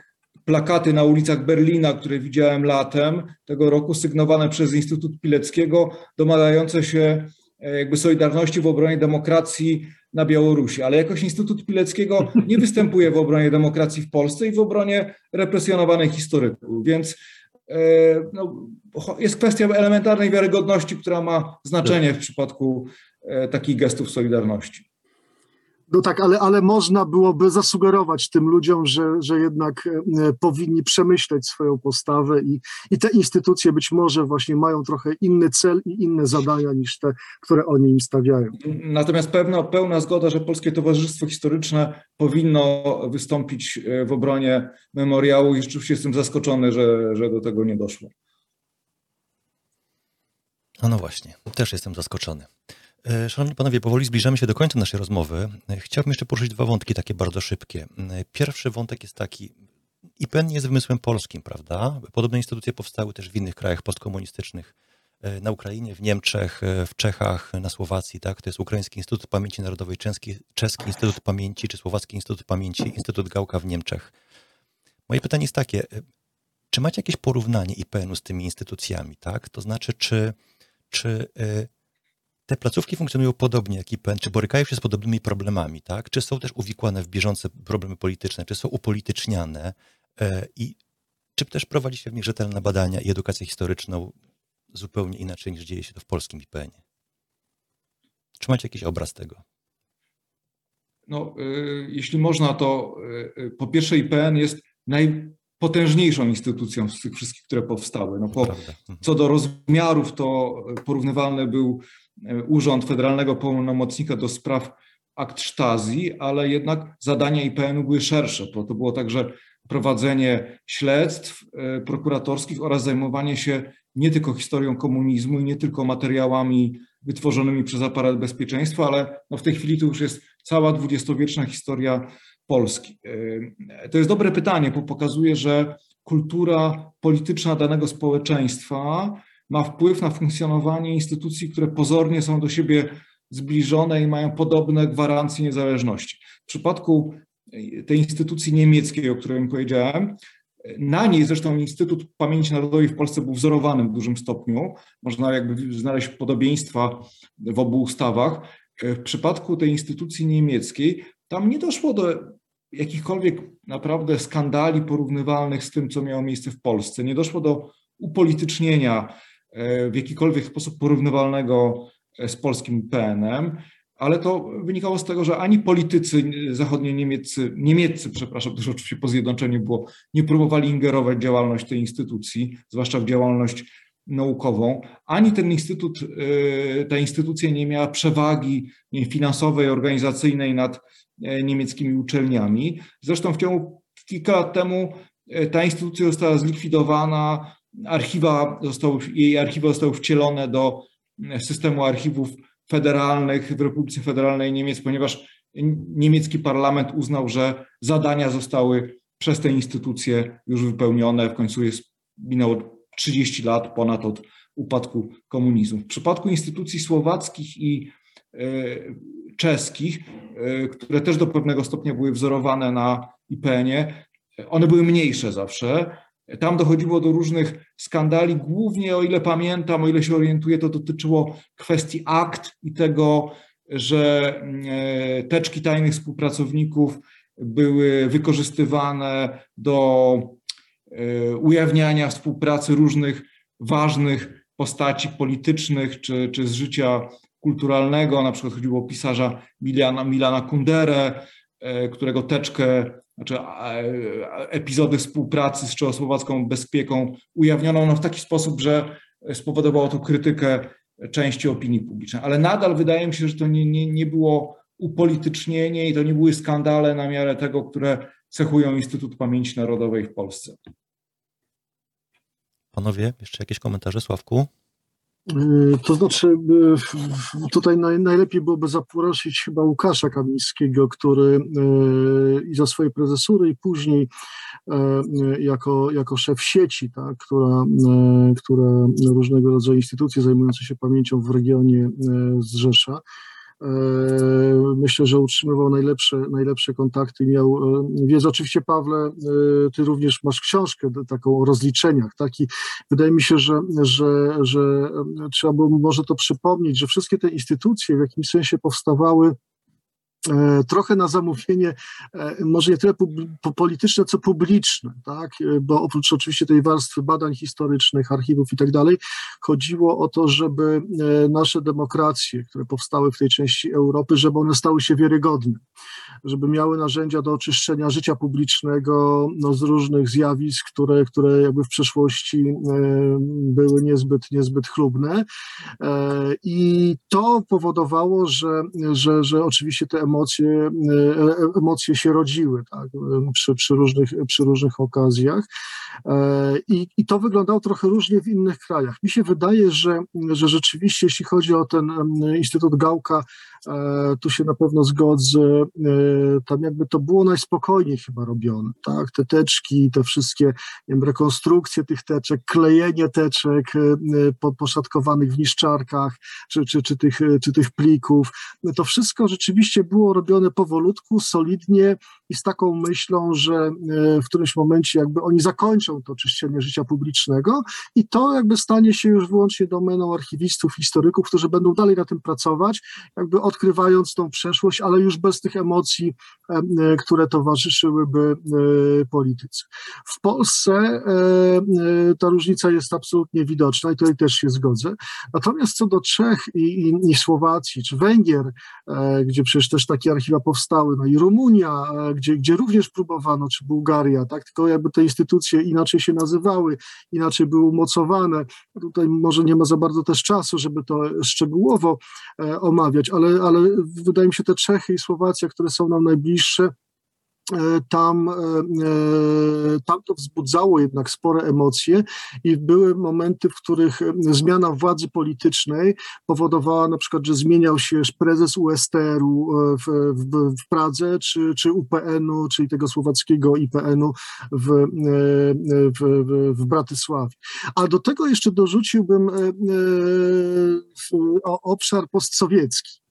plakaty na ulicach Berlina, które widziałem latem tego roku, sygnowane przez Instytut Pileckiego, domagające się jakby solidarności w obronie demokracji na Białorusi, ale jakoś Instytut Pileckiego nie występuje w obronie demokracji w Polsce i w obronie represjonowanych historyków, więc e, no, jest kwestia elementarnej wiarygodności, która ma znaczenie w przypadku e, takich gestów solidarności. No tak, ale, ale można byłoby zasugerować tym ludziom, że, że jednak e, powinni przemyśleć swoją postawę i, i te instytucje być może właśnie mają trochę inny cel i inne zadania niż te, które oni im stawiają. Natomiast pewna, pełna zgoda, że Polskie Towarzystwo Historyczne powinno wystąpić e, w obronie memoriału i rzeczywiście jestem zaskoczony, że, że do tego nie doszło. A no właśnie, też jestem zaskoczony. E, szanowni panowie, powoli zbliżamy się do końca naszej rozmowy. E, chciałbym jeszcze poruszyć dwa wątki takie bardzo szybkie. E, pierwszy wątek jest taki, IPN jest wymysłem polskim, prawda? Podobne instytucje powstały też w innych krajach postkomunistycznych, na Ukrainie, w Niemczech, w Czechach, na Słowacji, tak? To jest Ukraiński Instytut Pamięci Narodowej, Czeski, Czeski Instytut Pamięci, czy Słowacki Instytut Pamięci, Instytut Gałka w Niemczech. Moje pytanie jest takie, czy macie jakieś porównanie IPN-u z tymi instytucjami, tak? To znaczy, czy, czy te placówki funkcjonują podobnie jak IPN, czy borykają się z podobnymi problemami, tak? Czy są też uwikłane w bieżące problemy polityczne, czy są upolityczniane e, i czy też prowadzi się w nich rzetelne badania i edukację historyczną zupełnie inaczej niż dzieje się to w polskim IPN-ie? Czy macie jakiś obraz tego? No, y, jeśli można, to y, po pierwsze IPN jest najpotężniejszą instytucją z tych wszystkich, które powstały. No, po, mhm. co do rozmiarów, to porównywalny był E, Urząd Federalnego Pełnomocnika do Spraw Akt Sztazji, ale jednak zadania IPN-u były szersze, bo to było także prowadzenie śledztw e, prokuratorskich oraz zajmowanie się nie tylko historią komunizmu i nie tylko materiałami wytworzonymi przez aparat bezpieczeństwa, ale no w tej chwili to już jest cała dwudziestowieczna historia Polski. E, to jest dobre pytanie, bo pokazuje, że kultura polityczna danego społeczeństwa ma wpływ na funkcjonowanie instytucji, które pozornie są do siebie zbliżone i mają podobne gwarancje niezależności. W przypadku tej instytucji niemieckiej, o której powiedziałem, na niej zresztą Instytut Pamięci Narodowej w Polsce był wzorowany w dużym stopniu. Można jakby znaleźć podobieństwa w obu ustawach. W przypadku tej instytucji niemieckiej tam nie doszło do jakichkolwiek naprawdę skandali porównywalnych z tym, co miało miejsce w Polsce. Nie doszło do upolitycznienia w jakikolwiek sposób porównywalnego z polskim PN-em, ale to wynikało z tego, że ani politycy zachodnio-niemieccy, niemieccy, przepraszam, też oczywiście po zjednoczeniu było, nie próbowali ingerować w działalność tej instytucji, zwłaszcza w działalność naukową, ani ten instytut, y, ta instytucja nie miała przewagi finansowej, organizacyjnej nad e, niemieckimi uczelniami. Zresztą w ciągu kilka lat temu e, ta instytucja została zlikwidowana, archiwa zostały, jej archiwa zostały wcielone do systemu archiwów federalnych w Republice Federalnej Niemiec, ponieważ niemiecki parlament uznał, że zadania zostały przez te instytucje już wypełnione. W końcu jest minęło 30 lat ponad od upadku komunizmu. W przypadku instytucji słowackich i e, czeskich, e, które też do pewnego stopnia były wzorowane na IPN-ie, one były mniejsze zawsze, tam dochodziło do różnych skandali, głównie o ile pamiętam, o ile się orientuję, to dotyczyło kwestii akt i tego, że e, teczki tajnych współpracowników były wykorzystywane do e, ujawniania współpracy różnych ważnych postaci politycznych czy, czy z życia kulturalnego, na przykład chodziło o pisarza Milana, Milana Kunderę, którego teczkę, znaczy epizody współpracy z czechosłowacką bezpieką ujawniono no w taki sposób, że spowodowało to krytykę części opinii publicznej. Ale nadal wydaje mi się, że to nie, nie, nie było upolitycznienie i to nie były skandale na miarę tego, które cechują Instytut Pamięci Narodowej w Polsce. Panowie, jeszcze jakieś komentarze, Sławku? Y, to znaczy, y, tutaj najlepiej byłoby zaprosić chyba Łukasza Kamińskiego, który y, i za swojej prezesury, i później jako, jako szef sieci, tak, która, która różnego rodzaju instytucje zajmujące się pamięcią w regionie zrzesza. E, myślę, że utrzymywał najlepsze, najlepsze kontakty, miał e, wiedzę. Oczywiście, Pawle, e, ty również masz książkę taką o rozliczeniach, tak? I wydaje mi się, że, że, że trzeba było może to przypomnieć, że wszystkie te instytucje w jakimś sensie powstawały trochę na zamówienie, e, może nie tyle polityczne, co publiczne, tak? E, bo oprócz oczywiście tej warstwy badań historycznych, archiwów i tak dalej, chodziło o to, żeby nasze demokracje, które powstały w tej części Europy, żeby one stały się wiarygodne, żeby miały narzędzia do oczyszczenia życia publicznego no, z różnych zjawisk, które, które jakby w przeszłości były niezbyt, niezbyt chlubne. I to powodowało, że, że, że oczywiście te emocje, e, emocje się rodziły tak, przy, przy, różnych, przy różnych okazjach. E, I, I to wyglądało trochę różnie w innych krajach. Mi się wydaje, że, że rzeczywiście, jeśli chodzi o ten Instytut Gałka, e, tu się na pewno zgodzę, tam jakby to było najspokojniej chyba robione, tak, te teczki, te wszystkie, wiem, rekonstrukcje tych teczek, klejenie teczek poszatkowanych w niszczarkach, czy, czy, czy, tych, czy tych plików, to wszystko rzeczywiście było robione powolutku, solidnie i z taką myślą, że e, w którymś momencie jakby oni zakończą to czyszczenie życia publicznego i to jakby stanie się już wyłącznie domeną archiwistów, historyków, którzy będą dalej na tym pracować, jakby odkrywając tą przeszłość, ale już bez tych emocji, e, e, które towarzyszyłyby polityce. W Polsce ta różnica jest absolutnie widoczna i tutaj też się zgodzę. Natomiast co do Czech i, i, i Słowacji, czy Węgier, gdzie przecież też takie archiwa powstały, no i Rumunia, gdzie, gdzie również próbowano, czy Bułgaria, tak, tylko jakby te instytucje inaczej się nazywały, inaczej były umocowane. Tutaj może nie ma za bardzo też czasu, żeby to szczegółowo e, omawiać, ale, ale wydaje mi się te Czechy i Słowacja, które są nam najbliższe, tam, e, e, tam to wzbudzało jednak spore emocje i były momenty, w których zmiana władzy politycznej powodowała na przykład, że zmieniał się prezes USTR-u w, w, w Pradze, czy, czy UPN-u, czyli tego słowackiego IPN-u w, w, w, Bratysławie. A do tego jeszcze dorzuciłbym obszar postsowiecki.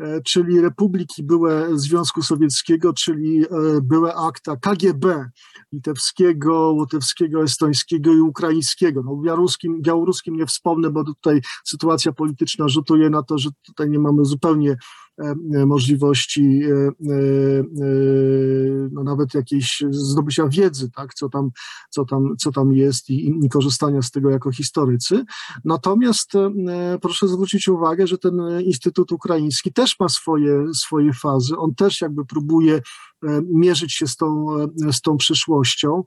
E, czyli republiki były Związku Sowieckiego, czyli e, były akta KGB litewskiego, łotewskiego, estońskiego i ukraińskiego. No, białoruskim, białoruskim nie wspomnę, bo tutaj sytuacja polityczna rzutuje na to, że tutaj nie mamy zupełnie możliwości e, no nawet jakiejś zdobycia wiedzy, tak, co, tam, co, tam, co tam jest i, i korzystania z tego jako historycy. Natomiast proszę zwrócić uwagę, że ten Instytut Ukraiński też ma swoje, swoje fazy. On też jakby próbuje mierzyć się z tą, z tą przyszłością.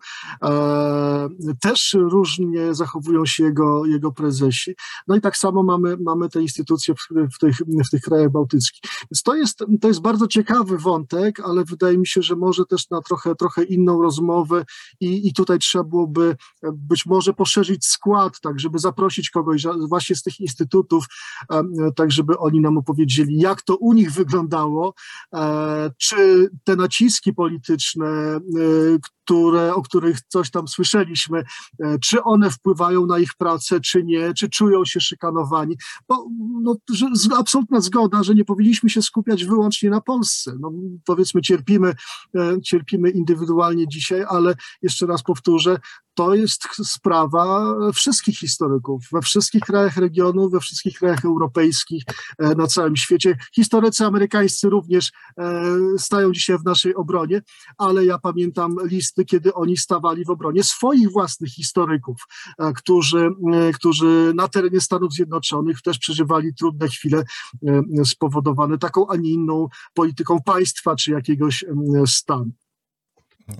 Też różnie zachowują się jego, jego prezesi. No i tak samo mamy, mamy te instytucje w, w, tych, w tych krajach bałtyckich. Więc to jest, to jest bardzo ciekawy wątek, ale wydaje mi się, że może też na trochę, trochę inną rozmowę i, i tutaj trzeba byłoby być może poszerzyć skład, tak żeby zaprosić kogoś właśnie z tych instytutów, tak żeby oni nam opowiedzieli, jak to u nich wyglądało, e, czy te naciski polityczne, e, które, o których coś tam słyszeliśmy, e, czy one wpływają na ich pracę, czy nie, czy czują się szykanowani. Bo no, absolutna zgoda, że nie powinniśmy się skupiać wyłącznie na Polsce. No, powiedzmy, cierpimy, e, cierpimy indywidualnie dzisiaj, ale jeszcze raz powtórzę, to jest sprawa wszystkich historyków we wszystkich krajach regionu, we wszystkich krajach europejskich, e, na całym świecie. Historycy amerykańscy również stają dzisiaj w naszej naszej obronie, ale ja pamiętam listy, kiedy oni stawali w obronie swoich własnych historyków, którzy, którzy na terenie Stanów Zjednoczonych też przeżywali trudne chwile spowodowane taką, a nie inną polityką państwa czy jakiegoś stanu.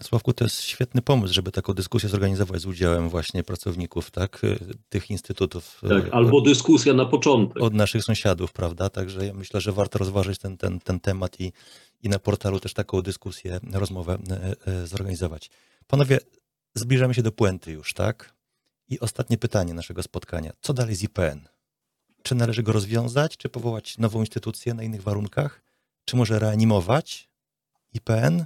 Sławku, to jest świetny pomysł, żeby taką dyskusję zorganizować z udziałem właśnie pracowników, tak, tych instytutów. Tak, albo dyskusja na początek. Od naszych sąsiadów, prawda? Także ja myślę, że warto rozważyć ten, ten, ten temat i, i na portalu też taką dyskusję, rozmowę e, e, zorganizować. Panowie, zbliżamy się do puenty już, tak? I ostatnie pytanie naszego spotkania. Co dalej z IPN? Czy należy go rozwiązać, czy powołać nową instytucję na innych warunkach? Czy może reanimować IPN?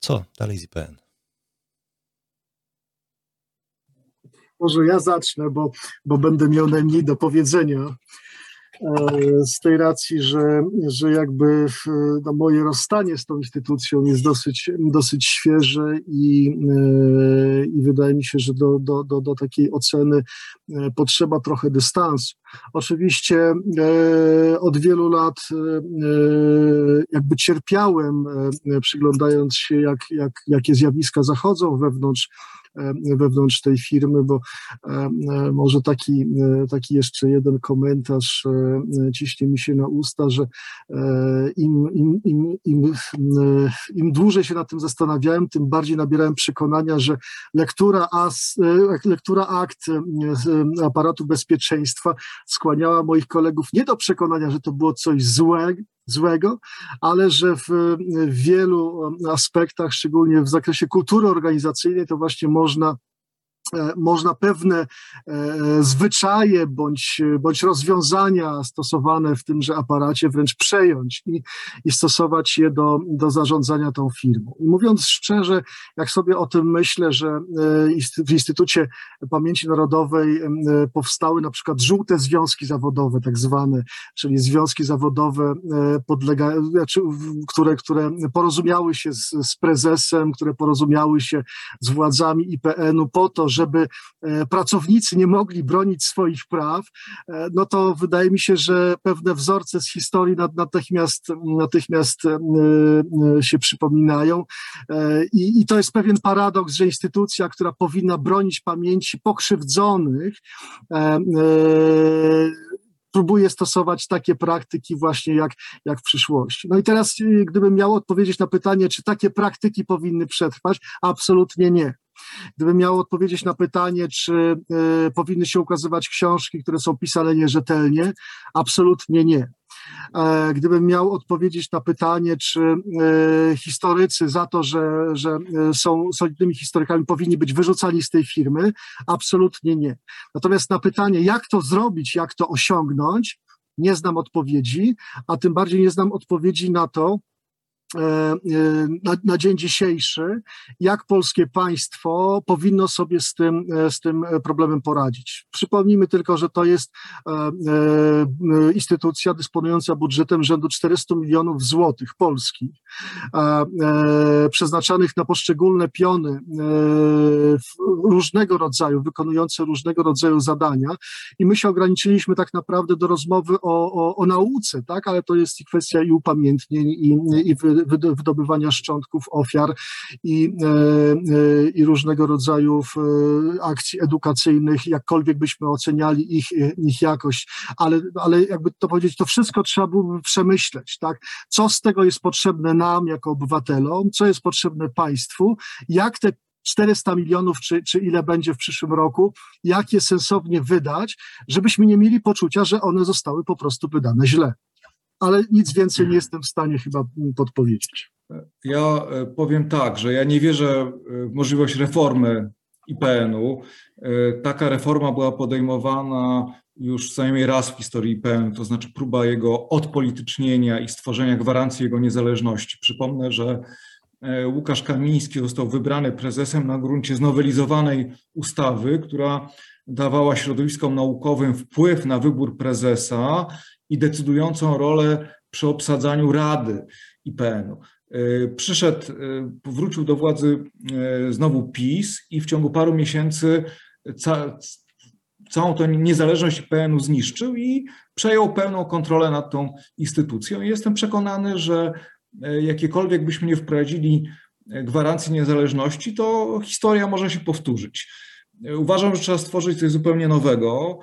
Co dalej z IPN? Może ja zacznę, bo, bo będę miał najmniej do powiedzenia. E, z tej racji, że, że jakby no moje rozstanie z tą instytucją jest dosyć, dosyć świeże i, e, i wydaje mi się, że do, do, do, do takiej oceny e, potrzeba trochę dystansu. Oczywiście od wielu lat jakby cierpiałem, przyglądając się, jak, jak, jakie zjawiska zachodzą wewnątrz wewnątrz tej firmy, bo może taki, taki jeszcze jeden komentarz ciśnie mi się na usta, że im, im, im, im, im dłużej się nad tym zastanawiałem, tym bardziej nabierałem przekonania, że lektura, as, lektura akt aparatu bezpieczeństwa skłaniała moich kolegów nie do przekonania, że to było coś złego, złego, ale że w wielu aspektach, szczególnie w zakresie kultury organizacyjnej, to właśnie można można pewne e, zwyczaje bądź, bądź rozwiązania stosowane w tymże aparacie wręcz przejąć i, i stosować je do, do zarządzania tą firmą. I mówiąc szczerze, jak sobie o tym myślę, że e, w Instytucie Pamięci Narodowej powstały na przykład żółte związki zawodowe, tak zwane, czyli związki zawodowe, podlega, znaczy, które, które porozumiały się z, z prezesem, które porozumiały się z władzami IPN-u po to, żeby e, pracownicy nie mogli bronić swoich praw, e, no to wydaje mi się, że pewne wzorce z historii natychmiast, natychmiast e, się przypominają. I, I to jest pewien paradoks, że instytucja, która powinna bronić pamięci pokrzywdzonych, próbuje stosować takie praktyki właśnie jak, jak w przyszłości. No i teraz, gdybym miał odpowiedzieć na pytanie, czy takie praktyki powinny przetrwać, absolutnie nie. Gdybym miał odpowiedzieć na pytanie, czy y, powinny się ukazywać książki, które są pisane nierzetelnie, absolutnie nie. E, gdybym miał odpowiedzieć na pytanie, czy e, historycy za to, że, że e, są solidnymi historykami, powinni być wyrzucani z tej firmy, absolutnie nie. Natomiast na pytanie, jak to zrobić, jak to osiągnąć, nie znam odpowiedzi, a tym bardziej nie znam odpowiedzi na to, na, na, dzień dzisiejszy, jak polskie państwo powinno sobie z tym, e, z tym problemem poradzić. Przypomnijmy tylko, że to jest instytucja dysponująca budżetem rzędu 400 milionów złotych polskich, przeznaczanych na poszczególne piony różnego rodzaju, wykonujące różnego rodzaju zadania i my się ograniczyliśmy tak naprawdę do rozmowy o, o, o nauce, tak, ale to jest i kwestia i upamiętnień i, i wy, wydobywania szczątków ofiar i, e, e, i różnego rodzaju e, akcji edukacyjnych, jakkolwiek byśmy oceniali ich, ich jakość, ale, ale jakby to powiedzieć, to wszystko trzeba byłoby przemyśleć, tak? Co z tego jest potrzebne nam jako obywatelom, co jest potrzebne państwu, jak te 400 milionów, czy, czy ile będzie w przyszłym roku, jak je sensownie wydać, żebyśmy nie mieli poczucia, że one zostały po prostu wydane źle ale nic więcej nie jestem w stanie chyba podpowiedzieć. Ja e, powiem tak, że ja nie wierzę e, w możliwość reformy IPN-u. E, taka reforma była podejmowana już co najmniej raz w historii IPN, to znaczy próba jego odpolitycznienia i stworzenia gwarancji jego niezależności. Przypomnę, że Łukasz Kamiński został wybrany prezesem na gruncie znowelizowanej ustawy, która dawała środowiskom naukowym wpływ na wybór prezesa i decydującą rolę przy obsadzaniu rady IPN-u. E, przyszedł, powrócił do władzy e, znowu PiS i w ciągu paru miesięcy ca, całą tę niezależność IPN-u zniszczył i przejął pełną kontrolę nad tą instytucją. I jestem przekonany, że jakiekolwiek byśmy nie wprowadzili gwarancji niezależności, to historia może się powtórzyć. Uważam, że trzeba stworzyć coś zupełnie nowego,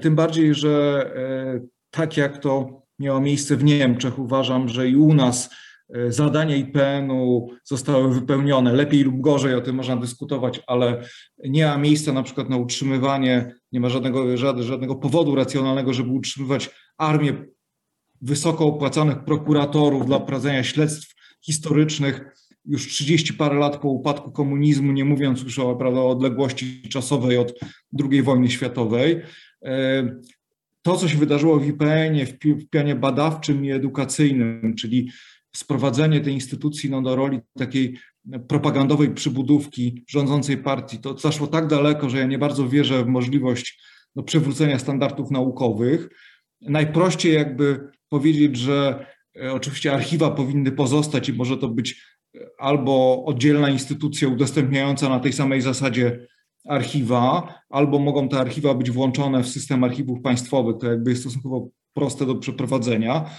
tym bardziej, że tak jak to miało miejsce w Niemczech, uważam, że i u nas E, zadania IPN-u zostały wypełnione, lepiej lub gorzej, o tym można dyskutować, ale nie ma miejsca na przykład na utrzymywanie, nie ma żadnego, żadnego powodu racjonalnego, żeby utrzymywać armię wysoko opłacanych prokuratorów dla prowadzenia śledztw historycznych już 30 parę lat po upadku komunizmu, nie mówiąc już o, prawda, o odległości czasowej od II wojny światowej. To, co się wydarzyło w IPN-ie, w pianie badawczym i edukacyjnym, czyli sprowadzenie tej instytucji no, do roli takiej propagandowej przybudówki rządzącej partii, to zaszło tak daleko, że ja nie bardzo wierzę w możliwość no, przywrócenia standardów naukowych. Najprościej jakby powiedzieć, że e, oczywiście archiwa powinny pozostać i może to być e, albo oddzielna instytucja udostępniająca na tej samej zasadzie archiwa, albo mogą te archiwa być włączone w system archiwów państwowych, to jakby jest stosunkowo proste do przeprowadzenia.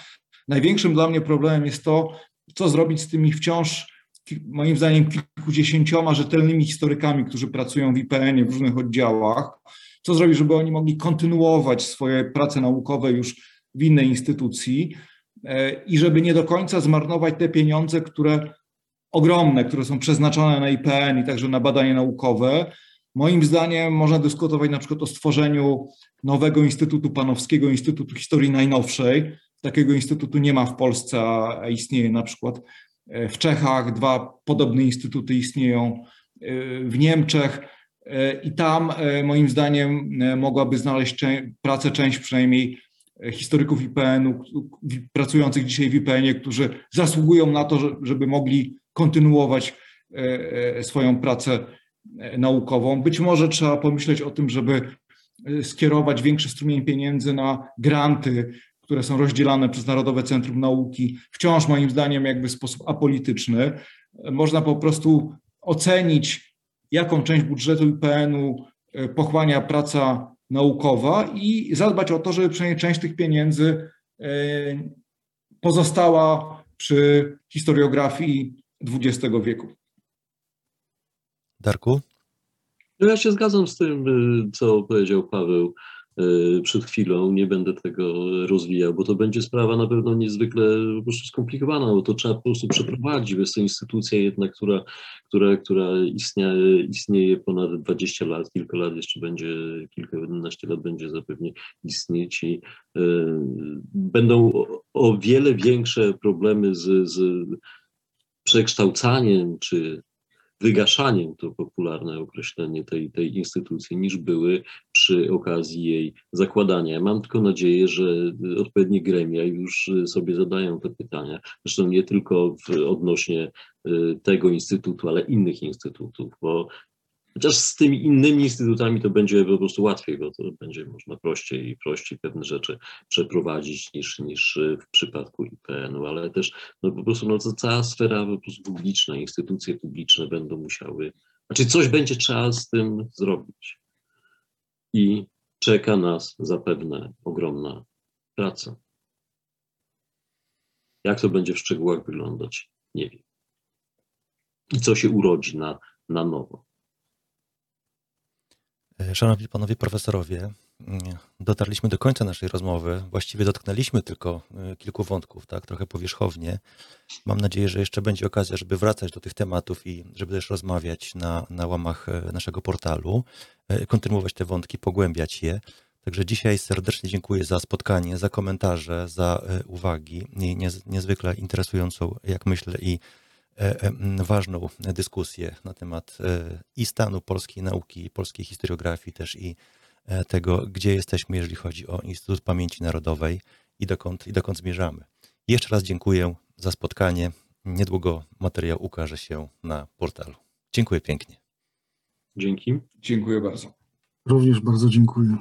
Największym dla mnie problemem jest to, co zrobić z tymi wciąż, moim zdaniem, kilkudziesięcioma rzetelnymi historykami, którzy pracują w IPN-ie w różnych oddziałach. Co zrobić, żeby oni mogli kontynuować swoje prace naukowe już w innej instytucji e, i żeby nie do końca zmarnować te pieniądze, które ogromne, które są przeznaczone na IPN i także na badania naukowe. Moim zdaniem można dyskutować na przykład o stworzeniu nowego Instytutu Panowskiego, Instytutu Historii Najnowszej, Takiego instytutu nie ma w Polsce, a istnieje na przykład e, w Czechach. Dwa podobne instytuty istnieją e, w Niemczech. E, I tam moim zdaniem mogłaby znaleźć pracę część przynajmniej historyków IPN-u, pracujących dzisiaj w IPN-ie, którzy zasługują na to, żeby mogli kontynuować swoją pracę naukową. Być może trzeba pomyśleć o tym, żeby skierować większy strumień pieniędzy na granty które są rozdzielane przez Narodowe Centrum Nauki, wciąż moim zdaniem jakby w sposób apolityczny. Można po prostu ocenić, jaką część budżetu IPN-u e, pochłania praca naukowa i zadbać o to, żeby przynajmniej część tych pieniędzy e, pozostała przy historiografii XX wieku. Darku? No ja się zgadzam z tym, y, co powiedział Paweł. E, przed chwilą, nie będę tego rozwijał, bo to będzie sprawa na pewno niezwykle po prostu skomplikowana, bo to trzeba po prostu przeprowadzić. Jest to instytucja jednak, która, która, która istnieje, istnieje ponad 20 lat, kilka lat jeszcze będzie, kilkanaście lat będzie zapewne istnieć i y, będą o, o wiele większe problemy z, z przekształcaniem czy wygaszaniem, to popularne określenie tej, tej instytucji, niż były przy okazji jej zakładania. Mam tylko nadzieję, że odpowiednie gremia już sobie zadają te pytania. Zresztą nie tylko w, odnośnie y, tego instytutu, ale innych instytutów, bo Chociaż z tymi innymi instytutami to będzie po prostu łatwiej, bo to będzie można prościej i prościej pewne rzeczy przeprowadzić niż, niż w przypadku IPN-u, ale też no po prostu no, to cała sfera po prostu publiczna, instytucje publiczne będą musiały, znaczy coś będzie trzeba z tym zrobić. I czeka nas zapewne ogromna praca. Jak to będzie w szczegółach wyglądać, nie wiem. I co się urodzi na, na nowo. E, szanowni panowie profesorowie, dotarliśmy do końca naszej rozmowy. Właściwie dotknęliśmy tylko e, kilku wątków, tak, trochę powierzchownie. Mam nadzieję, że jeszcze będzie okazja, żeby wracać do tych tematów i żeby też rozmawiać na, na łamach e, naszego portalu, kontynuować te wątki, pogłębiać je. Także dzisiaj serdecznie dziękuję za spotkanie, za komentarze, za uwagi, niezwykle interesującą, jak myślę, i E, e, ważną dyskusję na temat e, i stanu polskiej nauki, polskiej historiografii też i tego, gdzie jesteśmy, jeżeli chodzi o Instytut Pamięci Narodowej i dokąd, i dokąd zmierzamy. Jeszcze raz dziękuję za spotkanie. Niedługo materiał ukaże się na portalu. Dziękuję pięknie. Dzięki. Dziękuję bardzo. Również bardzo dziękuję.